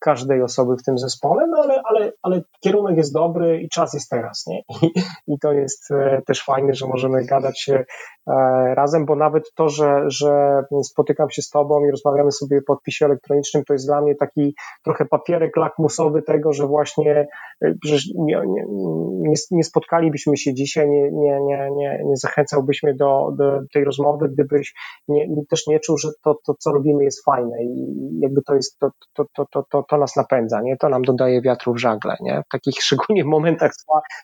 każdej osoby w tym zespole, no ale, ale, ale kierunek jest dobry i czas jest teraz, nie? I, i to jest e, też fajne, że możemy gadać się e, razem, bo nawet to, że, że spotykam się z Tobą i rozmawiamy sobie po podpisie elektronicznym, to jest dla mnie taki trochę papierek lakmusowy tego, że właśnie e, że nie, nie, nie, spotkalibyśmy się dzisiaj, nie, nie, nie, nie, nie zachęcałbyś mnie do, do tej rozmowy, gdybyś nie, też nie czuł, że to, to, co robimy jest fajne i jakby to jest, to, to, to, to, to to nas napędza, nie? To nam dodaje wiatru w żagle, nie? W takich szczególnie momentach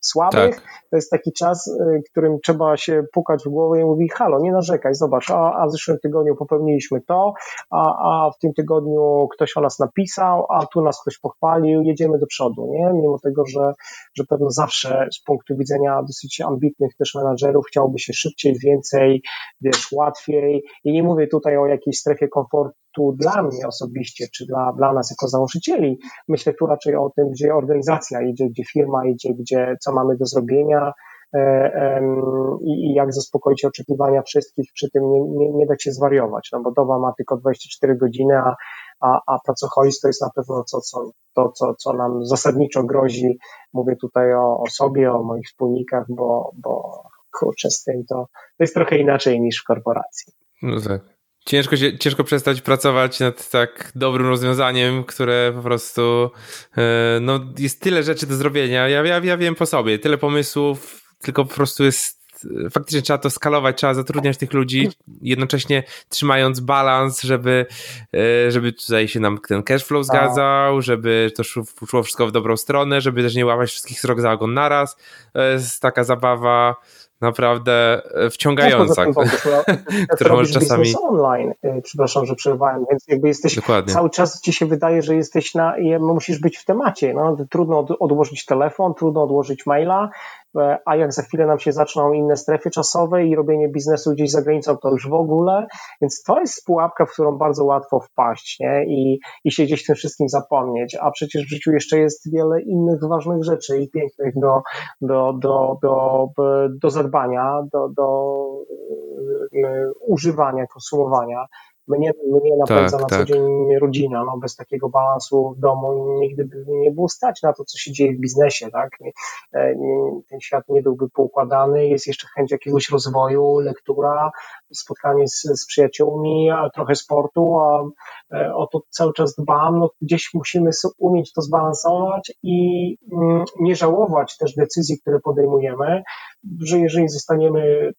słabych, tak. to jest taki czas, y, którym trzeba się pukać w głowę i mówić, halo, nie narzekaj, zobacz, a, a w zeszłym tygodniu popełniliśmy to, a, a w tym tygodniu ktoś o nas napisał, a tu nas ktoś pochwalił, jedziemy do przodu, nie? Mimo tego, że, że pewno zawsze z punktu widzenia dosyć ambitnych też menadżerów chciałoby się szybciej, więcej, wiesz, łatwiej i nie mówię tutaj o jakiejś strefie komfortu, tu dla mnie osobiście, czy dla, dla nas jako założycieli, myślę tu raczej o tym, gdzie organizacja idzie, gdzie firma idzie, gdzie, co mamy do zrobienia, e, i, jak zaspokoić oczekiwania wszystkich, przy tym nie, nie, nie dać się zwariować, no bo doba ma tylko 24 godziny, a, a, a pracoholizm to jest na pewno co, co, to, co, co nam zasadniczo grozi. Mówię tutaj o, o sobie, o moich wspólnikach, bo, bo kurczę, z tym to, to jest trochę inaczej niż w korporacji. No tak ciężko, się, ciężko przestać pracować nad tak dobrym rozwiązaniem, które po prostu e, no, jest tyle rzeczy do zrobienia. Ja, ja, ja wiem po sobie, tyle pomysłów, tylko po prostu jest faktycznie trzeba to skalować, trzeba zatrudniać tych ludzi, jednocześnie trzymając balans, żeby, e, żeby tutaj się nam ten cashflow zgadzał, żeby to szło wszystko w dobrą stronę, żeby też nie łapać wszystkich srok za ogon naraz. To jest taka zabawa naprawdę e, wciągająca, którą możesz czasami... online, e, przepraszam, że przerwałem, więc jakby jesteś, Dokładnie. cały czas ci się wydaje, że jesteś na, musisz być w temacie, no, trudno odłożyć telefon, trudno odłożyć maila, E, a jak za chwilę nam się zaczną inne strefy czasowe i robienie biznesu gdzieś za granicą, to już w ogóle. Więc to jest pułapka, w którą bardzo łatwo wpaść nie? I, i się gdzieś tym wszystkim zapomnieć. A przecież w życiu jeszcze jest wiele innych ważnych rzeczy i pięknych do, do, do, do, do zadbania, do, do e, używania, konsumowania. Mnie, mnie napędza tak, na tak. co dzień rodzina, no bez takiego balansu w domu nigdy by nie było stać na to, co się dzieje w biznesie, tak? E, ten świat nie byłby poukładany, jest jeszcze chęć jakiegoś rozwoju, lektura, spotkanie z, z przyjaciółmi, a trochę sportu, a e, o to cały czas dbam, no gdzieś musimy umieć to zbalansować i mm, nie żałować też decyzji, które podejmujemy, że jeżeli zostaniemy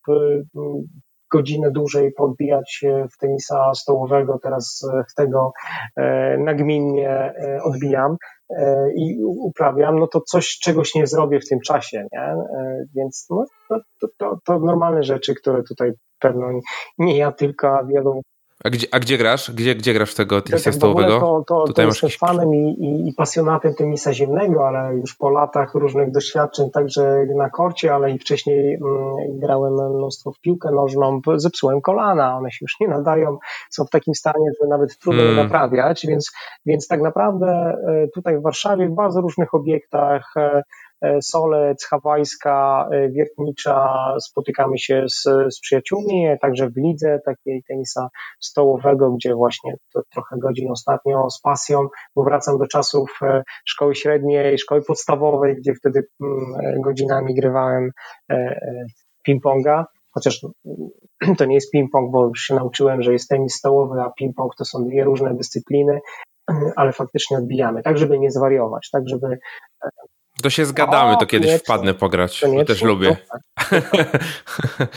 godzinę dłużej podbijać w tenisa stołowego, teraz w tego e, nagminnie e, odbijam e, i uprawiam, no to coś, czegoś nie zrobię w tym czasie, nie? Więc no, to, to, to normalne rzeczy, które tutaj pewno nie ja tylko, wielu a gdzie, a gdzie grasz? Gdzie, gdzie grasz tego tenisa tak, stołowego? To, to, Tutaj to jestem fanem i, i, i, pasjonatem tenisa ziemnego, ale już po latach różnych doświadczeń, także na korcie, ale i wcześniej mm, grałem mnóstwo w piłkę nożną, zepsułem kolana, one się już nie nadają, są w takim stanie, że nawet trudno hmm. je naprawiać, więc, więc tak naprawdę e, tutaj w Warszawie w bardzo różnych obiektach E, Solec, Hawajska, e, Wiertnicza, spotykamy się z, z przyjaciółmi, także w lidze takiej tenisa stołowego, gdzie właśnie to trochę godzin ostatnio z pasją, bo wracam do czasów e, szkoły średniej, szkoły podstawowej, gdzie wtedy mm, godzinami grywałem ping-ponga, chociaż to nie jest ping-pong, bo już się nauczyłem, że jest tenis stołowy, a ping-pong to są dwie różne dyscypliny, ale faktycznie odbijamy, tak żeby nie zwariować, tak żeby to się zgadamy, to kiedyś wpadnę pograć, bo też lubię.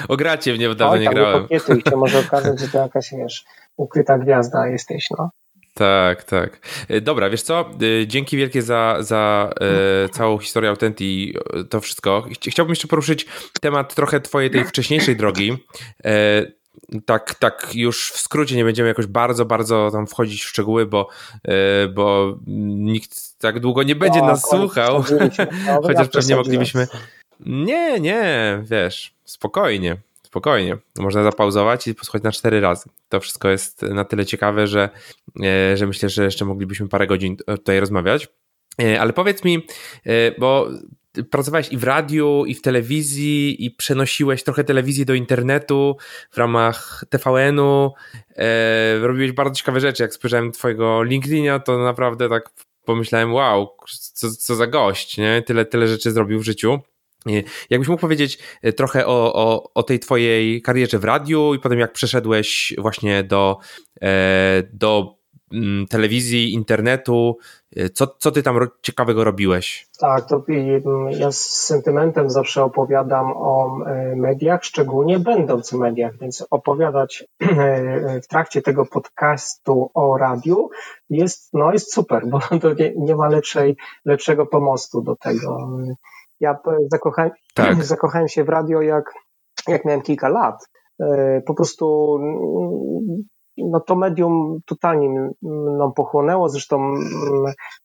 o gracie w nie dawno nie grałem. Nie się może okazać, że to jakaś, wiesz, ukryta gwiazda jesteś, no. Tak, tak. E, dobra, wiesz co? E, dzięki wielkie za, za e, całą historię Authentii, to wszystko. Chciałbym jeszcze poruszyć temat trochę twojej tej wcześniejszej drogi. E, tak, tak już w skrócie nie będziemy jakoś bardzo, bardzo tam wchodzić w szczegóły, bo, e, bo nikt tak długo nie będzie nas słuchał. Chociaż pewnie moglibyśmy. Nie, nie, wiesz, spokojnie, spokojnie. Można zapauzować i posłuchać na cztery razy. To wszystko jest na tyle ciekawe, że, e, że myślę, że jeszcze moglibyśmy parę godzin tutaj rozmawiać. E, ale powiedz mi, bo pracowałeś i w radiu, i w telewizji, i przenosiłeś trochę telewizji do internetu w ramach TVN-u. E, robiłeś bardzo ciekawe rzeczy. Jak spojrzałem twojego LinkedIna, to naprawdę tak pomyślałem, wow, co, co za gość, nie? Tyle, tyle rzeczy zrobił w życiu. Jakbyś mógł powiedzieć e, trochę o, o, o tej twojej karierze w radiu i potem jak przeszedłeś właśnie do, e, do telewizji, internetu. Y, co, co ty tam ciekawego robiłeś? Tak, to mm, ja z sentymentem zawsze opowiadam o e, mediach, szczególnie będąc w mediach, więc opowiadać w trakcie tego podcastu o radiu jest, no jest super, bo to nie, nie ma lepszej, lepszego pomostu do tego. Ja zakochałem, tak. zakochałem się w radio jak, jak miałem kilka lat. Po prostu mm, no to medium totalnie nam pochłonęło. Zresztą mm,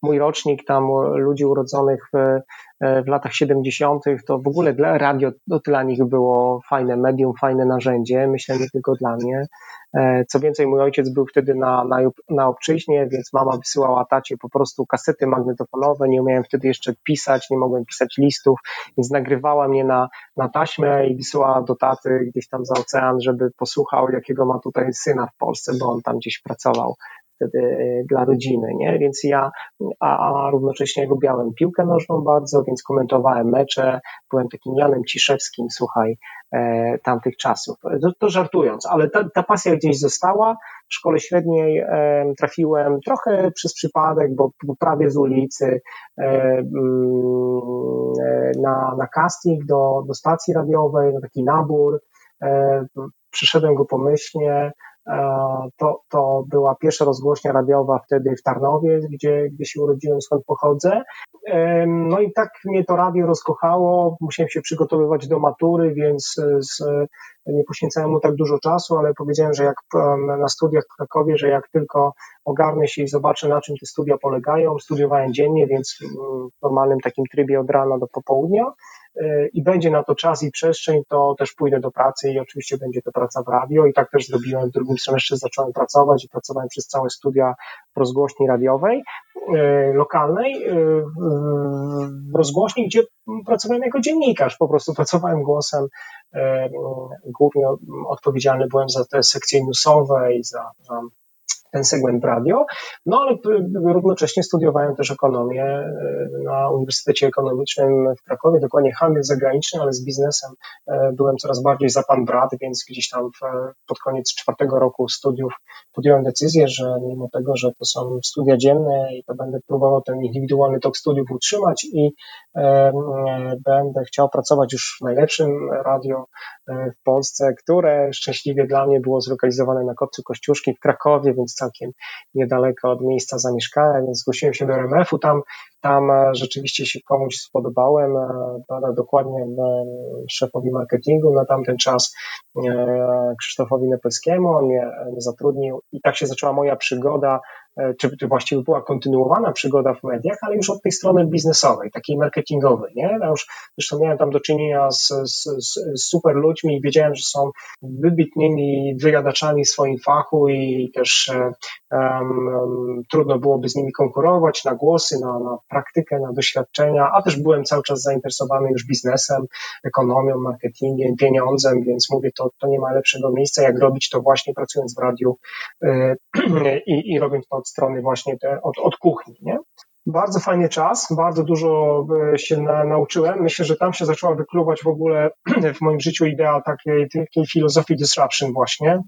mój rocznik tam ludzi urodzonych w, w latach 70., to w ogóle dla radio to dla nich było fajne medium, fajne narzędzie. Myślę nie tylko dla mnie. E, co więcej, mój ojciec był wtedy na, na, na obczyźnie, więc mama wysyłała tacie po prostu kasety magnetofonowe. Nie umiałem wtedy jeszcze pisać, nie mogłem pisać listów, więc nagrywała mnie na, na taśmę i wysyłała do taty gdzieś tam za ocean, żeby posłuchał, jakiego ma tutaj syna w Polsce, bo on tam gdzieś pracował wtedy e, dla rodziny, nie? Więc ja, a, a równocześnie lubiałem piłkę nożną bardzo, więc komentowałem mecze, byłem takim Janem Ciszewskim, słuchaj, e, tamtych czasów. To, to żartując, ale ta, ta pasja gdzieś została. W szkole średniej e, trafiłem trochę przez przypadek, bo prawie z ulicy e, mm, e, na, na casting do, do stacji radiowej, na taki nabór. E, przyszedłem go pomyślnie, to, to była pierwsza rozgłośnia radiowa wtedy w Tarnowie, gdzie, gdzie się urodziłem, skąd pochodzę. No i tak mnie to radio rozkochało. Musiałem się przygotowywać do matury, więc z, nie poświęcałem mu tak dużo czasu, ale powiedziałem, że jak na studiach w Krakowie, że jak tylko ogarnę się i zobaczę, na czym te studia polegają. Studiowałem dziennie, więc w normalnym takim trybie od rana do popołudnia e, i będzie na to czas i przestrzeń, to też pójdę do pracy i oczywiście będzie to praca w radio i tak też zrobiłem. W drugim semestrze zacząłem pracować i pracowałem przez całe studia w rozgłośni radiowej e, lokalnej, e, w rozgłośni, gdzie pracowałem jako dziennikarz, po prostu pracowałem głosem, głównie odpowiedzialny byłem za te sekcje newsowe i za, za ten segment radio, no ale równocześnie studiowałem też ekonomię e, na Uniwersytecie Ekonomicznym w Krakowie, dokładnie handel zagraniczny, ale z biznesem e, byłem coraz bardziej za pan brat, więc gdzieś tam pod koniec czwartego roku studiów podjąłem decyzję, że mimo tego, że to są studia dzienne i to będę próbował ten indywidualny tok studiów utrzymać i będę chciał pracować już w najlepszym radio w Polsce, które szczęśliwie dla mnie było zlokalizowane na Kopcu Kościuszki w Krakowie, więc niedaleko od miejsca zamieszkania, więc zgłosiłem się do RMF-u. Tam, tam e, rzeczywiście się komuś spodobałem, e, dokładnie e, szefowi marketingu na tamten czas, Krzysztofowi Nepelskiemu. On mnie zatrudnił i tak się zaczęła moja przygoda czy, czy właściwie była kontynuowana przygoda w mediach, ale już od tej strony biznesowej, takiej marketingowej. Nie? Ja już zresztą miałem tam do czynienia z, z, z super ludźmi i wiedziałem, że są wybitnymi wyjadaczami w swoim fachu i też um, trudno byłoby z nimi konkurować na głosy, na, na praktykę, na doświadczenia, a też byłem cały czas zainteresowany już biznesem, ekonomią, marketingiem, pieniądzem, więc mówię, to, to nie ma lepszego miejsca, jak robić to właśnie pracując w radiu yy, i, i robiąc to strony właśnie te, od, od kuchni, nie? Bardzo fajny czas, bardzo dużo e, się na, nauczyłem. Myślę, że tam się zaczęła wykluwać w ogóle w moim życiu idea takiej, takiej filozofii disruption właśnie,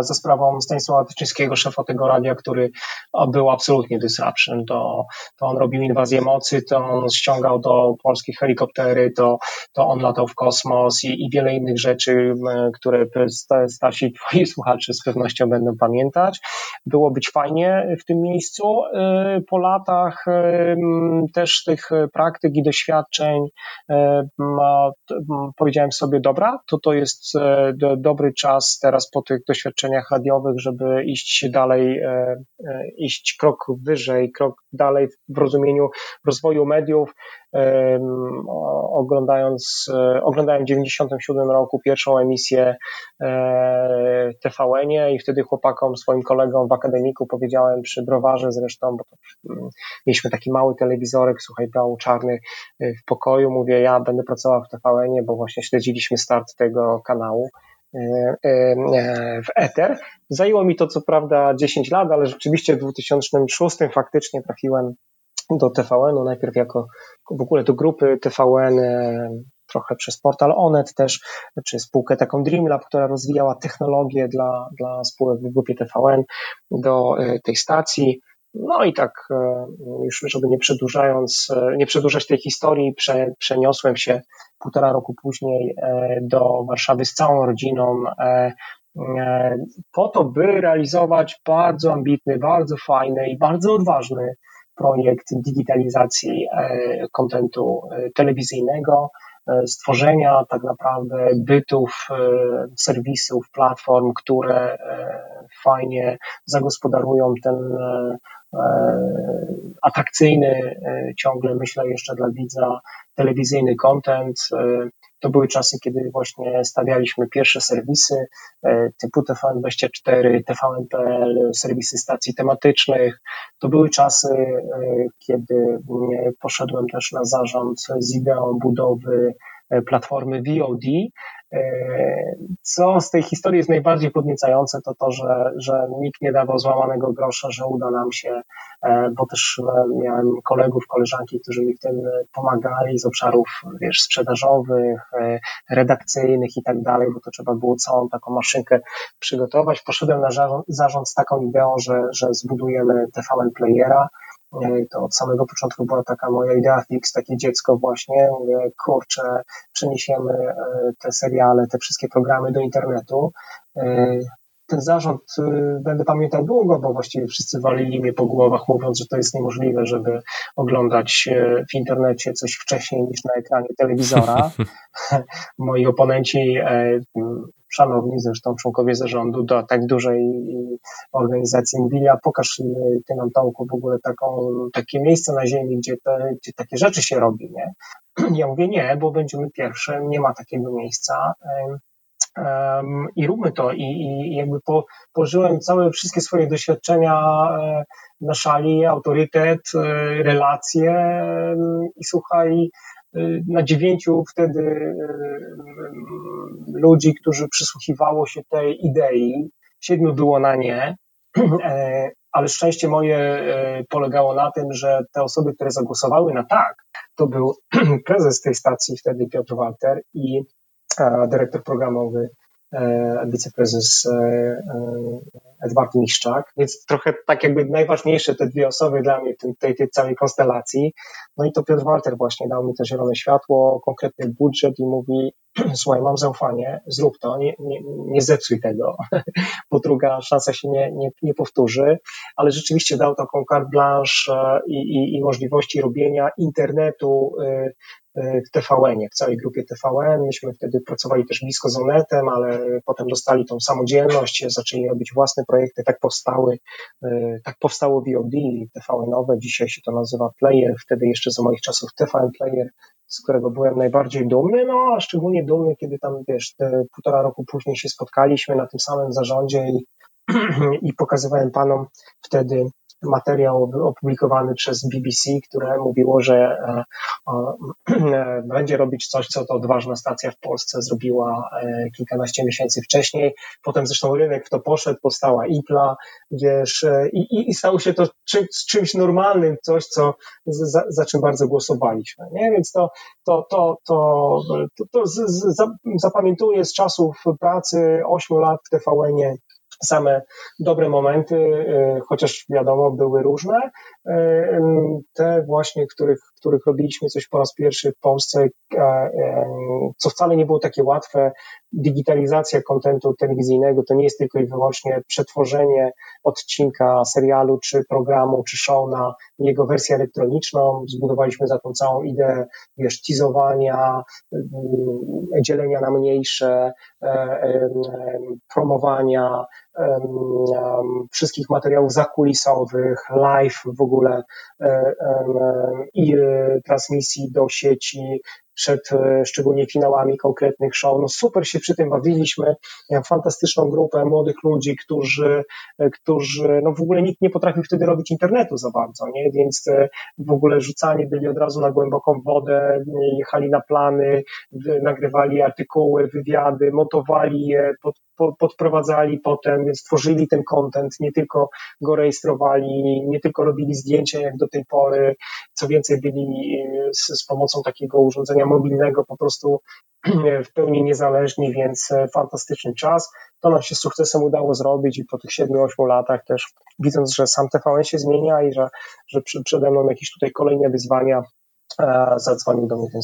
za sprawą Stanisława Tyczyńskiego, szefa tego radia, który był absolutnie disruption. To, to on robił inwazję mocy, to on ściągał do polskich helikoptery, to, to on latał w kosmos i, i wiele innych rzeczy, które starsi twoi słuchacze z pewnością będą pamiętać. Było być fajnie w tym miejscu. E, po latach też tych praktyk i doświadczeń powiedziałem sobie, dobra, to to jest e, dobry czas teraz po tych doświadczeniach doświadczeniach radiowych, żeby iść dalej, e, e, iść krok wyżej, krok dalej w rozumieniu rozwoju mediów. Oglądając, e, oglądałem w 97 roku pierwszą emisję TVN-ie i wtedy chłopakom, swoim kolegom w akademiku powiedziałem przy browarze zresztą, bo to, mm, mieliśmy taki mały telewizorek, słuchaj, biało-czarny w pokoju, mówię, ja będę pracował w TVN-ie, bo właśnie śledziliśmy start tego kanału w Ether. Zajęło mi to co prawda 10 lat, ale rzeczywiście w 2006 faktycznie trafiłem do TVN-u, najpierw jako w ogóle do grupy TVN, e, trochę przez portal Onet też, czy spółkę taką Dreamlab, która rozwijała technologię dla, dla spółek w grupie TVN do tej stacji. No i tak e, już, żeby nie przedłużając, e, nie przedłużać tej historii, prze, przeniosłem się półtora roku później e, do Warszawy z całą rodziną po to, by realizować bardzo ambitny, bardzo fajny i bardzo odważny projekt digitalizacji kontentu telewizyjnego, stworzenia tak naprawdę bytów, serwisów, platform, które fajnie zagospodarują ten E, atrakcyjny e, ciągle, myślę, jeszcze dla widza telewizyjny content. E, to były czasy, kiedy właśnie stawialiśmy pierwsze serwisy typu TVN24, TVN.pl, serwisy stacji tematycznych. To były czasy, kiedy poszedłem też na zarząd z ideą budowy platformy VOD, co z tej historii jest najbardziej podniecające, to to, że, że nikt nie dawał złamanego grosza, że uda nam się, e, bo też e, miałem kolegów, koleżanki, którzy mi w tym pomagali z obszarów, wiesz, sprzedażowych, e, redakcyjnych i tak dalej, bo to trzeba było całą taką maszynkę przygotować. Poszedłem na zarząd z taką ideą, że, że zbudujemy TVN Playera, to od samego początku była taka moja idea fix, takie dziecko właśnie, mówię, kurczę, przeniesiemy e, te seriale, te wszystkie programy do internetu. E, ten zarząd będę pamiętał długo, bo właściwie wszyscy walili mnie po głowach, mówiąc, że to jest niemożliwe, żeby oglądać w internecie coś wcześniej niż na ekranie telewizora. Moi oponenci szanowni zresztą członkowie zarządu do tak dużej organizacji mówili, pokaż ty nam Tomku w ogóle taką, takie miejsce na ziemi, gdzie, te, gdzie takie rzeczy się robi, nie? Ja mówię nie, bo będziemy pierwszym, nie ma takiego miejsca. Um, i róbmy to. I, i jakby po, pożyłem całe wszystkie swoje doświadczenia e, na szali, autorytet, e, relacje i słuchaj, na dziewięciu wtedy y, ludzi, którzy przysłuchiwało się tej idei, siedmiu było na nie, e, ale szczęście moje e, polegało na tym, że te osoby, które zagłosowały na tak, to był prezes tej stacji wtedy Piotr Walter i e, dyrektor programowy wiceprezes Edward Miszczak, więc trochę tak jakby najważniejsze te dwie osoby dla mnie w tej, tej całej konstelacji. No i to Piotr Walter właśnie dał mi to zielone światło, konkretny budżet i mówi, słuchaj, mam zaufanie, zrób to, nie, nie, nie zepsuj tego, bo druga szansa się nie, nie, nie powtórzy, ale rzeczywiście dał taką carte blanche e, i, i, i możliwości robienia internetu e, e, w TVN-ie, w całej grupie TVN. Myśmy wtedy pracowali też blisko z Onetem, ale potem dostali tą samodzielność, zaczęli robić własne projekty, tak powstały, tak powstało VOD, TVN-owe, dzisiaj się to nazywa Player, wtedy jeszcze za moich czasów TVN Player, z którego byłem najbardziej dumny, no a szczególnie dumny, kiedy tam, wiesz, półtora roku później się spotkaliśmy na tym samym zarządzie i, i pokazywałem panom wtedy materiał opublikowany przez BBC, które mówiło, że e, e, będzie robić coś, co to odważna stacja w Polsce zrobiła e, kilkanaście miesięcy wcześniej. Potem zresztą rynek w to poszedł, powstała IPLA, wiesz, i, i, i stało się to czym, czymś normalnym, coś, co, za, za czym bardzo głosowaliśmy. Nie? Więc to, to, to, to, to, to z, z, zapamiętuję z czasów pracy 8 lat w TVN-ie same dobre momenty, y, chociaż wiadomo, były różne. Y, te właśnie, których, których robiliśmy coś po raz pierwszy w Polsce, co wcale nie było takie łatwe. Digitalizacja kontentu telewizyjnego to nie jest tylko i wyłącznie przetworzenie odcinka serialu, czy programu, czy show na jego wersję elektroniczną. Zbudowaliśmy za tą całą ideę, wiesz, teasowania, dzielenia na mniejsze, e, promowania, wszystkich materiałów zakulisowych, live w ogóle e, i e, transmisji do sieci, przed e, szczególnie finałami konkretnych show. No super się przy tym bawiliśmy. Miałem fantastyczną grupę młodych ludzi, którzy, którzy no w ogóle nikt nie potrafił wtedy robić internetu za bardzo, nie? Więc w ogóle rzucani byli od razu na głęboką wodę, jechali na plany, nagrywali artykuły, wywiady, montowali je, pod, podprowadzali potem, więc tworzyli ten content, nie tylko go rejestrowali, nie tylko robili zdjęcia jak do tej pory, co więcej byli e, z, z pomocą takiego urządzenia mobilnego po prostu w pełni niezależni, więc e, fantastyczny czas. To nam się z sukcesem udało zrobić i po tych 7-8 latach też widząc, że sam TVN się zmienia i że, że przede mną jakieś tutaj kolejne wyzwania, e, zadzwonił do mnie ten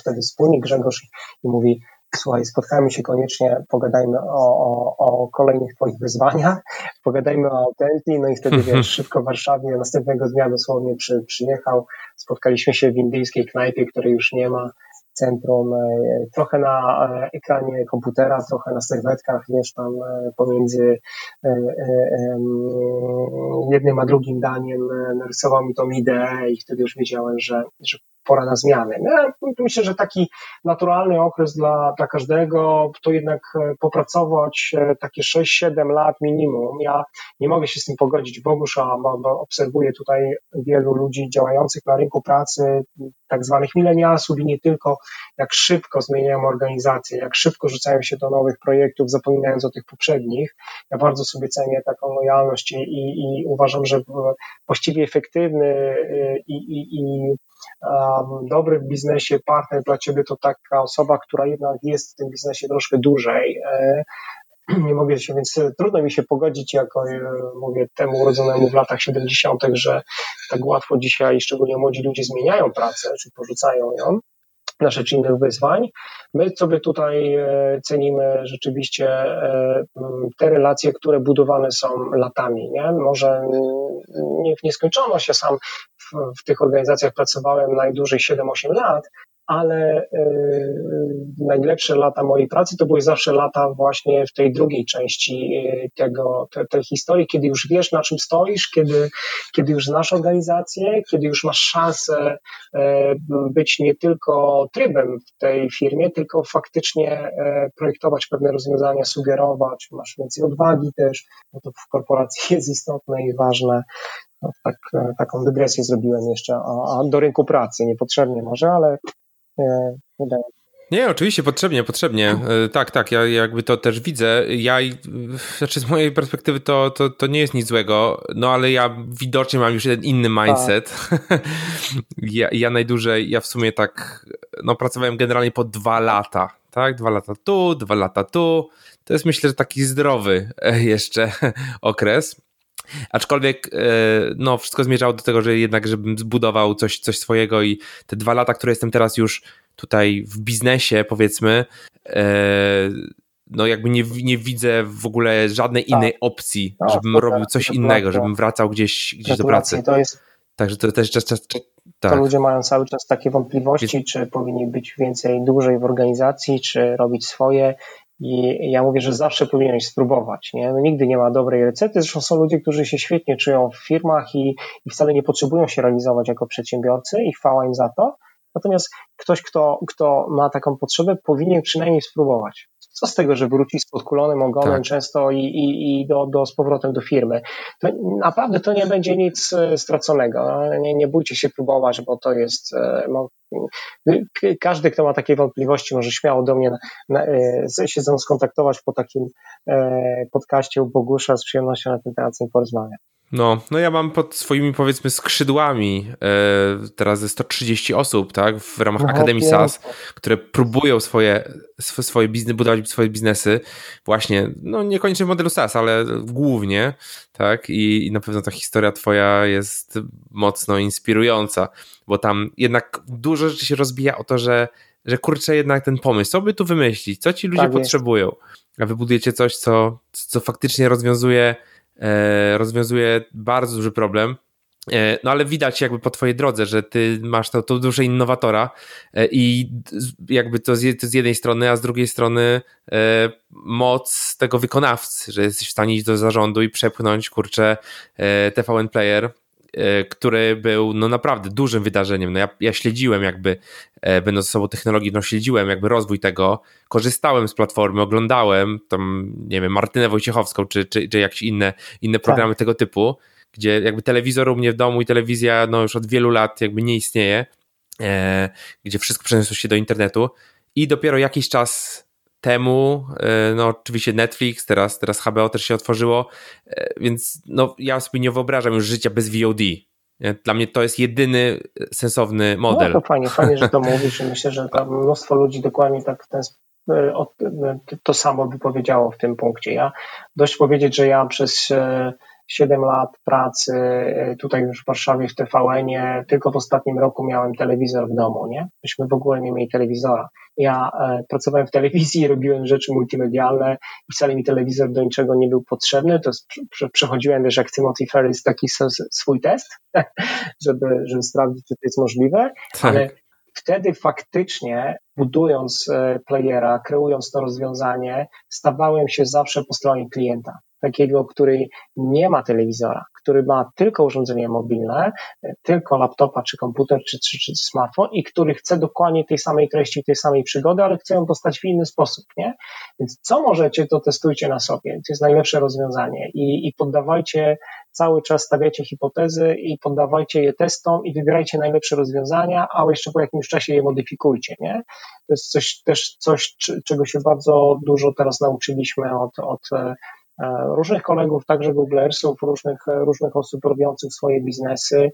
wtedy wspólnik Grzegorz i mówi, słuchaj, spotkajmy się koniecznie, pogadajmy o, o, o kolejnych Twoich wyzwaniach, pogadajmy o Authenty, no i wtedy wiesz, szybko w Warszawie, następnego dnia dosłownie przy, przyjechał, spotkaliśmy się w indyjskiej knajpie, której już nie ma, centrum, e, trochę na e, ekranie komputera, trochę na serwetkach, wiesz, tam e, pomiędzy jednym a drugim daniem narysował mi tą ideę i wtedy już wiedziałem, że, że pora na zmiany. No, myślę, że taki naturalny okres dla, dla każdego to jednak e, popracować e, takie 6-7 lat minimum. Ja nie mogę się z tym pogodzić, Bogusza, bo, bo obserwuję tutaj wielu ludzi działających na rynku pracy, tak zwanych milenialsów i nie tylko, jak szybko zmieniają organizacje, jak szybko rzucają się do nowych projektów, zapominając o tych poprzednich. Ja bardzo sobie cenię taką lojalność i, i, i uważam, że właściwie efektywny e, i, i, i dobry w biznesie partner dla ciebie to taka osoba, która jednak jest w tym biznesie troszkę dłużej. E, nie mogę się, więc trudno mi się pogodzić jako, e, mówię, temu urodzonemu w latach 70., że tak łatwo dzisiaj, szczególnie młodzi ludzie zmieniają pracę, czy porzucają ją. Na rzecz innych wyzwań. My sobie tutaj e, cenimy rzeczywiście e, te relacje, które budowane są latami. Nie? Może nie w nieskończoność, ja sam w, w tych organizacjach pracowałem najdłużej 7-8 lat, ale y, najlepsze lata mojej pracy to były zawsze lata właśnie w tej drugiej części y, tego, te, tej historii, kiedy już wiesz na czym stoisz, kiedy, kiedy już znasz organizację, kiedy już masz szansę y, być nie tylko trybem w tej firmie, tylko faktycznie projektować pewne rozwiązania, sugerować, masz więcej odwagi też, bo to w korporacji jest istotne i ważne. No, tak, taką dygresję zrobiłem jeszcze a, a do rynku pracy, niepotrzebnie może, ale wydaje nie, oczywiście, potrzebnie, potrzebnie. E, tak, tak, ja jakby to też widzę. Ja, znaczy z mojej perspektywy to, to, to nie jest nic złego, no ale ja widocznie mam już jeden inny mindset. ja, ja najdłużej, ja w sumie tak, no pracowałem generalnie po dwa lata, tak? Dwa lata tu, dwa lata tu. To jest myślę, że taki zdrowy e, jeszcze okres. Aczkolwiek e, no, wszystko zmierzało do tego, że jednak, żebym zbudował coś, coś swojego i te dwa lata, które jestem teraz już tutaj w biznesie, powiedzmy, e, no jakby nie, nie widzę w ogóle żadnej tak. innej opcji, no, żebym robił coś innego, żebym wracał gdzieś, gdzieś do pracy. To jest, Także to też czas, czas, czas tak. To ludzie mają cały czas takie wątpliwości, czy powinni być więcej, dłużej w organizacji, czy robić swoje. I ja mówię, że zawsze powinieneś spróbować. Nie? No, nigdy nie ma dobrej recepty. Zresztą są ludzie, którzy się świetnie czują w firmach i, i wcale nie potrzebują się realizować jako przedsiębiorcy i chwała im za to. Natomiast ktoś, kto, kto ma taką potrzebę, powinien przynajmniej spróbować. Co z tego, że wróci z podkulonym ogonem tak. często i, i, i do, do, z powrotem do firmy? To naprawdę to nie będzie nic e, straconego. No, nie, nie bójcie się próbować, bo to jest. No, każdy, kto ma takie wątpliwości, może śmiało do mnie e, się skontaktować po takim podcaście u Bogusza. Z przyjemnością na ten temat z nim porozmawiam. No, no ja mam pod swoimi powiedzmy skrzydłami e, teraz ze 130 osób, tak, w ramach no, Akademii SAS, które próbują swoje, swoje biznes, budować swoje biznesy. Właśnie, no niekoniecznie w modelu SAS, ale głównie, tak, i, i na pewno ta historia twoja jest mocno inspirująca, bo tam jednak dużo rzeczy się rozbija o to, że że kurczę jednak ten pomysł, co by tu wymyślić, co ci ludzie tak potrzebują, a wy budujecie coś, co, co faktycznie rozwiązuje rozwiązuje bardzo duży problem. E, no ale widać jakby po twojej drodze, że ty masz to, to duże innowatora e, i jakby to z, to z jednej strony, a z drugiej strony moc tego wykonawcy, że jesteś w stanie iść do zarządu i przepchnąć, kurczę, TVN Player E, który był no naprawdę dużym wydarzeniem. No ja, ja śledziłem jakby, e, będąc osobą technologii, no śledziłem jakby rozwój tego, korzystałem z platformy, oglądałem tam, nie wiem, Martynę Wojciechowską, czy, czy, czy jakieś inne, inne programy tak. tego typu, gdzie jakby telewizor u mnie w domu i telewizja no już od wielu lat jakby nie istnieje, e, gdzie wszystko przeniosło się do internetu i dopiero jakiś czas temu, e, no oczywiście Netflix, teraz, teraz HBO też się otworzyło, e, więc no ja sobie nie wyobrażam już życia bez VOD. Dla mnie to jest jedyny sensowny model. No to fajnie, fajnie, że to mówisz. Myślę, że tam mnóstwo ludzi dokładnie tak ten, e, to samo by powiedziało w tym punkcie. Ja dość powiedzieć, że ja przez 7 lat pracy e, tutaj już w Warszawie w TVN-ie, tylko w ostatnim roku miałem telewizor w domu, nie? Myśmy w ogóle nie mieli telewizora. Ja e, pracowałem w telewizji, robiłem rzeczy multimedialne i wcale mi telewizor do niczego nie był potrzebny, to przechodziłem, wiesz, jak Timothy Ferris, taki swój test, żeby, żeby sprawdzić, czy to jest możliwe, tak. ale wtedy faktycznie budując e, playera, kreując to rozwiązanie, stawałem się zawsze po stronie klienta takiego, który nie ma telewizora, który ma tylko urządzenie mobilne, tylko laptopa, czy komputer, czy, czy, czy smartfon i który chce dokładnie tej samej treści, tej samej przygody, ale chce ją dostać w inny sposób, nie? Więc co możecie, to testujcie na sobie. To jest najlepsze rozwiązanie i, i poddawajcie, cały czas stawiacie hipotezy i poddawajcie je testom i wybierajcie najlepsze rozwiązania, a jeszcze po jakimś czasie je modyfikujcie, nie? To jest coś, też coś, czego się bardzo dużo teraz nauczyliśmy od, od różnych kolegów, także Googlersów, różnych, różnych osób robiących swoje biznesy.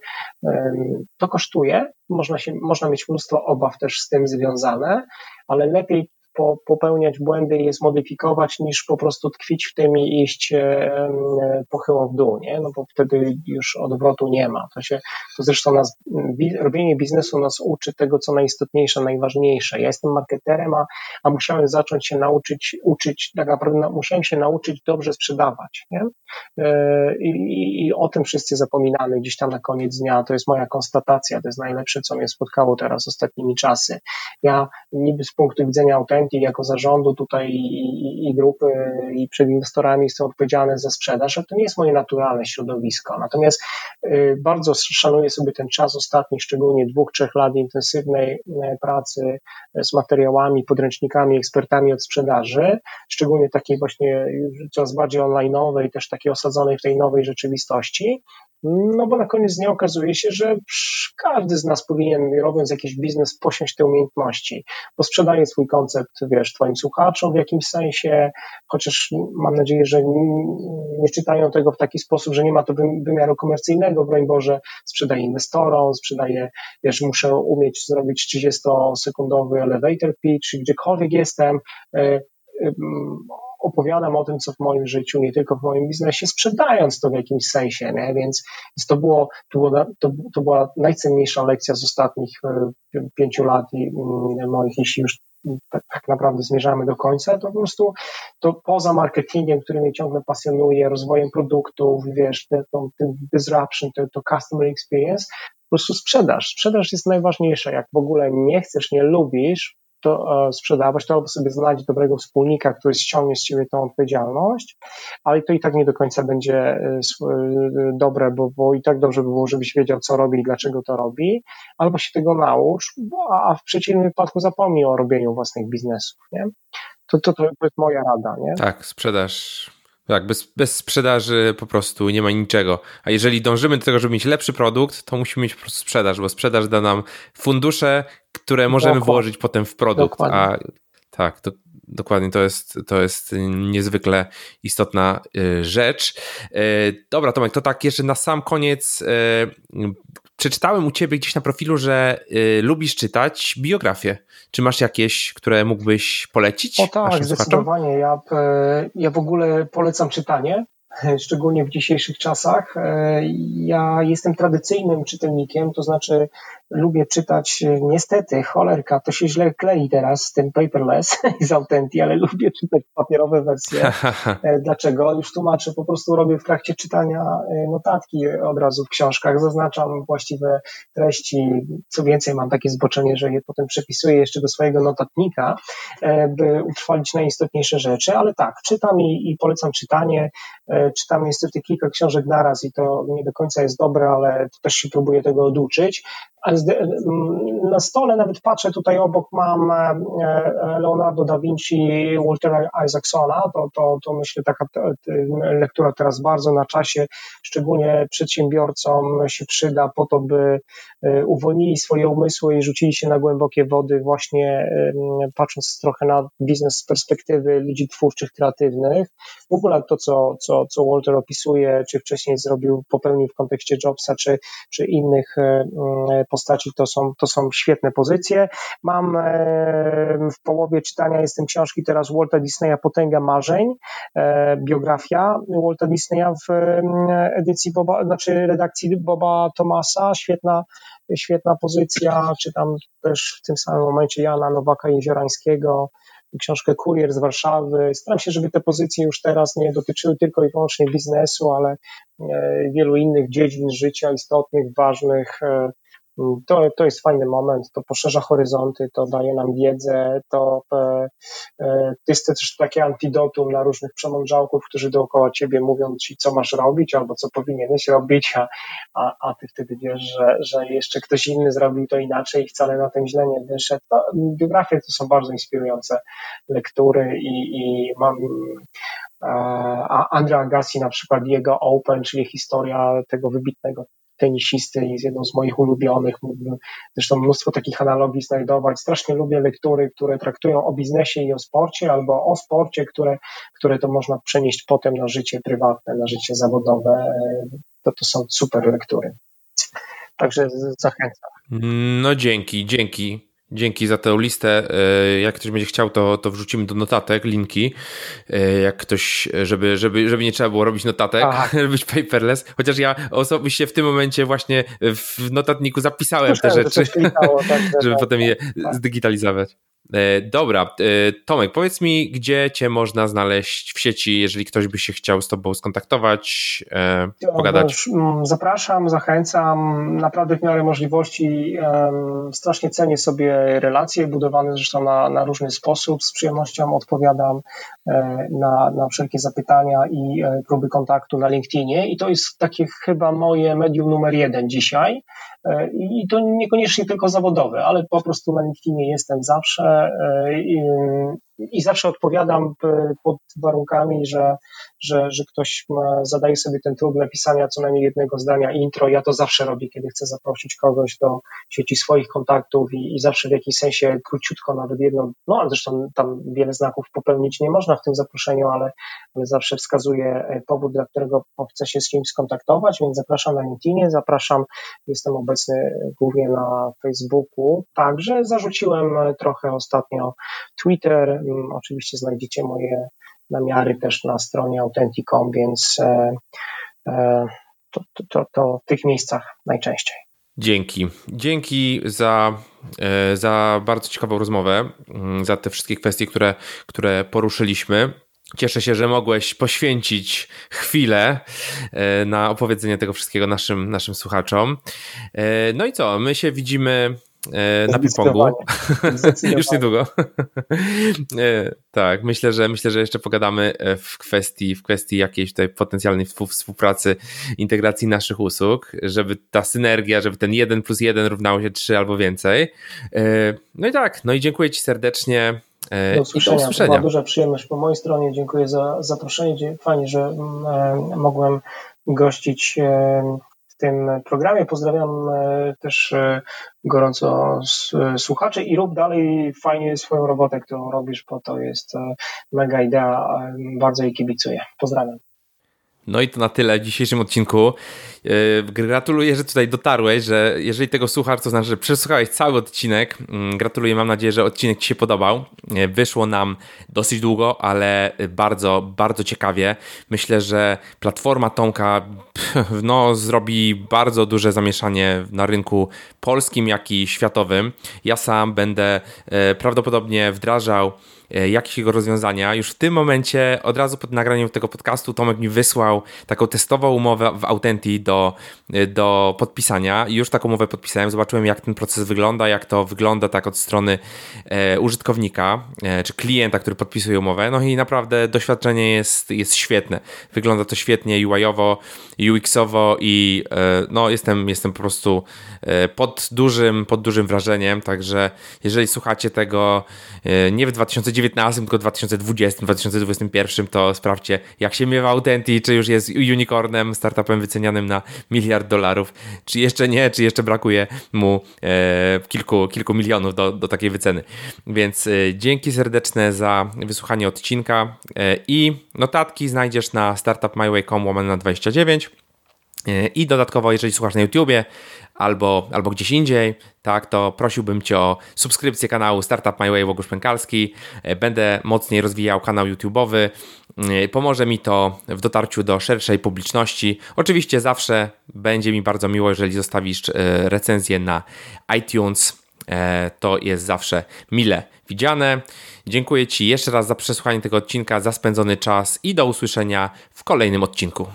To kosztuje, można, się, można mieć mnóstwo obaw też z tym związane, ale lepiej po, popełniać błędy i je zmodyfikować, niż po prostu tkwić w tym i iść pochyło w dół, nie? No bo wtedy już odwrotu nie ma. To się, to zresztą nas, robienie biznesu nas uczy tego, co najistotniejsze, najważniejsze. Ja jestem marketerem, a, a musiałem zacząć się nauczyć, uczyć, tak naprawdę musiałem się nauczyć dobrze sprzedawać, nie? I, i o tym wszyscy zapominamy gdzieś tam na koniec dnia. To jest moja konstatacja, to jest najlepsze, co mnie spotkało teraz ostatnimi czasy. Ja niby z punktu widzenia Authenti, jako zarządu tutaj i, i grupy i przed inwestorami jestem odpowiedzialny za sprzedaż, to nie jest moje naturalne środowisko. Natomiast y, bardzo szanuję sobie ten czas ostatnich, szczególnie dwóch, trzech lat intensywnej y, pracy z materiałami, podręcznikami, ekspertami od sprzedaży, szczególnie takiej właśnie coraz bardziej online'owej, też takiej osadzonej w tej nowej rzeczywistości, no bo na koniec dnia okazuje się, że każdy z nas powinien, robiąc jakiś biznes, posiąść te umiejętności, bo sprzedaje swój koncept, wiesz, twoim słuchaczom w jakimś sensie, chociaż mam nadzieję, że nie czytają tego w taki sposób, że nie ma to wymiaru komercyjnego, broń Boże, sprzedaje inwestorom, sprzedaje, wiesz, muszę umieć zrobić 30-sekundowy elevator pitch, gdziekolwiek jestem, e, opowiadam o tym, co w moim życiu, nie tylko w moim biznesie, sprzedając to w jakimś sensie, nie? Więc, więc to, było, to, było, to, to była najcenniejsza lekcja z ostatnich e, pięciu lat i, mm, moich, jeśli już tak, tak, naprawdę zmierzamy do końca, to po prostu to poza marketingiem, który mnie ciągle pasjonuje, rozwojem produktów, wiesz, ten, ten disruption, to, to customer experience, po prostu sprzedaż. Sprzedaż jest najważniejsza. Jak w ogóle nie chcesz, nie lubisz, to e, sprzedawać, to albo sobie znaleźć dobrego wspólnika, który ściągnie z ciebie tą odpowiedzialność, ale to i tak nie do końca będzie e, e, dobre, bo, bo i tak dobrze by było, żebyś wiedział, co robi i dlaczego to robi, albo się tego naucz, a w przeciwnym wypadku zapomnij o robieniu własnych biznesów, nie? To, to, to jest moja rada, nie? Tak, sprzedaż tak, bez, bez sprzedaży po prostu nie ma niczego. A jeżeli dążymy do tego, żeby mieć lepszy produkt, to musimy mieć po prostu sprzedaż, bo sprzedaż da nam fundusze, które możemy Dokładnie. włożyć potem w produkt. Dokładnie. A tak, to, dokładnie to jest, to jest niezwykle istotna y, rzecz. Y, dobra, Tomek, to tak jeszcze na sam koniec. Y, przeczytałem u ciebie gdzieś na profilu, że lubisz czytać biografie. Czy masz jakieś, które mógłbyś polecić? O tak, zdecydowanie. Ja, e, ja w ogóle polecam czytanie. szczególnie w dzisiejszych czasach. E, ja jestem tradycyjnym czytelnikiem, to znaczy lubię czytać, e, niestety, cholerka, to się źle klei teraz z tym paperless z Authenty, ale lubię czytać papierowe wersje. E, dlaczego? Już tłumaczę, po prostu robię w trakcie czytania notatki od razu w książkach, zaznaczam właściwe treści, co więcej mam takie zboczenie, że je potem przepisuję jeszcze do swojego notatnika, by utrwalić najistotniejsze rzeczy, ale tak, czytam i, i polecam czytanie, czytam niestety kilka książek naraz i to nie do końca jest dobre, ale też się próbuję tego oduczyć. Na stole nawet patrzę, tutaj obok mam e, e, Leonardo da Vinci, Waltera Isaacsona, to, to, to myślę taka lektura teraz bardzo na czasie, szczególnie przedsiębiorcom się przyda po to, by e, uwolnili swoje umysły i rzucili się na głębokie wody właśnie patrząc trochę na biznes z perspektywy ludzi twórczych, kreatywnych. W ogóle to, co, co, co Walter opisuje, czy wcześniej zrobił, popełnił w kontekście Jobsa, czy, czy innych postaci, to są, to są świetne pozycje. Mam e, w połowie czytania jestem książki teraz Walta Disneya Potęga Marzeń, e, biografia Walta Disneya w edycji Boba, znaczy redakcji Boba Tomasa, świetna, świetna pozycja, czytam też w tym samym momencie Jana Nowaka Jeziorańskiego, książkę Kurier z Warszawy. Staram się, żeby te pozycje już teraz nie dotyczyły tylko i wyłącznie biznesu, ale e, wielu innych dziedzin życia istotnych, ważnych, to, to jest fajny moment, to poszerza horyzonty, to daje nam wiedzę, to, e, e, to jest też takie antidotum na różnych przemądrzałków, którzy dookoła ciebie mówią ci, co masz robić albo co powinieneś robić, a, a, a ty wtedy wiesz, że, że jeszcze ktoś inny zrobił to inaczej i wcale na tym źle nie wyszedł. No, biografie to są bardzo inspirujące lektury i, i mam e, a Andrea Agassi na przykład, jego Open, czyli historia tego wybitnego tenisisty jest jedną z moich ulubionych. Mógłbym zresztą mnóstwo takich analogii znajdować. Strasznie lubię lektury, które traktują o biznesie i o sporcie, albo o sporcie, które, które to można przenieść potem na życie prywatne, na życie zawodowe. To, to są super lektury. Także zachęcam. No dzięki, dzięki. Dzięki za tę listę. E, jak ktoś będzie chciał, to, to wrzucimy do notatek linki. E, jak ktoś, żeby, żeby, żeby nie trzeba było robić notatek, żeby być paperless. Chociaż ja osobiście w tym momencie właśnie w notatniku zapisałem te rzeczy, tak, żeby potem je tak. zdigitalizować. E, dobra, e, Tomek, powiedz mi, gdzie Cię można znaleźć w sieci, jeżeli ktoś by się chciał z Tobą skontaktować, e, pogadać? Mm, zapraszam, zachęcam, naprawdę w miarę możliwości. Strasznie cenię sobie relacje budowane zresztą na, na różny sposób. Z przyjemnością odpowiadam na, na wszelkie zapytania i próby kontaktu na LinkedInie i to jest takie chyba moje medium numer jeden dzisiaj. I to niekoniecznie tylko zawodowe, ale po prostu na LinkedInie jestem zawsze i, i zawsze odpowiadam pod warunkami, że, że, że ktoś zadaje sobie ten trud napisania co najmniej jednego zdania intro. Ja to zawsze robię, kiedy chcę zaprosić kogoś do sieci swoich kontaktów i, i zawsze w jakimś sensie króciutko, nawet jedno, no ale zresztą tam wiele znaków popełnić nie można w tym zaproszeniu, ale, ale zawsze wskazuję e, powód, dla którego chcę się z kimś skontaktować, więc zapraszam na LinkedInie, zapraszam, jestem obecny głównie na Facebooku. Także zarzuciłem trochę ostatnio Twitter, Oczywiście znajdziecie moje namiary też na stronie Authenticom, więc e, e, to, to, to, to w tych miejscach najczęściej. Dzięki. Dzięki za, e, za bardzo ciekawą rozmowę, mm, za te wszystkie kwestie, które, które poruszyliśmy. Cieszę się, że mogłeś poświęcić chwilę na opowiedzenie tego wszystkiego naszym, naszym słuchaczom. No i co? My się widzimy na ping-pongu. Już niedługo. E, tak, myślę, że myślę, że jeszcze pogadamy e, w kwestii, w kwestii jakiejś tutaj potencjalnej współpracy, integracji naszych usług, żeby ta synergia, żeby ten 1 plus 1 równało się 3 albo więcej. No i tak, no i dziękuję Ci serdecznie. Do usłyszenia. Do usłyszenia. To była duża przyjemność po mojej stronie. Dziękuję za zaproszenie. Fajnie, że mm, mogłem gościć tym programie. Pozdrawiam e, też e, gorąco słuchaczy i rób dalej fajnie swoją robotę, którą robisz, bo to jest e, mega idea. Bardzo jej kibicuję. Pozdrawiam. No i to na tyle w dzisiejszym odcinku. E, gratuluję, że tutaj dotarłeś, że jeżeli tego słuchasz, to znaczy, że przesłuchałeś cały odcinek. Mm, gratuluję, mam nadzieję, że odcinek Ci się podobał. E, wyszło nam dosyć długo, ale bardzo, bardzo ciekawie. Myślę, że platforma Tomka no, zrobi bardzo duże zamieszanie na rynku polskim, jak i światowym. Ja sam będę e, prawdopodobnie wdrażał E, jakiego rozwiązania. Już w tym momencie, od razu pod nagraniem tego podcastu, Tomek mi wysłał taką testową umowę w Autenti do, e, do podpisania. Już taką umowę podpisałem. Zobaczyłem, jak ten proces wygląda, jak to wygląda tak od strony e, użytkownika czy klienta, który podpisuje umowę. No i naprawdę doświadczenie jest, jest świetne. Wygląda to świetnie UI-owo, UX-owo i no, jestem, jestem po prostu pod dużym, pod dużym wrażeniem. Także jeżeli słuchacie tego nie w 2019 2019, tylko 2020, 2021, to sprawdźcie, jak się miewa Authenty, czy już jest unicornem, startupem wycenianym na miliard dolarów, czy jeszcze nie, czy jeszcze brakuje mu e, kilku, kilku milionów do, do takiej wyceny. Więc e, dzięki serdeczne za wysłuchanie odcinka e, i notatki znajdziesz na startupmyway.com łamane na 29. E, I dodatkowo, jeżeli słuchasz na YouTubie albo, albo gdzieś indziej, tak, to prosiłbym Cię o subskrypcję kanału Startup My Way Łogusz Pękalski. E, będę mocniej rozwijał kanał YouTube'owy. E, pomoże mi to w dotarciu do szerszej publiczności. Oczywiście zawsze będzie mi bardzo miło, jeżeli zostawisz recenzję na iTunes. To jest zawsze mile widziane. Dziękuję Ci jeszcze raz za przesłuchanie tego odcinka, za spędzony czas i do usłyszenia w kolejnym odcinku.